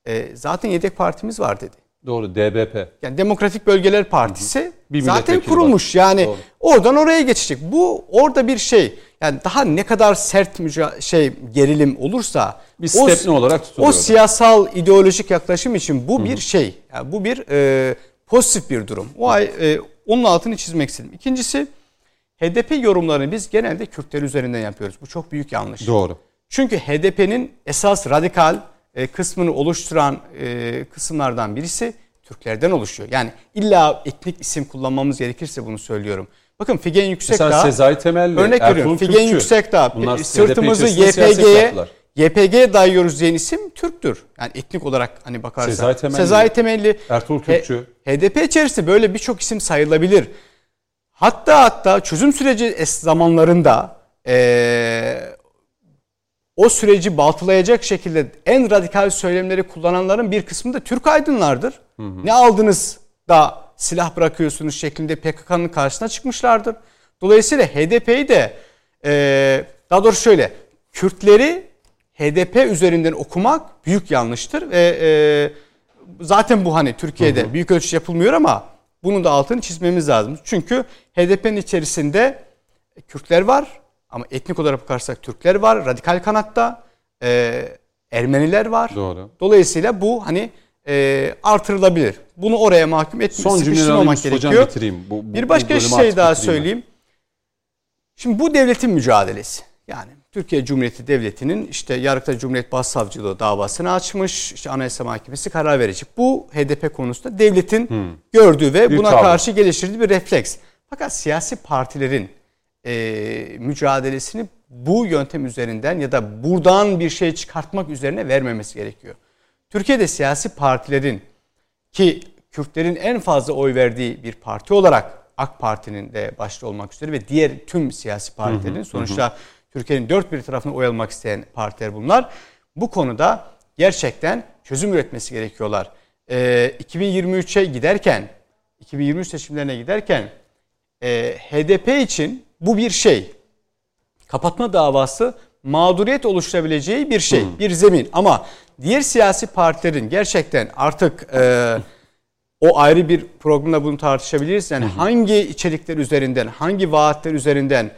e, zaten yedek partimiz var dedi. Doğru DBP. Yani Demokratik Bölgeler Partisi Bir zaten kurulmuş. var. Yani Doğru. oradan oraya geçecek. Bu orada bir şey. Yani daha ne kadar sert müca- şey gerilim olursa Bir stepne olarak tutuluyor O siyasal ideolojik yaklaşım için bu bir şey. Yani bu bir e, pozitif bir durum. O ay e, onun altını çizmek istedim. İkincisi HDP yorumlarını biz genelde Kürtler üzerinden yapıyoruz. Bu çok büyük yanlış. Doğru. Çünkü HDP'nin esas radikal e, kısmını oluşturan e, kısımlardan birisi Türklerden oluşuyor. Yani illa etnik isim kullanmamız gerekirse bunu söylüyorum. Bakın Figen Yüksekdağ Mesela Sezai Temelli, örnek Ertuğrul veriyorum. Figen Kürkçü. Yüksekdağ Bunlar e, HDP sırtımızı YPG'ye. YPG'ye dayıyoruz diyen isim Türktür. Yani etnik olarak hani bakarsak. Sezai Temelli. Sezai Temelli. Ertuğrul Kürkçü. HDP içerisinde böyle birçok isim sayılabilir. Hatta hatta çözüm süreci zamanlarında eee, o süreci baltalayacak şekilde en radikal söylemleri kullananların bir kısmı da Türk aydınlardır. Ne aldınız da silah bırakıyorsunuz şeklinde PKK'nın karşısına çıkmışlardır. Dolayısıyla HDP'yi de eee, daha doğrusu şöyle Kürtleri HDP üzerinden okumak büyük yanlıştır ve eee, zaten bu hani Türkiye'de büyük ölçü yapılmıyor ama bunun da altını çizmemiz lazım. Çünkü HDP'nin içerisinde Kürtler var ama etnik olarak bakarsak Türkler var. Radikal kanatta e, Ermeniler var. Doğru. Dolayısıyla bu hani e, artırılabilir. Bunu oraya mahkum etmek, Son sıkıştırmamak hocam gerekiyor. bitireyim. Bu, bu- Bir bu başka bölümü şey daha bitireyim ben. söyleyeyim. Şimdi bu devletin mücadelesi. Yani Türkiye Cumhuriyeti Devleti'nin işte Yargıtay Cumhuriyet Başsavcılığı davasını açmış. İşte Anayasa Mahkemesi karar verecek. Bu HDP konusunda devletin gördüğü ve buna tavrı. karşı geliştirdiği bir refleks. Fakat siyasi partilerin e, mücadelesini bu yöntem üzerinden ya da buradan bir şey çıkartmak üzerine vermemesi gerekiyor. Türkiye'de siyasi partilerin ki Kürtlerin en fazla oy verdiği bir parti olarak AK Parti'nin de başta olmak üzere ve diğer tüm siyasi partilerin sonuçta Türkiye'nin dört bir tarafına oy almak isteyen partiler bunlar. Bu konuda gerçekten çözüm üretmesi gerekiyorlar. Ee, 2023'e giderken 2023 seçimlerine giderken e, HDP için bu bir şey. Kapatma davası mağduriyet oluşturabileceği bir şey, bir zemin. Ama diğer siyasi partilerin gerçekten artık e, o ayrı bir programda bunu tartışabiliriz. Yani hangi içerikler üzerinden, hangi vaatler üzerinden,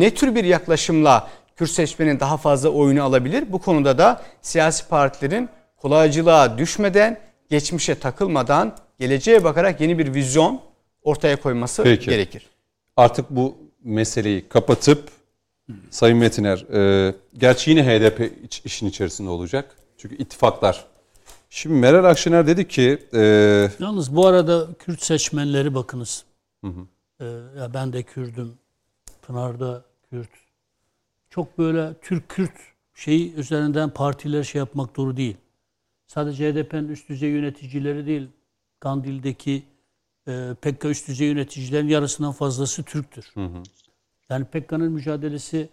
ne tür bir yaklaşımla Kürt seçmenin daha fazla oyunu alabilir? Bu konuda da siyasi partilerin kolaycılığa düşmeden, geçmişe takılmadan, geleceğe bakarak yeni bir vizyon ortaya koyması Peki. gerekir. Artık bu meseleyi kapatıp Sayın Metiner, e, gerçi yine HDP iç- işin içerisinde olacak. Çünkü ittifaklar. Şimdi Meral Akşener dedi ki e, Yalnız bu arada Kürt seçmenleri bakınız. Ee, ya ben de Kürdüm. Pınar'da Kürt. Çok böyle Türk-Kürt şeyi üzerinden partiler şey yapmak doğru değil. Sadece HDP'nin üst düzey yöneticileri değil. Kandil'deki e, PKK üst düzey yöneticilerin yarısından fazlası Türktür. Yani PKK'nın mücadelesi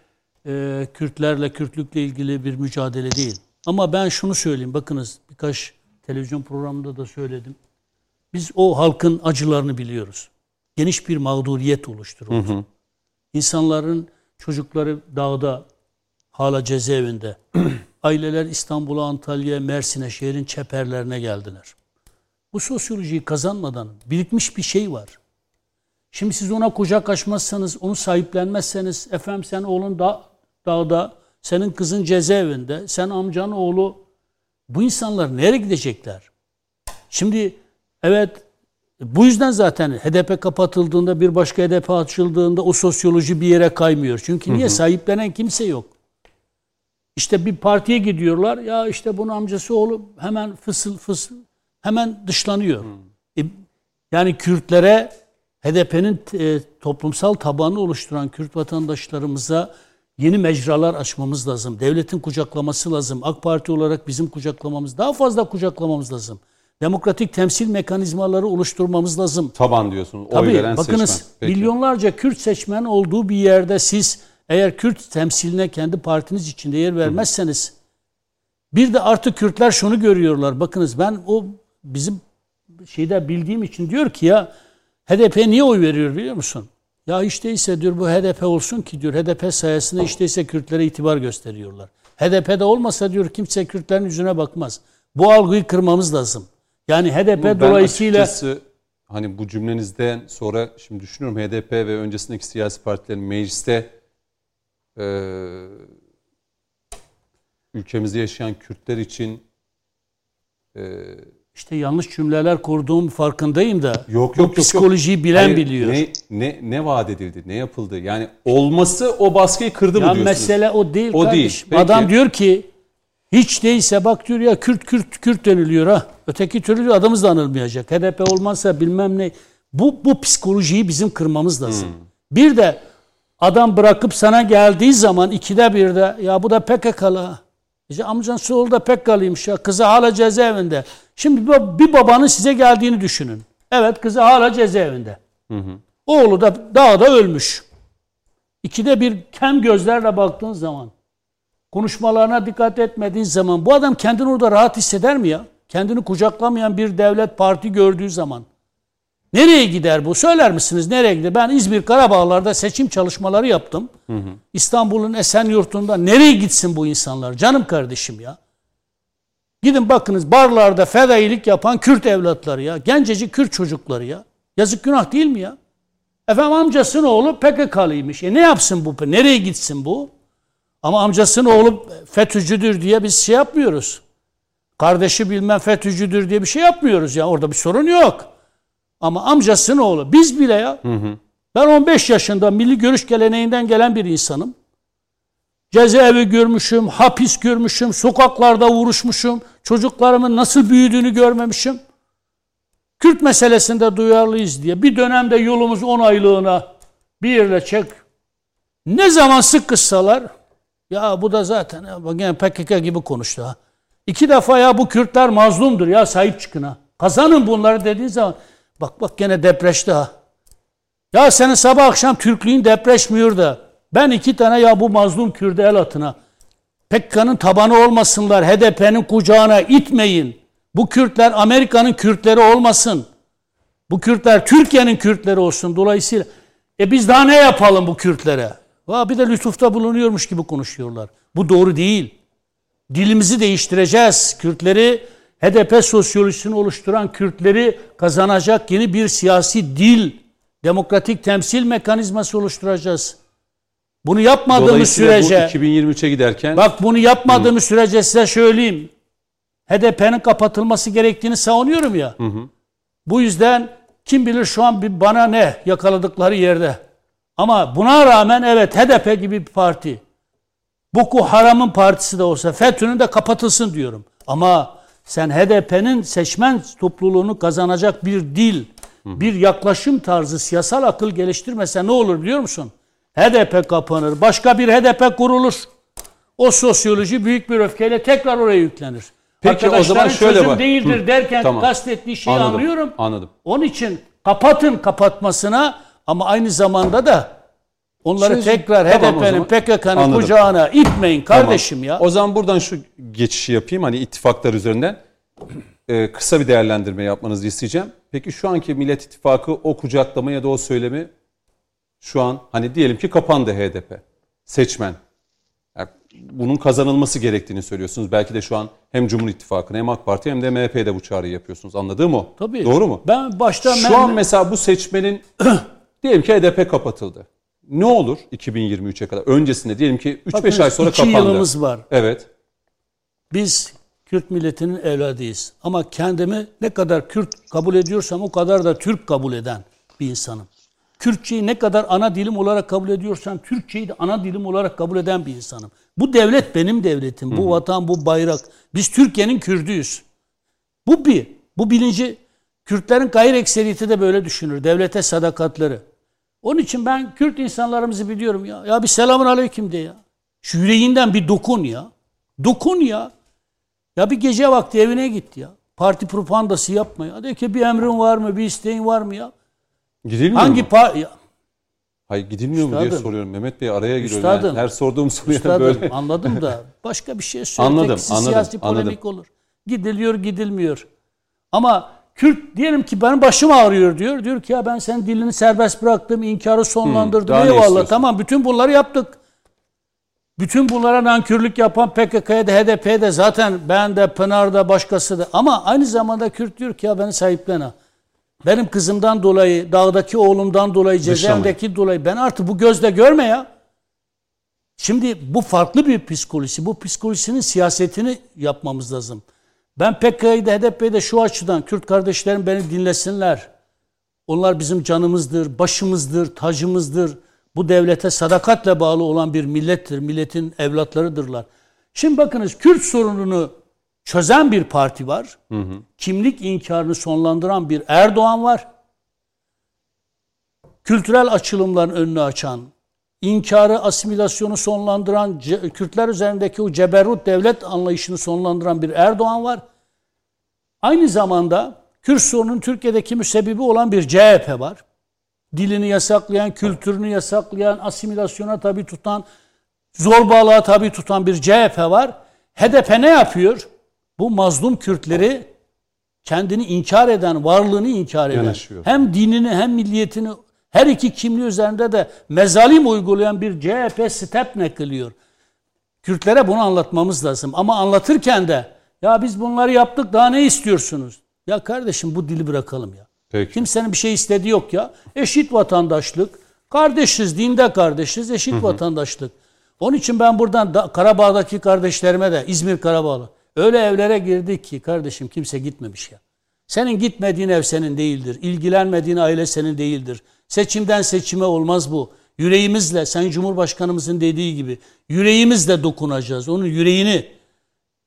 e, Kürtlerle, Kürtlükle ilgili bir mücadele değil. Ama ben şunu söyleyeyim. Bakınız birkaç televizyon programında da söyledim. Biz o halkın acılarını biliyoruz. Geniş bir mağduriyet oluşturuldu. İnsanların çocukları dağda, hala cezaevinde. Aileler İstanbul'a, Antalya'ya, Mersin'e, şehrin çeperlerine geldiler. Bu sosyolojiyi kazanmadan birikmiş bir şey var. Şimdi siz ona kucak açmazsanız, onu sahiplenmezseniz, efendim sen oğlun da, dağda, senin kızın cezaevinde, sen amcanın oğlu, bu insanlar nereye gidecekler? Şimdi evet bu yüzden zaten HDP kapatıldığında bir başka HDP açıldığında o sosyoloji bir yere kaymıyor. Çünkü niye sahiplenen kimse yok. İşte bir partiye gidiyorlar ya işte bunun amcası oğlu hemen fısıl fısıl hemen dışlanıyor. E, yani Kürtlere HDP'nin e, toplumsal tabanı oluşturan Kürt vatandaşlarımıza yeni mecralar açmamız lazım. Devletin kucaklaması lazım. AK Parti olarak bizim kucaklamamız, daha fazla kucaklamamız lazım. Demokratik temsil mekanizmaları oluşturmamız lazım. taban diyorsunuz. Oy Tabii veren bakınız seçmen. Peki. milyonlarca Kürt seçmen olduğu bir yerde siz eğer Kürt temsiline kendi partiniz içinde yer vermezseniz bir de artık Kürtler şunu görüyorlar. Bakınız ben o bizim şeyde bildiğim için diyor ki ya HDP niye oy veriyor biliyor musun? Ya hiç değilse diyor bu HDP olsun ki diyor HDP sayesinde hiç değilse Kürtlere itibar gösteriyorlar. HDP'de olmasa diyor kimse Kürtlerin yüzüne bakmaz. Bu algıyı kırmamız lazım. Yani HDP Ben dolayısıyla açıkçası hani bu cümlenizden sonra şimdi düşünüyorum HDP ve öncesindeki siyasi partilerin mecliste e, ülkemizde yaşayan Kürtler için e, işte yanlış cümleler kurduğum farkındayım da Yok bu yok yok. psikolojiyi yok. bilen Hayır, biliyor. Ne, ne, ne vaat edildi, ne yapıldı? Yani olması o baskıyı kırdı mı Ya diyorsunuz? mesele o değil O değil, kardeşim. peki. Adam diyor ki hiç değilse bak diyor ya Kürt Kürt Kürt deniliyor ha. Öteki türlü adımız da anılmayacak. HDP olmazsa bilmem ne. Bu bu psikolojiyi bizim kırmamız lazım. Hmm. Bir de adam bırakıp sana geldiği zaman ikide bir de ya bu da PKK'lı. İşte amcan oğlu da PKK'lıymış ya. Kızı hala cezaevinde. Şimdi bir- babanın size geldiğini düşünün. Evet kızı hala cezaevinde. Oğlu da dağda ölmüş. İkide bir kem gözlerle baktığın zaman, konuşmalarına dikkat etmediğin zaman bu adam kendini orada rahat hisseder mi ya? Kendini kucaklamayan bir devlet parti gördüğü zaman. Nereye gider bu? Söyler misiniz nereye gider? Ben İzmir Karabağlar'da seçim çalışmaları yaptım. İstanbul'un Esenyurt'unda nereye gitsin bu insanlar? Canım kardeşim ya. Gidin bakınız barlarda fedailik yapan Kürt evlatları ya. Gencecik Kürt çocukları ya. Yazık günah değil mi ya? Efendim amcasının oğlu PKK'lıymış. E ne yapsın bu? Nereye gitsin bu? Ama amcasının oğlu FETÖ'cüdür diye biz şey yapmıyoruz. Kardeşi bilmem FETÖ'cüdür diye bir şey yapmıyoruz ya. Orada bir sorun yok. Ama amcasının oğlu. Biz bile ya. Ben 15 yaşında milli görüş geleneğinden gelen bir insanım. Cezaevi görmüşüm, hapis görmüşüm, sokaklarda vuruşmuşum. Çocuklarımın nasıl büyüdüğünü görmemişim. Kürt meselesinde duyarlıyız diye bir dönemde yolumuz 10 aylığına bir yerle çek. Ne zaman sık kıssalar ya bu da zaten yine PKK gibi konuştu ha. İki defa ya bu Kürtler mazlumdur ya sahip çıkın ha. Kazanın bunları dediğin zaman bak bak gene depreşti ha. Ya senin sabah akşam Türklüğün depreşmiyor da ben iki tane ya bu mazlum Kürt'e el atına. PKK'nın tabanı olmasınlar. HDP'nin kucağına itmeyin. Bu Kürtler Amerika'nın Kürtleri olmasın. Bu Kürtler Türkiye'nin Kürtleri olsun. Dolayısıyla e biz daha ne yapalım bu Kürtlere? Va bir de lütufta bulunuyormuş gibi konuşuyorlar. Bu doğru değil. Dilimizi değiştireceğiz. Kürtleri HDP sosyolojisini oluşturan Kürtleri kazanacak yeni bir siyasi dil, demokratik temsil mekanizması oluşturacağız. Bunu yapmadığımız sürece bu 2023'e giderken Bak bunu yapmadığımız sürece size söyleyeyim. HDP'nin kapatılması gerektiğini savunuyorum ya. Bu yüzden kim bilir şu an bir bana ne yakaladıkları yerde. Ama buna rağmen evet HDP gibi bir parti. Boko Haram'ın partisi de olsa FETÖ'nün de kapatılsın diyorum. Ama sen HDP'nin seçmen topluluğunu kazanacak bir dil, bir yaklaşım tarzı, siyasal akıl geliştirmesen ne olur biliyor musun? HDP kapanır, başka bir HDP kurulur. O sosyoloji büyük bir öfkeyle tekrar oraya yüklenir. Peki, o zaman şöyle çözüm bak. değildir Hı, derken tamam. kastettiği şeyi Anladım, anlıyorum. anladım. Onun için kapatın kapatmasına ama aynı zamanda da onları Çözüm. tekrar Tamam, HDP'nin. PKK'nın kucağına itmeyin Tamam. kardeşim ya. O zaman buradan şu geçişi yapayım hani ittifaklar üzerinden. Ee, kısa bir değerlendirme yapmanızı isteyeceğim. Peki şu anki Millet İttifakı o kucaklama ya da o söylemi şu an hani diyelim ki kapandı HDP. Seçmen. Yani bunun kazanılması gerektiğini söylüyorsunuz. Belki de şu an hem Cumhur İttifakı'na hem AK Parti hem de MHP'de bu çağrıyı yapıyorsunuz. Anladığım o. Tabii. Doğru mu? Ben başta Şu ben- an mesela bu seçmenin diyelim ki HDP kapatıldı. Ne olur 2023'e kadar? Öncesinde diyelim ki 3-5 Bakınız, ay sonra iki kapandı. yılımız var. Evet. Biz Kürt milletinin evladıyız. Ama kendimi ne kadar Kürt kabul ediyorsam o kadar da Türk kabul eden bir insanım. Kürtçeyi ne kadar ana dilim olarak kabul ediyorsam Türkçeyi de ana dilim olarak kabul eden bir insanım. Bu devlet benim devletim. Bu vatan, bu bayrak. Biz Türkiye'nin Kürdüyüz. Bu bir. Bu bilinci Kürtlerin gayri ekseriyeti de böyle düşünür. Devlete sadakatleri. Onun için ben Kürt insanlarımızı biliyorum ya. Ya bir selamun aleyküm de ya. Şu yüreğinden bir dokun ya. Dokun ya. Ya bir gece vakti evine git ya. Parti propagandası yapma ya. De ki bir emrin var mı, bir isteğin var mı ya? Gidilmiyor Hangi mu? pa ya, Hayır gidilmiyor mu diye Üstadım. soruyorum. Mehmet Bey araya giriyor. Üstadım. Yani her sorduğum soruya Üstadım, böyle. anladım da başka bir şey söyle. Anladım, anladım, siyasi anladım. polemik olur. Gidiliyor, gidilmiyor. Ama Kürt diyelim ki benim başım ağrıyor diyor. Diyor ki ya ben senin dilini serbest bıraktım, inkarı sonlandırdım. daha ne Eyvallah tamam bütün bunları yaptık. Bütün bunlara nankörlük yapan PKK'ya da HDP'ye de zaten ben de Pınar da başkası da. Ama aynı zamanda Kürt diyor ki ya beni sahiplen ha. Benim kızımdan dolayı, dağdaki oğlumdan dolayı, cezaevindeki dolayı ben artık bu gözle görme ya. Şimdi bu farklı bir psikoloji. Bu psikolojinin siyasetini yapmamız lazım. Ben PKK'yı da HDP'yi de şu açıdan Kürt kardeşlerim beni dinlesinler. Onlar bizim canımızdır, başımızdır, tacımızdır. Bu devlete sadakatle bağlı olan bir millettir. Milletin evlatlarıdırlar. Şimdi bakınız Kürt sorununu çözen bir parti var. Kimlik inkarını sonlandıran bir Erdoğan var. Kültürel açılımların önünü açan, inkarı, asimilasyonu sonlandıran, Kürtler üzerindeki o ceberrut devlet anlayışını sonlandıran bir Erdoğan var. Aynı zamanda Kürt sorunun Türkiye'deki müsebbibi olan bir CHP var. Dilini yasaklayan, kültürünü yasaklayan, asimilasyona tabi tutan, zorbalığa tabi tutan bir CHP var. HDP ne yapıyor? Bu mazlum Kürtleri kendini inkar eden, varlığını inkar eden, Yanaşıyor. hem dinini hem milliyetini her iki kimliği üzerinde de mezalim uygulayan bir CHP step kılıyor. Kürtlere bunu anlatmamız lazım. Ama anlatırken de ya biz bunları yaptık daha ne istiyorsunuz? Ya kardeşim bu dili bırakalım ya. Peki. Kimsenin bir şey istediği yok ya. Eşit vatandaşlık. Kardeşiz, dinde kardeşiz, eşit vatandaşlık. Onun için ben buradan da, Karabağ'daki kardeşlerime de İzmir Karabağlı öyle evlere girdik ki kardeşim kimse gitmemiş ya. Senin gitmediğin ev senin değildir. İlgilenmediğin aile senin değildir. Seçimden seçime olmaz bu. Yüreğimizle, Sayın Cumhurbaşkanımızın dediği gibi yüreğimizle dokunacağız. Onun yüreğini.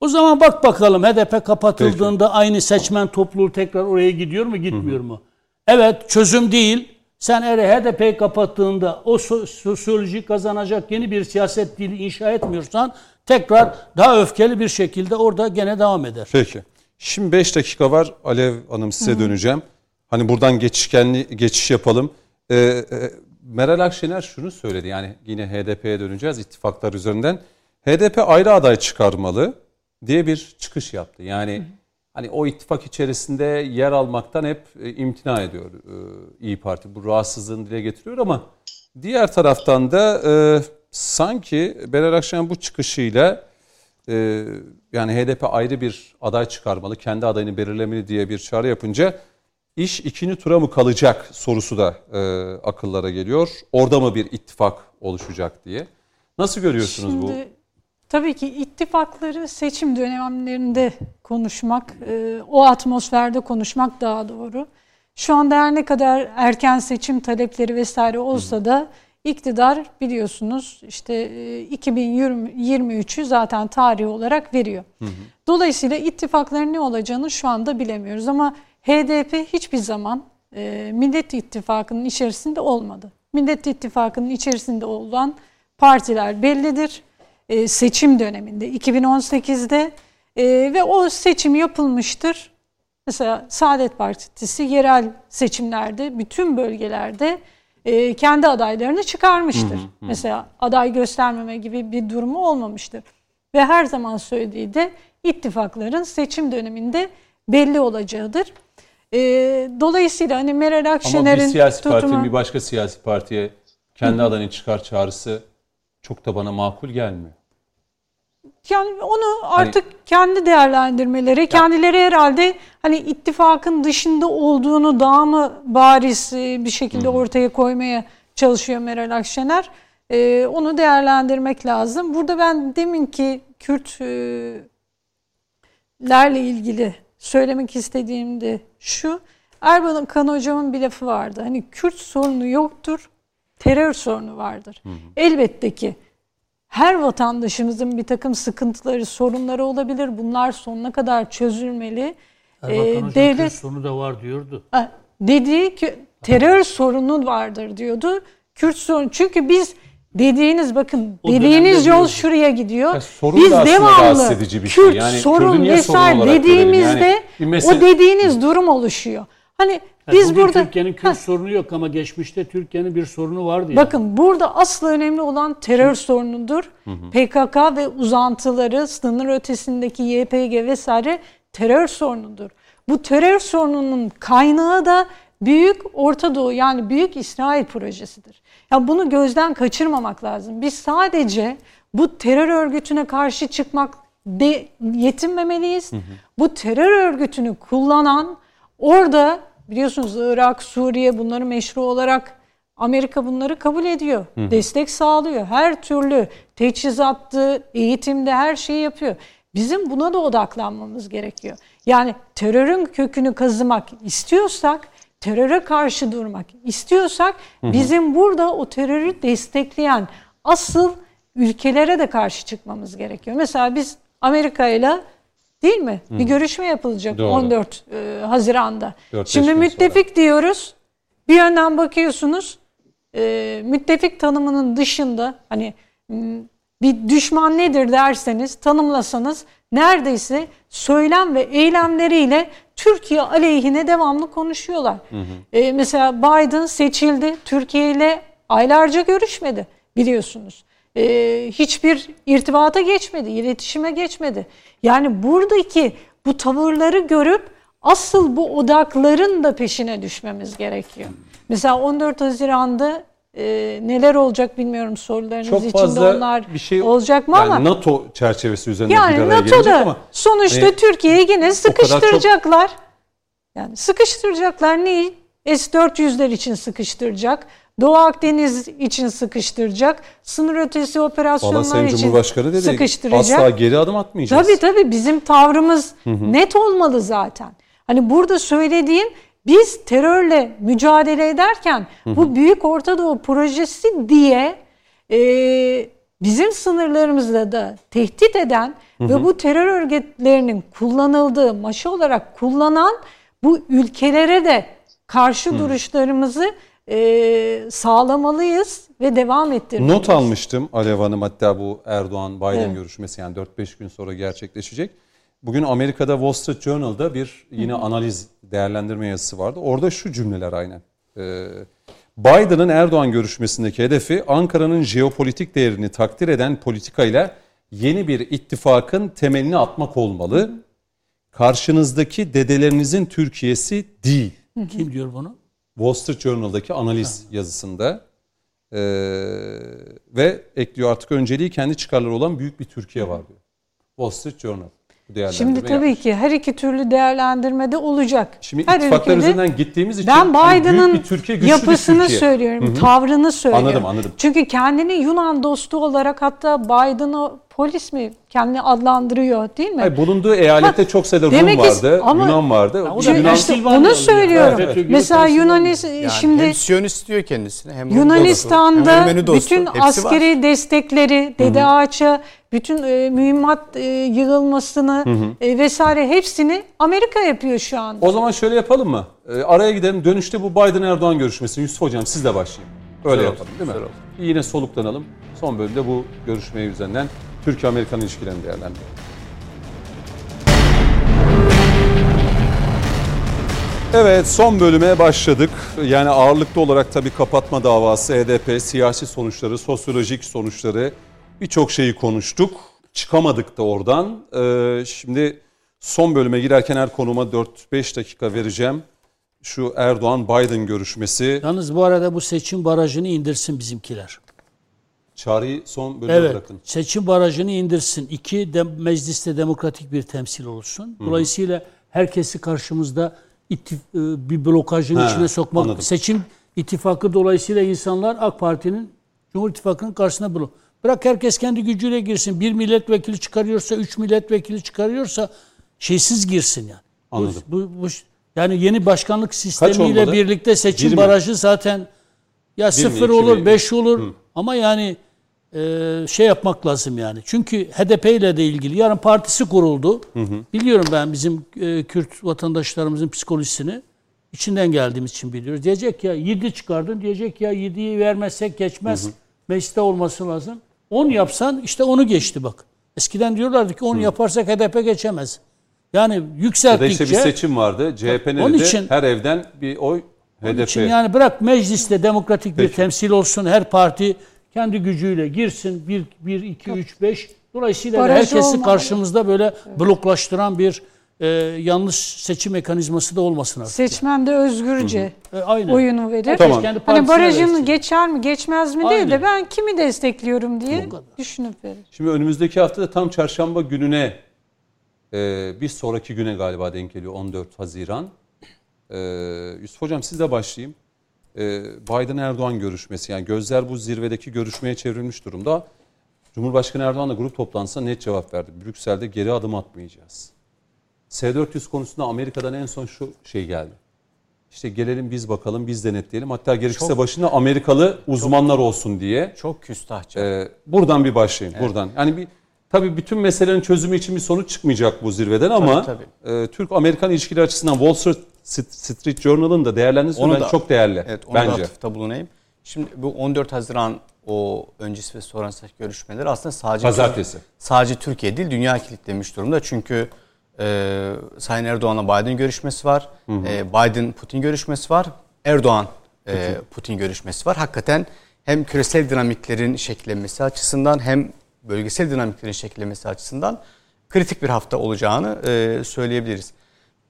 O zaman bak bakalım HDP kapatıldığında aynı seçmen topluluğu tekrar oraya gidiyor mu gitmiyor mu? Evet çözüm değil. Sen eğer HDP'yi kapattığında o so- sosyoloji kazanacak yeni bir siyaset dili inşa etmiyorsan tekrar daha öfkeli bir şekilde orada gene devam eder. Peki. Şimdi 5 dakika var. Alev Hanım size döneceğim. Hani buradan geçişkenli geçiş yapalım. Ee, e, Meral Akşener şunu söyledi. Yani yine HDP'ye döneceğiz ittifaklar üzerinden. HDP ayrı aday çıkarmalı diye bir çıkış yaptı. Yani hani o ittifak içerisinde yer almaktan hep e, imtina ediyor e, İyi Parti. Bu rahatsızlığını dile getiriyor ama diğer taraftan da e, sanki Meral Akşener bu çıkışıyla e, yani HDP ayrı bir aday çıkarmalı, kendi adayını belirlemeli diye bir çağrı yapınca iş ikinci tura mı kalacak sorusu da e, akıllara geliyor. Orada mı bir ittifak oluşacak diye. Nasıl görüyorsunuz bu? Şimdi tabii ki ittifakları seçim dönemlerinde konuşmak, e, o atmosferde konuşmak daha doğru. Şu anda her ne kadar erken seçim talepleri vesaire olsa da iktidar biliyorsunuz işte e, 2023'ü zaten tarih olarak veriyor. Dolayısıyla ittifakların ne olacağını şu anda bilemiyoruz ama HDP hiçbir zaman e, Millet İttifakı'nın içerisinde olmadı. Millet İttifakı'nın içerisinde olan partiler bellidir. E, seçim döneminde 2018'de e, ve o seçim yapılmıştır. Mesela Saadet Partisi yerel seçimlerde bütün bölgelerde e, kendi adaylarını çıkarmıştır. Mesela aday göstermeme gibi bir durumu olmamıştır. Ve her zaman söylediği de ittifakların seçim döneminde belli olacağıdır. E, dolayısıyla hani Meral Ama Akşener'in bir siyasi partinin tutumu- bir başka siyasi partiye kendi adayını çıkar çağrısı çok da bana makul gelmiyor. Yani onu artık kendi değerlendirmeleri, kendileri herhalde hani ittifakın dışında olduğunu daha mı bariz e, bir şekilde ortaya koymaya çalışıyor Meral Akşener. Ee, onu değerlendirmek lazım. Burada ben deminki Kürtlerle ilgili söylemek istediğim de şu. Erbakan hocamın bir lafı vardı. Hani Kürt sorunu yoktur, terör sorunu vardır. Elbette ki her vatandaşımızın bir takım sıkıntıları, sorunları olabilir. Bunlar sonuna kadar çözülmeli. Erbakan Ee, Hocam devlet Kürt sorunu da var diyordu. Ha, dediği ki terör sorunu vardır diyordu. Kürt sorunu. Çünkü biz dediğiniz bakın O dediğiniz yol diyordu. şuraya gidiyor. Ya sorun biz da devamlı bir şey. Kürt Yani sorun vesaire dediğimizde Yani bir mesele- o dediğiniz durum oluşuyor. Hani Yani biz burada Türkiye'nin Kürt Ha, sorunu yok ama geçmişte Türkiye'nin bir sorunu vardı. yani. Bakın burada asıl önemli olan terör sorunudur. PKK ve uzantıları, sınır ötesindeki YPG vesaire terör sorunudur. bu terör sorununun kaynağı da Büyük Orta Doğu yani Büyük İsrail projesidir. Ya bunu gözden kaçırmamak lazım. Biz sadece bu terör örgütüne karşı çıkmak de yetinmemeliyiz. Hı hı. Bu terör örgütünü kullanan orada biliyorsunuz Irak, Suriye bunları meşru olarak Amerika bunları kabul ediyor. Hı. Destek sağlıyor. Her türlü teçhizattı, eğitimde her şeyi yapıyor. Bizim buna da odaklanmamız gerekiyor. Yani terörün kökünü kazımak istiyorsak, teröre karşı durmak istiyorsak bizim burada o terörü destekleyen asıl ülkelere de karşı çıkmamız gerekiyor. Mesela biz Amerika ile değil mi? Hı. Bir görüşme yapılacak Doğru. 14 e, Haziran'da. Şimdi müttefik sonra. diyoruz. Bir yönden bakıyorsunuz e, müttefik tanımının dışında hani bir düşman nedir derseniz tanımlasanız neredeyse söylem ve eylemleriyle Türkiye aleyhine devamlı konuşuyorlar. Hı hı. E, mesela Biden seçildi Türkiye ile aylarca görüşmedi biliyorsunuz. E, hiçbir irtibata geçmedi, iletişime geçmedi. Yani buradaki bu tavırları görüp asıl bu odakların da peşine düşmemiz gerekiyor. Mesela 14 Haziran'da e, neler olacak bilmiyorum sorularınız Çok içinde onlar bir şey, olacak mı yani ama NATO çerçevesi üzerinde yani bir araya NATO'da ama sonuçta e, Türkiye'yi yine sıkıştıracaklar. Çok... Yani sıkıştıracaklar neyi? S-400'ler için sıkıştıracak. Doğu Akdeniz için sıkıştıracak. Sınır ötesi operasyonlar için Cumhurbaşkanı dedi, sıkıştıracak. Asla geri adım atmayacağız. Tabii tabii bizim tavrımız hı hı. net olmalı zaten. Hani burada söylediğim biz terörle mücadele ederken bu Büyük Orta Doğu Projesi diye e, bizim sınırlarımızda da tehdit eden ve bu terör örgütlerinin kullanıldığı, maşa olarak kullanan bu ülkelere de karşı duruşlarımızı e, sağlamalıyız ve devam ettirmeliyiz. Not almıştım Alev Hanım hatta bu Erdoğan-Biden evet. görüşmesi yani 4-5 gün sonra gerçekleşecek. Bugün Amerika'da Wall Street Journal'da bir yine analiz değerlendirme yazısı vardı. Orada şu cümleler aynen. Ee, Biden'ın Erdoğan görüşmesindeki hedefi Ankara'nın jeopolitik değerini takdir eden politikayla yeni bir ittifakın temelini atmak olmalı. Karşınızdaki dedelerinizin Türkiye'si değil. Kim diyor bunu? Wall Street Journal'daki analiz yazısında. Ee, ve ekliyor artık önceliği kendi çıkarları olan büyük bir Türkiye var diyor. Wall Street Journal. Şimdi tabii yapmış. ki her iki türlü değerlendirmede olacak. Şimdi her ittifaklar ülkede, üzerinden gittiğimiz için ben Biden'ın hani yapısını Türkiye. söylüyorum, Hı-hı. tavrını söylüyorum. Anladım, anladım. Çünkü kendini Yunan dostu olarak hatta Biden'ı polis mi kendini adlandırıyor değil mi? Hayır, bulunduğu eyalette ha, çok sayıda Rum vardı, ama, Yunan vardı. O da Yunan, işte onu söylüyorum. Evet, Mesela Yunanistan yani şimdi hem Siyonist diyor kendisine hem Yunanistan'da hem dostu, bütün askeri var. destekleri Dede Ağaç'a bütün e, mühimmat e, yığılmasını hı hı. E, vesaire hepsini Amerika yapıyor şu anda. O zaman şöyle yapalım mı? E, araya gidelim. Dönüşte bu Biden Erdoğan görüşmesi. Yusuf Hocam siz de başlayın. Öyle Güzel yapalım değil mi? Güzel Yine soluklanalım. Son bölümde bu görüşmeyi üzerinden Türkiye-Amerikan ilişkilerini değerlendirelim. Evet son bölüme başladık. Yani ağırlıklı olarak tabii kapatma davası, HDP, siyasi sonuçları, sosyolojik sonuçları birçok şeyi konuştuk. Çıkamadık da oradan. Ee, şimdi son bölüme girerken her konuma 4-5 dakika vereceğim. Şu Erdoğan-Biden görüşmesi. Yalnız bu arada bu seçim barajını indirsin bizimkiler. Çağrıyı son bölüme evet, bırakın. Seçim barajını indirsin. İki, de, mecliste demokratik bir temsil olsun. Dolayısıyla Hı-hı. herkesi karşımızda ittif, e, bir blokajın He, içine sokmak. Anladım. Seçim ittifakı dolayısıyla insanlar AK Parti'nin Cumhur İttifakı'nın karşısına blok. Bırak herkes kendi gücüyle girsin. Bir milletvekili çıkarıyorsa, üç milletvekili çıkarıyorsa şeysiz girsin yani. Anladım. Bu, bu, bu yani yeni başkanlık sistemiyle birlikte seçim bir barajı zaten ya sıfır mi, olur, mi? beş olur Hı. ama yani e, şey yapmak lazım yani. Çünkü HDP ile de ilgili yarın partisi kuruldu. Hı hı. Biliyorum ben bizim e, Kürt vatandaşlarımızın psikolojisini içinden geldiğimiz için biliyoruz. Diyecek ya 7 çıkardın diyecek ya 7'yi vermezsek geçmez. Hı hı. Mecliste olması lazım. 10 yapsan işte onu geçti bak. Eskiden diyorlardı ki 10 yaparsak HDP geçemez. Yani yükselttikçe... İşte bir seçim vardı. CHP'nin de için, her evden bir oy HDP. için yani bırak mecliste demokratik Peki. bir temsil olsun. Her parti kendi gücüyle girsin. 1, 1 2, 3, 5. Dolayısıyla Barajı herkesi olmalı. karşımızda böyle bloklaştıran bir e, yanlış seçim mekanizması da olmasın artık. Seçmen de özgürce E, aynen. oyunu verir. Tamam. Kendi Hani barajını versin. geçer mi geçmez mi değil de Aynen. ben kimi destekliyorum diye düşünüp verir. Şimdi önümüzdeki hafta da tam çarşamba gününe e, bir sonraki güne galiba denk geliyor 14 Haziran. E, Yusuf Hocam sizle başlayayım. E, Biden-Erdoğan görüşmesi yani gözler bu zirvedeki görüşmeye çevrilmiş durumda. Cumhurbaşkanı Erdoğan da grup toplantısında net cevap verdi. Brüksel'de geri adım atmayacağız. S-400 konusunda Amerika'dan en son şu şey geldi. İşte gelelim biz bakalım biz denetleyelim. Hatta gerekirse Çok- başında Amerikalı uzmanlar olsun diye. Çok küstahça. Ee, buradan bir başlayayım. Buradan. Yani bir tabii bütün meselenin çözümü için bir sonuç çıkmayacak bu zirveden ama Tabii, e, Türk-Amerikan ilişkileri açısından Wall Street, Street Journal'ın da değerlendirmesi da- çok değerli. Evet, onu bence. da atıfta bulunayım. Şimdi bu 14 Haziran o öncesi ve sonrasındaki görüşmeler aslında sadece Pazartesi. sadece Türkiye değil dünya kilitlemiş durumda. Çünkü e, Sayın Erdoğan'la Biden görüşmesi var. E, Biden Putin görüşmesi var. Erdoğan e, Putin görüşmesi var. Hakikaten hem küresel dinamiklerin şekillenmesi açısından hem bölgesel dinamiklerin şekillenmesi açısından kritik bir hafta olacağını e, söyleyebiliriz.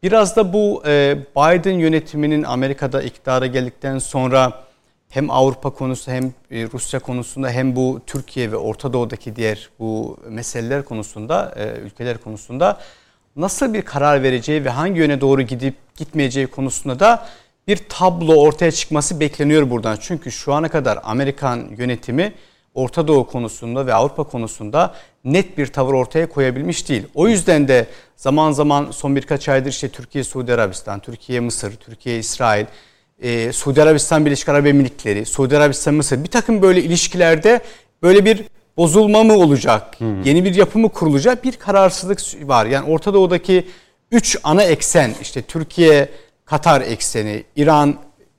Biraz da bu e, Biden yönetiminin Amerika'da iktidara geldikten sonra hem Avrupa konusu hem e, Rusya konusunda hem bu Türkiye ve Orta Doğu'daki diğer bu meseleler konusunda, e, ülkeler konusunda nasıl bir karar vereceği ve hangi yöne doğru gidip gitmeyeceği konusunda da bir tablo ortaya çıkması bekleniyor buradan. Çünkü şu ana kadar Amerikan yönetimi Orta Doğu konusunda ve Avrupa konusunda net bir tavır ortaya koyabilmiş değil. O yüzden de zaman zaman son birkaç aydır işte Türkiye, Suudi Arabistan, Türkiye, Mısır, Türkiye, İsrail, e, Suudi Arabistan Birleşik Arap Emirlikleri, Suudi Arabistan, Mısır bir takım böyle ilişkilerde böyle bir bozulma mı olacak, yeni bir yapı mı kurulacak bir kararsızlık var. Yani Orta Doğu'daki üç ana eksen işte Türkiye, Katar ekseni, İran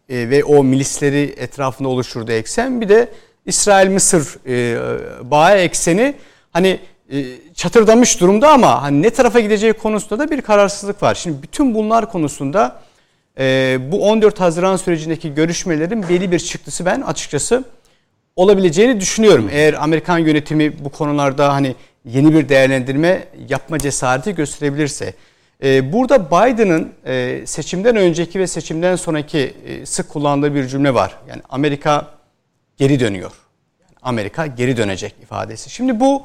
e, ve o milisleri etrafında oluşturduğu eksen bir de İsrail-Mısır e, bağı ekseni hani e, çatırdamış durumda ama hani ne tarafa gideceği konusunda da bir kararsızlık var. Şimdi bütün bunlar konusunda e, bu 14 Haziran sürecindeki görüşmelerin belli bir çıktısı ben açıkçası olabileceğini düşünüyorum. Eğer Amerikan yönetimi bu konularda hani yeni bir değerlendirme yapma cesareti gösterebilirse. Ee, burada Biden'ın e, seçimden önceki ve seçimden sonraki e, sık kullandığı bir cümle var. Yani Amerika geri dönüyor. Yani Amerika geri dönecek ifadesi. Şimdi bu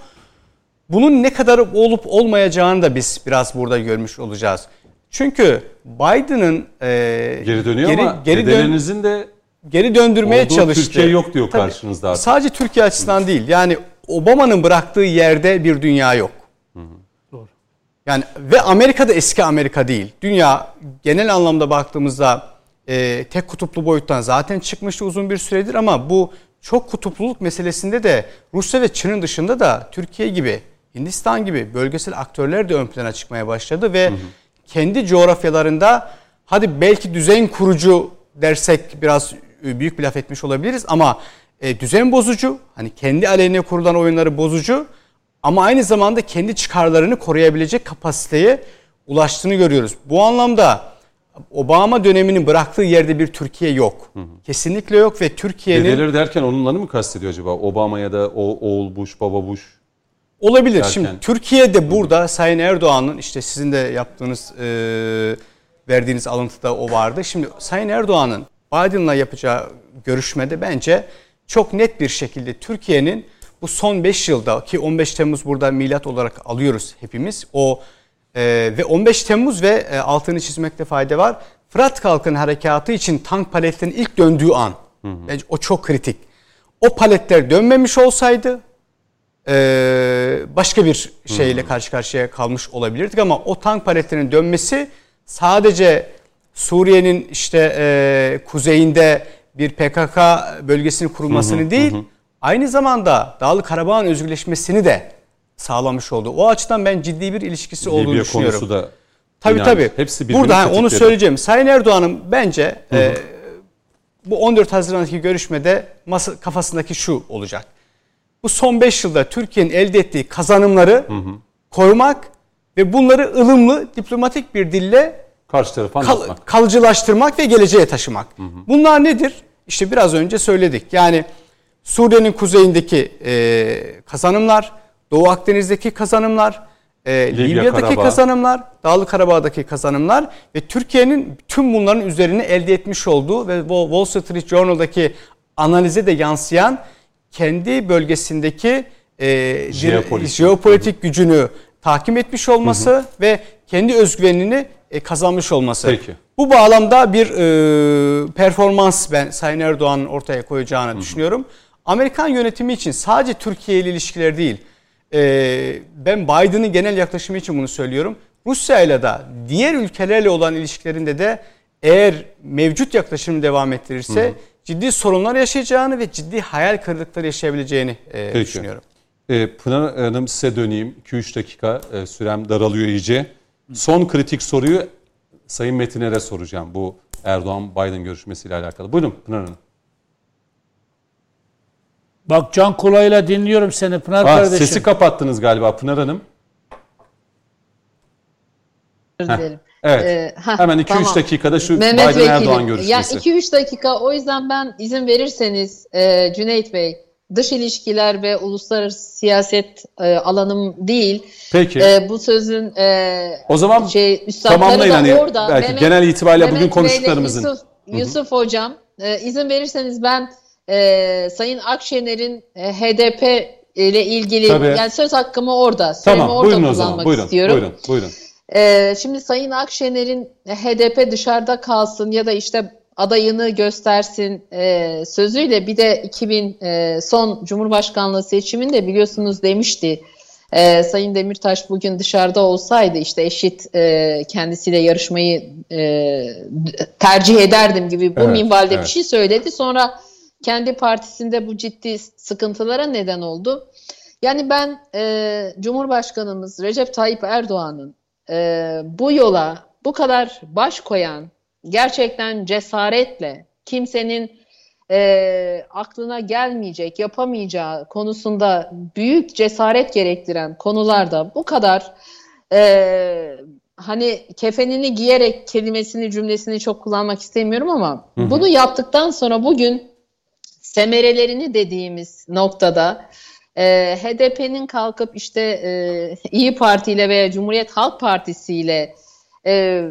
bunun ne kadar olup olmayacağını da biz biraz burada görmüş olacağız. Çünkü Biden'ın e, Geri dönüyor geri, ama geri dedelerinizin de geri döndürmeye çalıştı. Türkiye yok diyor Tabii, karşınızda artık. Sadece Türkiye açısından değil. Yani Obama'nın bıraktığı yerde bir dünya yok. Doğru. Yani ve Amerika da eski Amerika değil. Dünya genel anlamda baktığımızda e, tek kutuplu boyuttan zaten çıkmıştı uzun bir süredir ama bu çok kutupluluk meselesinde de Rusya ve Çin'in dışında da Türkiye gibi, Hindistan gibi bölgesel aktörler de ön plana çıkmaya başladı ve kendi coğrafyalarında hadi belki düzen kurucu dersek biraz e, büyük bir laf etmiş olabiliriz ama e, düzen bozucu, hani kendi aleyhine kurulan oyunları bozucu ama aynı zamanda kendi çıkarlarını koruyabilecek kapasiteye ulaştığını görüyoruz. Bu anlamda Obama döneminin bıraktığı yerde bir Türkiye yok. Kesinlikle yok ve Türkiye'nin dedeleri derken onları mı kastediyor acaba? Obama ya da o, oğul Bush, baba Bush. olabilir. derken- Şimdi Türkiye'de burada Sayın Erdoğan'ın işte sizin de yaptığınız e, verdiğiniz alıntıda o vardı. Şimdi Sayın Erdoğan'ın Biden'la yapacağı görüşmede bence çok net bir şekilde Türkiye'nin bu son 5 yılda ki 15 Temmuz burada milat olarak alıyoruz hepimiz. O e, ve 15 Temmuz ve e, altını çizmekte fayda var. Fırat Kalkın harekatı için tank paletlerinin ilk döndüğü an. Bence o çok kritik. O paletler dönmemiş olsaydı e, başka bir şeyle karşı karşıya kalmış olabilirdik ama o tank paletlerinin dönmesi sadece Suriye'nin işte e, kuzeyinde bir PKK bölgesinin kurulmasını değil, aynı zamanda Dağlı Karabağ'ın özgürleşmesini de sağlamış oldu. O açıdan ben ciddi bir ilişkisi olduğunu Libya düşünüyorum. konusu da Tabii tabii. Hepsi Burada hani onu söyleyeceğim. Sayın Erdoğan'ın bence e, bu 14 Haziran'daki görüşmede masa, kafasındaki şu olacak. Bu son 5 yılda Türkiye'nin elde ettiği kazanımları korumak ve bunları ılımlı diplomatik bir dille Karşı tarafı kal- kalıcılaştırmak ve geleceğe taşımak. Bunlar nedir? İşte biraz önce söyledik. Yani Suriye'nin kuzeyindeki e, kazanımlar, Doğu Akdeniz'deki kazanımlar, e, Libya, Libya'daki Karabağ. kazanımlar, Dağlık Karabağ'daki kazanımlar ve Türkiye'nin tüm bunların üzerine elde etmiş olduğu ve Wall Street Journal'daki analize de yansıyan kendi bölgesindeki e, Jeopolitik. jeopolitik gücünü tahkim etmiş olması ve kendi özgüvenini e, kazanmış olması. Peki. Bu bağlamda bir e, performans ben Sayın Erdoğan'ın ortaya koyacağını düşünüyorum. Amerikan yönetimi için sadece Türkiye ile ilişkiler değil, e, ben Biden'ın genel yaklaşımı için bunu söylüyorum. Rusya ile de diğer ülkelerle olan ilişkilerinde de eğer mevcut yaklaşımı devam ettirirse ciddi sorunlar yaşayacağını ve ciddi hayal kırıklıkları yaşayabileceğini e, Peki. düşünüyorum. E, Pınar Hanım size döneyim. 2-3 dakika e, sürem daralıyor iyice. Son kritik soruyu Sayın Metiner'e soracağım bu Erdoğan-Biden görüşmesiyle alakalı. Buyurun Pınar Hanım. Bak can kulağıyla dinliyorum seni Pınar Ah, kardeşim. sesi kapattınız galiba Pınar Hanım. Dilerim. Evet. Ee, Hemen 2-3 tamam. dakikada şu Mehmet Vekilim. Biden-Erdoğan Ya görüşmesi. 2-3 dakika o yüzden ben izin verirseniz e, Cüneyt Bey dış ilişkiler ve uluslararası siyaset e, alanım değil. Peki. E, bu sözün e, O zaman şey tamamlayın da hani orada. belki Mehmet- genel itibariyle bugün Mehmet Bey'le konuştuklarımızın. Yusuf, Yusuf Hocam e, izin verirseniz ben e, Sayın Akşener'in e, HDP ile ilgili Tabii. yani söz hakkımı orada. Tamam orada buyurun o zaman. Buyurun. istiyorum. Buyurun. Buyurun. Ee, şimdi Sayın Akşener'in HDP dışarıda kalsın ya da işte adayını göstersin e, sözüyle bir de 2000 e, son Cumhurbaşkanlığı seçiminde biliyorsunuz demişti. e, Sayın Demirtaş bugün dışarıda olsaydı işte eşit e, kendisiyle yarışmayı e, tercih ederdim gibi bu Evet, minvalde evet. bir şey söyledi. Sonra kendi partisinde bu ciddi sıkıntılara neden oldu. Yani ben e, Cumhurbaşkanımız Recep Tayyip Erdoğan'ın e, bu yola bu kadar baş koyan, gerçekten cesaretle kimsenin e, aklına gelmeyecek, yapamayacağı konusunda büyük cesaret gerektiren konularda bu kadar e, hani kefenini giyerek kelimesini cümlesini çok kullanmak istemiyorum ama bunu yaptıktan sonra bugün semerelerini dediğimiz noktada e, HDP'nin kalkıp işte e, İyi Parti ile veya Cumhuriyet Halk Partisi ile e,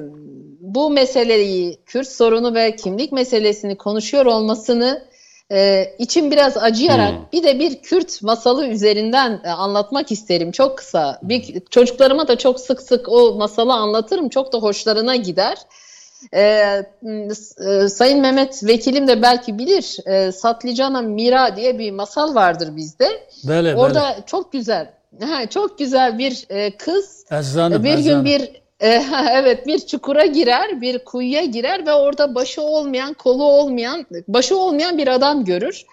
bu meseleyi, Kürt sorunu ve kimlik meselesini konuşuyor olmasını e, için biraz acıyarak Hmm. bir de bir Kürt masalı üzerinden e, anlatmak isterim çok kısa. Bir, çocuklarıma da çok sık sık o masalı anlatırım. Çok da hoşlarına gider. Ee, e, Sayın Mehmet Vekilim de belki bilir. E, Satlıcana Mira diye bir masal vardır bizde. Böyle Orada çok güzel, ha, çok güzel bir e, kız böyle. Ezanım, bir gün ezanım. bir e, evet bir çukura girer, bir kuyuya girer ve orada başı olmayan, kolu olmayan, başı olmayan bir adam görür.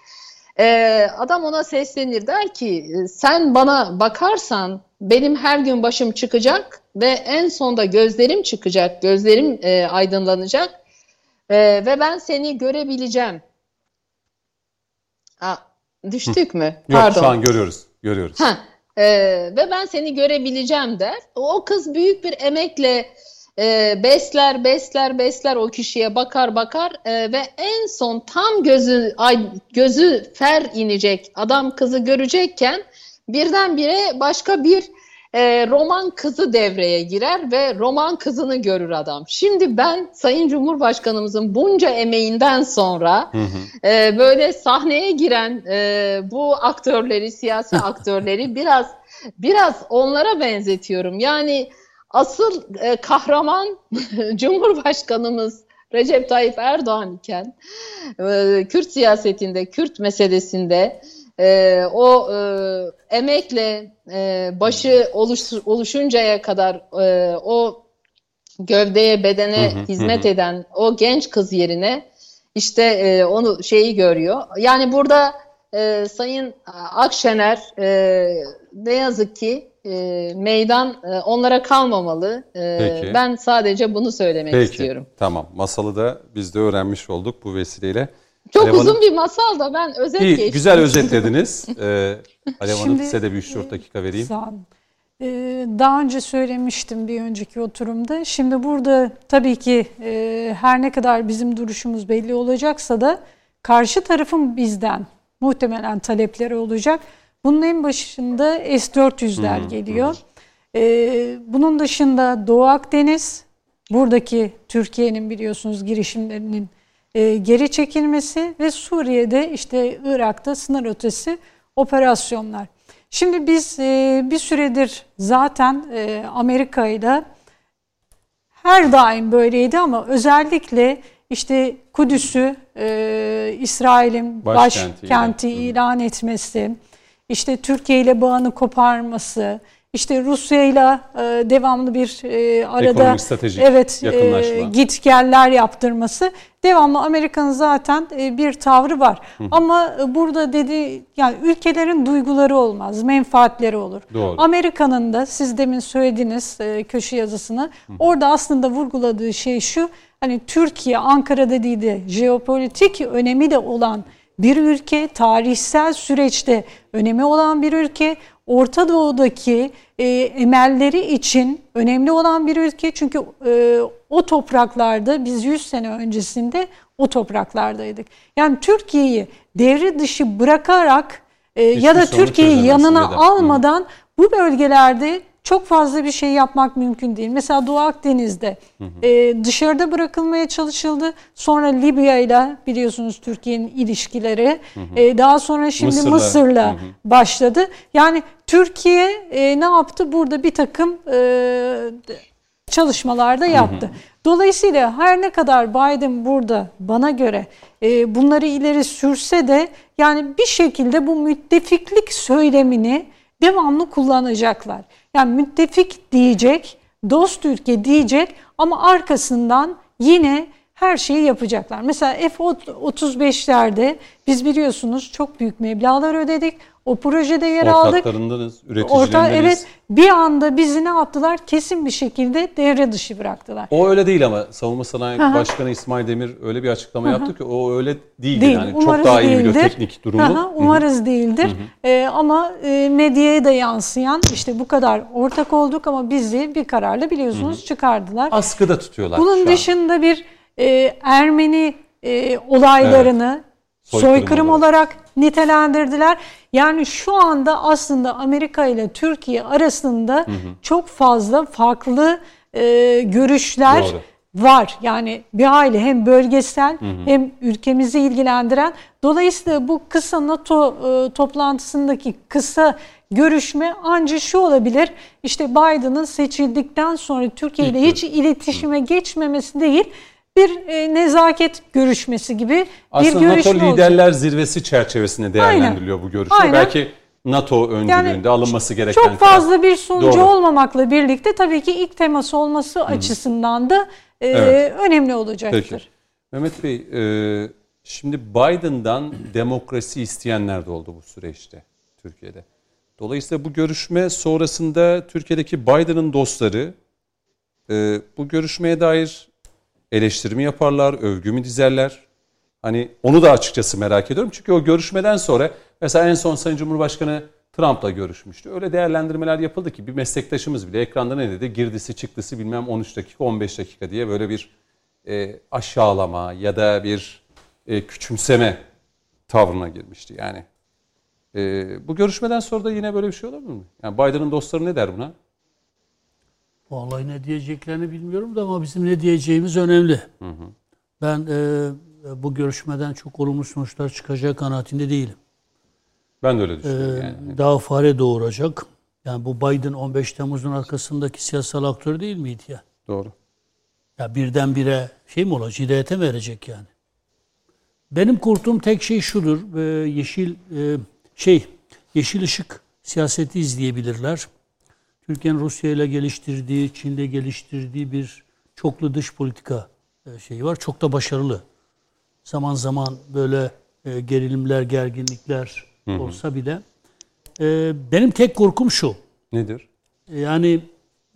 E, adam ona seslenir der ki sen bana bakarsan benim her gün başım çıkacak ve en sonda gözlerim çıkacak, gözlerim e, aydınlanacak E, ve ben seni görebileceğim. Aa, düştük mü? Yok şu an görüyoruz. Görüyoruz. Ha, e, ve ben seni görebileceğim der. O kız büyük bir emekle e, besler, besler, besler o kişiye bakar bakar e, ve en son tam gözü ay, gözü fer inecek adam kızı görecekken birdenbire başka bir e, roman kızı devreye girer ve roman kızını görür adam. Şimdi ben Sayın Cumhurbaşkanımızın bunca emeğinden sonra Hı hı. e, böyle sahneye giren e, bu aktörleri, siyasi aktörleri biraz biraz onlara benzetiyorum. Yani asıl e, kahraman Cumhurbaşkanımız Recep Tayyip Erdoğan iken e, Kürt siyasetinde, Kürt meselesinde e, o e, emekle e, başı oluş, oluşuncaya kadar e, o gövdeye, bedene Hı hı, hizmet hı. eden o genç kız yerine işte e, onu şeyi görüyor. Yani burada e, Sayın Akşener e, ne yazık ki e, meydan e, onlara kalmamalı. E, Peki. ben sadece bunu söylemek Peki. istiyorum. Tamam. Masalı da biz de öğrenmiş olduk bu vesileyle. Çok Alev uzun Hanım- bir masal da ben özet İyi, geçtim. güzel özetlediniz. Ee, Alev Hanım Şimdi- size de bir 3-4 dakika vereyim. Sağ olun. Ee, daha önce söylemiştim bir önceki oturumda. Şimdi burada tabii ki e, her ne kadar bizim duruşumuz belli olacaksa da karşı tarafın bizden muhtemelen talepleri olacak. Bunun en başında S-400'ler geliyor. Ee, bunun dışında Doğu Akdeniz, buradaki Türkiye'nin biliyorsunuz girişimlerinin e, geri çekilmesi ve Suriye'de işte Irak'ta sınır ötesi operasyonlar. Şimdi biz e, bir süredir zaten e, Amerika ile her daim böyleydi ama özellikle işte Kudüs'ü e, İsrail'in Başkenti başkenti ilan. ilan etmesi, işte Türkiye ile bağını koparması, işte Rusya ile e, devamlı bir e, arada evet e, yakınlaşma. git geller yaptırması devamlı Amerika'nın zaten e, bir tavrı var. Ama e, burada dedi yani ülkelerin duyguları olmaz, menfaatleri olur. Amerika'nın da siz demin söylediğiniz e, köşe yazısını orada aslında vurguladığı şey şu hani Türkiye Ankara dediği de jeopolitik önemi de olan bir ülke, tarihsel süreçte önemi olan bir ülke, Orta Doğu'daki e, emelleri için önemli olan bir ülke. Çünkü e, o topraklarda biz 100 sene öncesinde o topraklardaydık. Yani Türkiye'yi devre dışı bırakarak e, ya da Türkiye'yi yanına almadan bu bölgelerde çok fazla bir şey yapmak mümkün değil. Mesela Doğu Akdeniz'de e, dışarıda bırakılmaya çalışıldı. Sonra Libya ile biliyorsunuz Türkiye'nin ilişkileri. E, daha sonra şimdi Mısır'la. Mısır'la, Hı hı. başladı. Yani Türkiye e, ne yaptı? Burada bir takım e, çalışmalarda yaptı. Dolayısıyla her ne kadar Biden burada bana göre e, bunları ileri sürse de yani bir şekilde bu müttefiklik söylemini devamlı kullanacaklar. Yani müttefik diyecek, dost ülke diyecek ama arkasından yine her şeyi yapacaklar. Mesela F-35'lerde biz biliyorsunuz çok büyük meblağlar ödedik. O projede yer aldık. Orta evet bir anda bizi ne yaptılar? Kesin bir şekilde devre dışı bıraktılar. O öyle değil ama Savunma Sanayi hı. Başkanı İsmail Demir öyle bir açıklama yaptı ki o öyle değil. Değil. Yani umarız çok daha iyi biliyor değildir. teknik durumu. Hı, umarız değildir. Ee, ama e, medyaya da yansıyan işte bu kadar ortak olduk ama bizi bir kararla biliyorsunuz çıkardılar. Askıda tutuyorlar Bunun şu an. dışında bir e, Ermeni e, olaylarını Soykırım soykırım, olarak. olarak. nitelendirdiler. Yani şu anda aslında Amerika ile Türkiye arasında çok fazla farklı e, görüşler Doğru. var. Yani bir hali hem bölgesel hem ülkemizi ilgilendiren. Dolayısıyla bu kısa NATO e, toplantısındaki kısa görüşme ancak şu olabilir. İşte Biden'ın seçildikten sonra Türkiye ile hiç iletişime geçmemesi değil. Bir e, nezaket görüşmesi gibi bir Aslında görüşme NATO olacak. liderler zirvesi çerçevesinde değerlendiriliyor bu görüşme. Aynen. Belki NATO öncülüğünde alınması gereken Çok karar. fazla bir sonucu Doğru. olmamakla birlikte tabii ki ilk teması olması açısından da e, Evet. önemli olacaktır. Peki. Mehmet Bey, e, şimdi Biden'dan demokrasi isteyenler de oldu bu süreçte Türkiye'de. Dolayısıyla bu görüşme sonrasında Türkiye'deki Biden'ın dostları e, bu görüşmeye dair eleştirimi yaparlar, övgü mü dizerler? Hani onu da açıkçası merak ediyorum. Çünkü o görüşmeden sonra mesela en son Sayın Cumhurbaşkanı Trump'la görüşmüştü. Öyle değerlendirmeler yapıldı ki bir meslektaşımız bile ekranda ne dedi? Girdisi çıktısı bilmem 13 dakika 15 dakika diye böyle bir e, aşağılama ya da bir e, küçümseme tavrına girmişti. Yani e, bu görüşmeden sonra da yine böyle bir şey olabilir mi? Yani Biden'ın dostları ne der buna? Vallahi ne diyeceklerini bilmiyorum da ama bizim ne diyeceğimiz önemli. Ben e, bu görüşmeden çok olumlu sonuçlar çıkacağı kanaatinde değilim. Ben de öyle düşünüyorum. yani. daha fare doğuracak. Yani bu Biden 15 Temmuz'un arkasındaki siyasal aktör değil miydi ya? Doğru. Ya birdenbire şey mi olacak, hidayete mi verecek yani? Benim korktuğum tek şey şudur, e, yeşil e, şey, yeşil ışık siyaseti izleyebilirler. Türkiye'nin Rusya ile geliştirdiği, Çin'de geliştirdiği bir çoklu dış politika e, şeyi var. Çok da başarılı. Zaman zaman böyle e, gerilimler, gerginlikler olsa bile. E, benim tek korkum şu. Nedir? Yani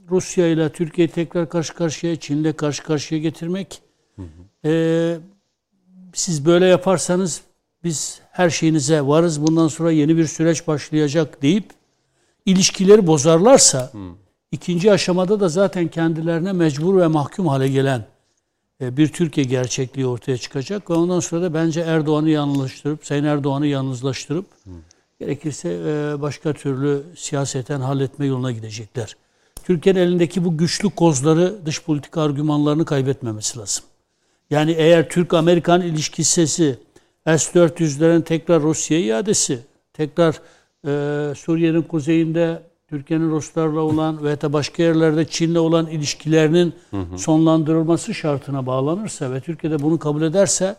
Rusya ile Türkiye'yi tekrar karşı karşıya, Çin'le karşı karşıya getirmek. Ee, siz böyle yaparsanız biz her şeyinize varız. Bundan sonra yeni bir süreç başlayacak deyip ilişkileri bozarlarsa ikinci aşamada da zaten kendilerine mecbur ve mahkum hale gelen e, bir Türkiye gerçekliği ortaya çıkacak ve ondan sonra da bence Erdoğan'ı yalnızlaştırıp, Sayın Erdoğan'ı yalnızlaştırıp gerekirse e, başka türlü siyaseten halletme yoluna gidecekler. Türkiye'nin elindeki bu güçlü kozları, dış politika argümanlarını kaybetmemesi lazım. Yani eğer Türk-Amerikan ilişkisi S-400'lerin tekrar Rusya'ya iadesi, tekrar e, Suriye'nin kuzeyinde Türkiye'nin Ruslarla olan ve da başka yerlerde Çin'le olan ilişkilerinin sonlandırılması şartına bağlanırsa ve Türkiye'de bunu kabul ederse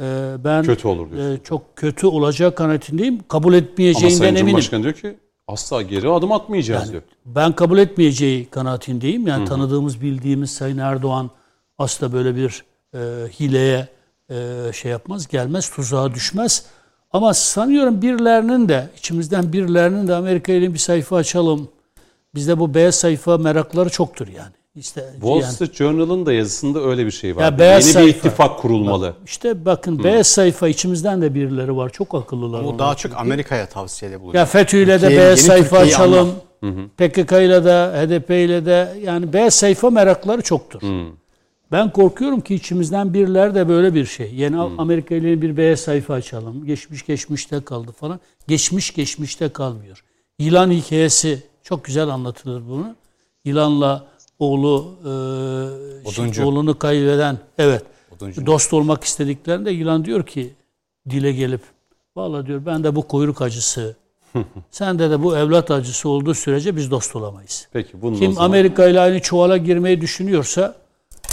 e, ben Kötü olur diyorsun. e, çok kötü olacağı kanaatindeyim. Kabul Ama etmeyeceğinden Sayın eminim. Cumhurbaşkanı diyor ki asla geri adım atmayacağız diyor. Ben kabul etmeyeceği kanaatindeyim. Yani tanıdığımız, bildiğimiz Sayın Erdoğan asla böyle bir e, hileye e, şey yapmaz, gelmez, tuzağa düşmez. Ama sanıyorum birilerinin de, içimizden birilerinin de Amerika ile bir sayfa açalım. Bizde bu beyaz sayfa merakları çoktur yani. İşte Wall yani, Street Journal'ın da yazısında öyle bir şey var. Ya beyaz Yeni sayfa. bir ittifak kurulmalı. işte bakın beyaz sayfa içimizden de birileri var. Çok akıllılar. Bu onlar. daha çok Amerika'ya tavsiyede bulunuyor. Ya FETÖ'yle de beyaz sayfa Türkiye'yi açalım. PKK ile de HDP ile de yani beyaz sayfa merakları çoktur. Ben korkuyorum ki içimizden biriler de böyle bir şey. Yeni Amerika ile bir beyaz sayfa açalım. Geçmiş geçmişte kaldı falan. Geçmiş geçmişte kalmıyor. Yılan hikayesi çok güzel anlatılır bunu. Yılanla oğlu e, şey, oğlunu kaybeden evet Oduncu. dost olmak istediklerinde yılan diyor ki dile gelip Vallahi diyor ben de bu kuyruk acısı sende de bu evlat acısı olduğu sürece biz dost olamayız. Peki bunun Kim zaman Amerika ile aynı çuvala girmeyi düşünüyorsa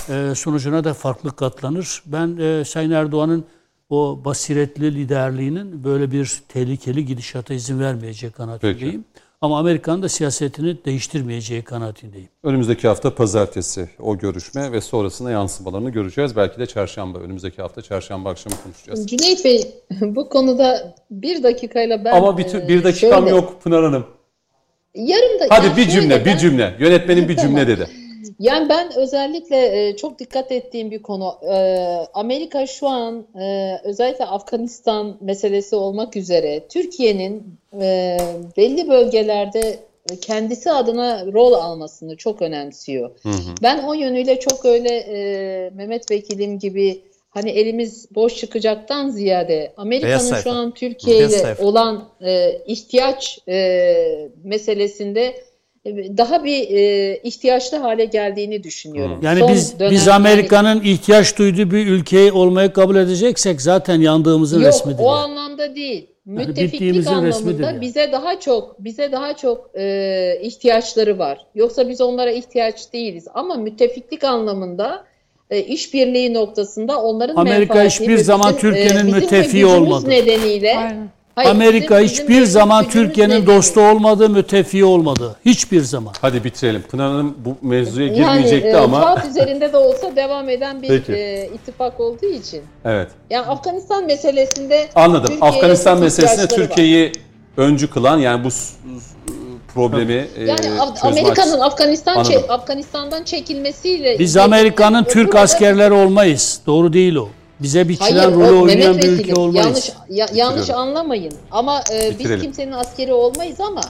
e, sonucuna da farklı katlanır. Ben e, Sayın Erdoğan'ın o basiretli liderliğinin böyle bir tehlikeli gidişata izin vermeyeceği kanaatindeyim. Ama Amerika'nın da siyasetini değiştirmeyeceği kanaatindeyim. önümüzdeki hafta pazartesi o görüşme ve sonrasında yansımalarını göreceğiz. Belki de çarşamba, önümüzdeki hafta çarşamba akşamı konuşacağız. Cüneyt Bey bu konuda bir dakikayla ben Ama bir, tü- e, bir dakikam şöyle- yok Pınar Hanım. Yarım da Hadi yani bir cümle, bir ben- cümle. Yönetmenin bir Tamam. cümle dedi. Yani ben özellikle e, çok dikkat ettiğim bir konu. E, Amerika şu an e, özellikle Afganistan meselesi olmak üzere Türkiye'nin belli bölgelerde kendisi adına rol almasını çok önemsiyor. Ben o yönüyle çok öyle e, Mehmet Vekilim gibi hani elimiz boş çıkacaktan ziyade Amerika'nın şu an Türkiye ile olan e, ihtiyaç e, meselesinde daha bir e, ihtiyaçlı hale geldiğini düşünüyorum. Yani Son biz biz dönemlerde- Amerika'nın ihtiyaç duyduğu bir ülkeyi olmayı kabul edeceksek zaten yandığımızın Yok resmidir. o yani. anlamda değil. Müttefiklik bittiğimizin resmidir anlamında yani. bize daha çok bize daha çok e, ihtiyaçları var. Yoksa biz onlara ihtiyaç değiliz. Ama müttefiklik anlamında e, işbirliği noktasında onların Amerika hiçbir zaman bizim, Türkiye'nin de müttefiği olmadı. nedeniyle Aynen. Hayır, Amerika bizim- bizim hiçbir de zaman Türkiye'nin dostu olmadı, müttefiği olmadı. Hiçbir zaman. Hadi bitirelim. Pınar Hanım bu mevzuya Yani girmeyecekti e, ama kağıt üzerinde de olsa devam eden bir Peki. e, ittifak olduğu için. evet. Yani Afganistan meselesinde Anladım. Afganistan meselesinde. Türkiye'yi öncü kılan yani bu problemi e, Yani çözme Amerika'nın Afganistan çe- Afganistan'dan çekilmesiyle Biz Amerika'nın Türk askerleri olmayız. Doğru değil o. Bize biçilen Hayır, rolü o oynayan Mehmet bir Vekilim, ülke olmayız. Yanlış ya- yanlış anlamayın. Ama e, biz Bitirelim. kimsenin askeri olmayız ama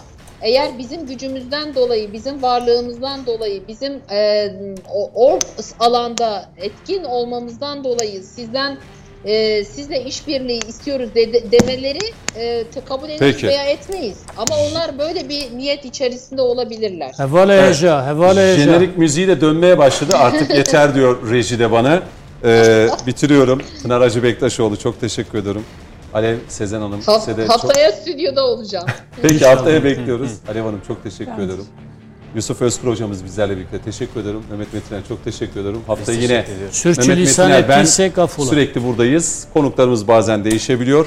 eğer bizim gücümüzden dolayı, bizim varlığımızdan dolayı, bizim e, o, o alanda etkin olmamızdan dolayı sizden e, sizle işbirliği istiyoruz de- demeleri e, kabul ederiz Peki. veya etmeyiz. Ama onlar böyle bir niyet içerisinde olabilirler. Hevale hevale yaja. Jenerik müziği de dönmeye başladı. Artık yeter diyor reji de bana. Ee, bitiriyorum. Pınar Hacı Bektaşoğlu çok teşekkür ederim. Alev Sezen Hanım Haf- size de çok... haftaya stüdyoda olacağım. Peki haftaya bekliyoruz. Alev Hanım çok teşekkür Ben ederim. Yusuf Özkur hocamız bizlerle birlikte teşekkür ederim. Mehmet Metiner çok teşekkür ederim. Hafta yine. Sürçülisan Mehmet Metiner, ben ettiysek affola. sürekli buradayız. Konuklarımız bazen değişebiliyor.